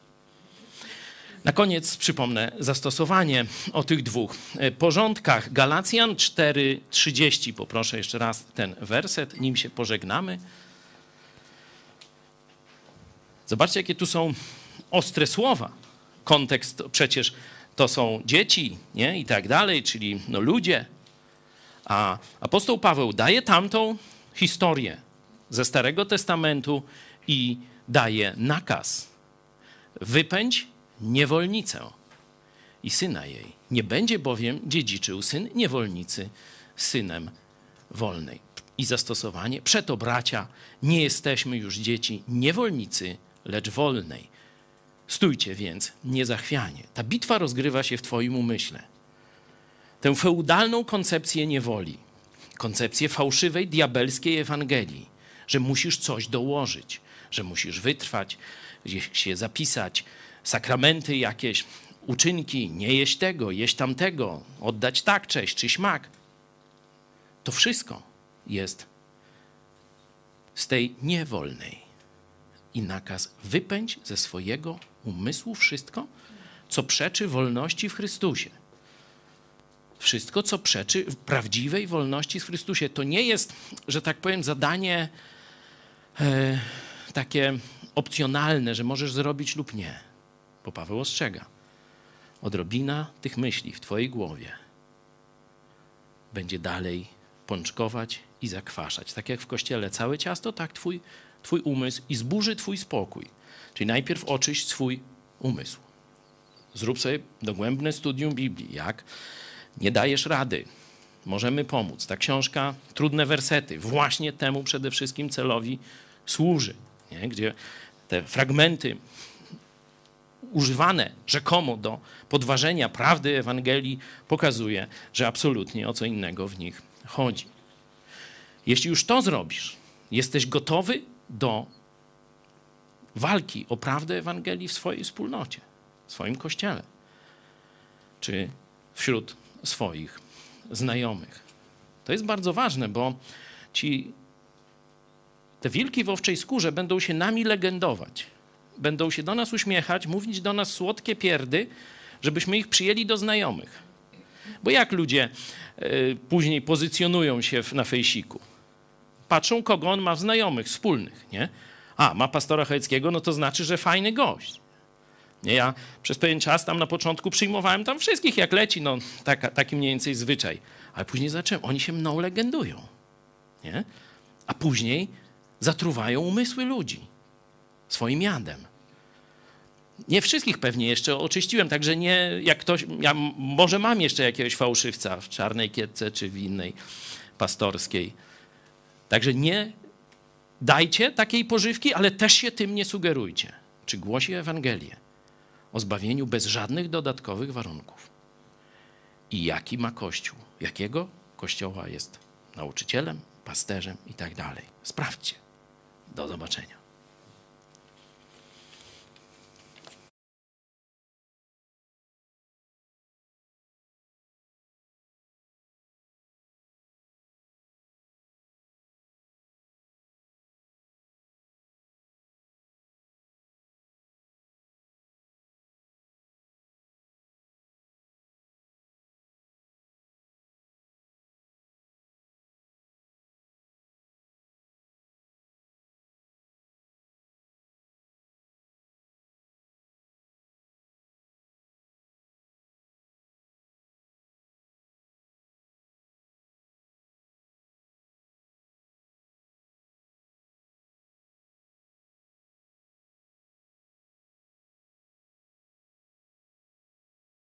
Na koniec przypomnę zastosowanie o tych dwóch porządkach. Galacjan 4:30. Poproszę jeszcze raz ten werset, nim się pożegnamy. Zobaczcie, jakie tu są ostre słowa. Kontekst przecież to są dzieci, nie? I tak dalej, czyli no ludzie. A apostoł Paweł daje tamtą historię ze Starego Testamentu i daje nakaz. Wypędź niewolnicę i syna jej. Nie będzie bowiem dziedziczył syn niewolnicy synem wolnej. I zastosowanie. Przeto, bracia, nie jesteśmy już dzieci niewolnicy, lecz wolnej. Stójcie więc niezachwianie. Ta bitwa rozgrywa się w Twoim umyśle. Tę feudalną koncepcję niewoli, koncepcję fałszywej, diabelskiej Ewangelii, że musisz coś dołożyć, że musisz wytrwać, gdzieś się zapisać, sakramenty jakieś. uczynki, nie jeść tego, jeść tamtego, oddać tak cześć czy śmak. To wszystko jest z tej niewolnej. I nakaz wypędź ze swojego umysłu wszystko, co przeczy wolności w Chrystusie. Wszystko, co przeczy prawdziwej wolności w Chrystusie. To nie jest, że tak powiem, zadanie e, takie opcjonalne, że możesz zrobić lub nie. Bo Paweł ostrzega. Odrobina tych myśli w Twojej głowie będzie dalej pączkować i zakwaszać. Tak jak w kościele całe ciasto, tak twój, twój umysł i zburzy Twój spokój. Czyli najpierw oczyść swój umysł. Zrób sobie dogłębne studium Biblii. Jak nie dajesz rady, możemy pomóc. Ta książka, trudne wersety, właśnie temu przede wszystkim celowi służy. Nie? Gdzie te fragmenty używane rzekomo do podważenia prawdy Ewangelii pokazuje, że absolutnie o co innego w nich chodzi. Jeśli już to zrobisz, jesteś gotowy do walki o prawdę Ewangelii w swojej wspólnocie, w swoim kościele, czy wśród swoich znajomych. To jest bardzo ważne, bo ci te wilki w owczej skórze będą się nami legendować. Będą się do nas uśmiechać, mówić do nas słodkie pierdy, żebyśmy ich przyjęli do znajomych. Bo jak ludzie y, później pozycjonują się w, na fejsiku? Patrzą, kogo on ma w znajomych, wspólnych, nie? A, ma pastora Chojeckiego, no to znaczy, że fajny gość. Nie, ja przez pewien czas tam na początku przyjmowałem tam wszystkich, jak leci, no taka, taki mniej więcej zwyczaj. Ale później zacząłem, oni się mną legendują. Nie? A później zatruwają umysły ludzi swoim jadem. Nie wszystkich pewnie jeszcze oczyściłem, także nie jak ktoś, ja może mam jeszcze jakiegoś fałszywca w czarnej kietce czy w innej pastorskiej. Także nie dajcie takiej pożywki, ale też się tym nie sugerujcie. Czy głosi Ewangelię o zbawieniu bez żadnych dodatkowych warunków? I jaki ma Kościół? Jakiego Kościoła jest nauczycielem, pasterzem i tak dalej? Sprawdźcie. Do zobaczenia.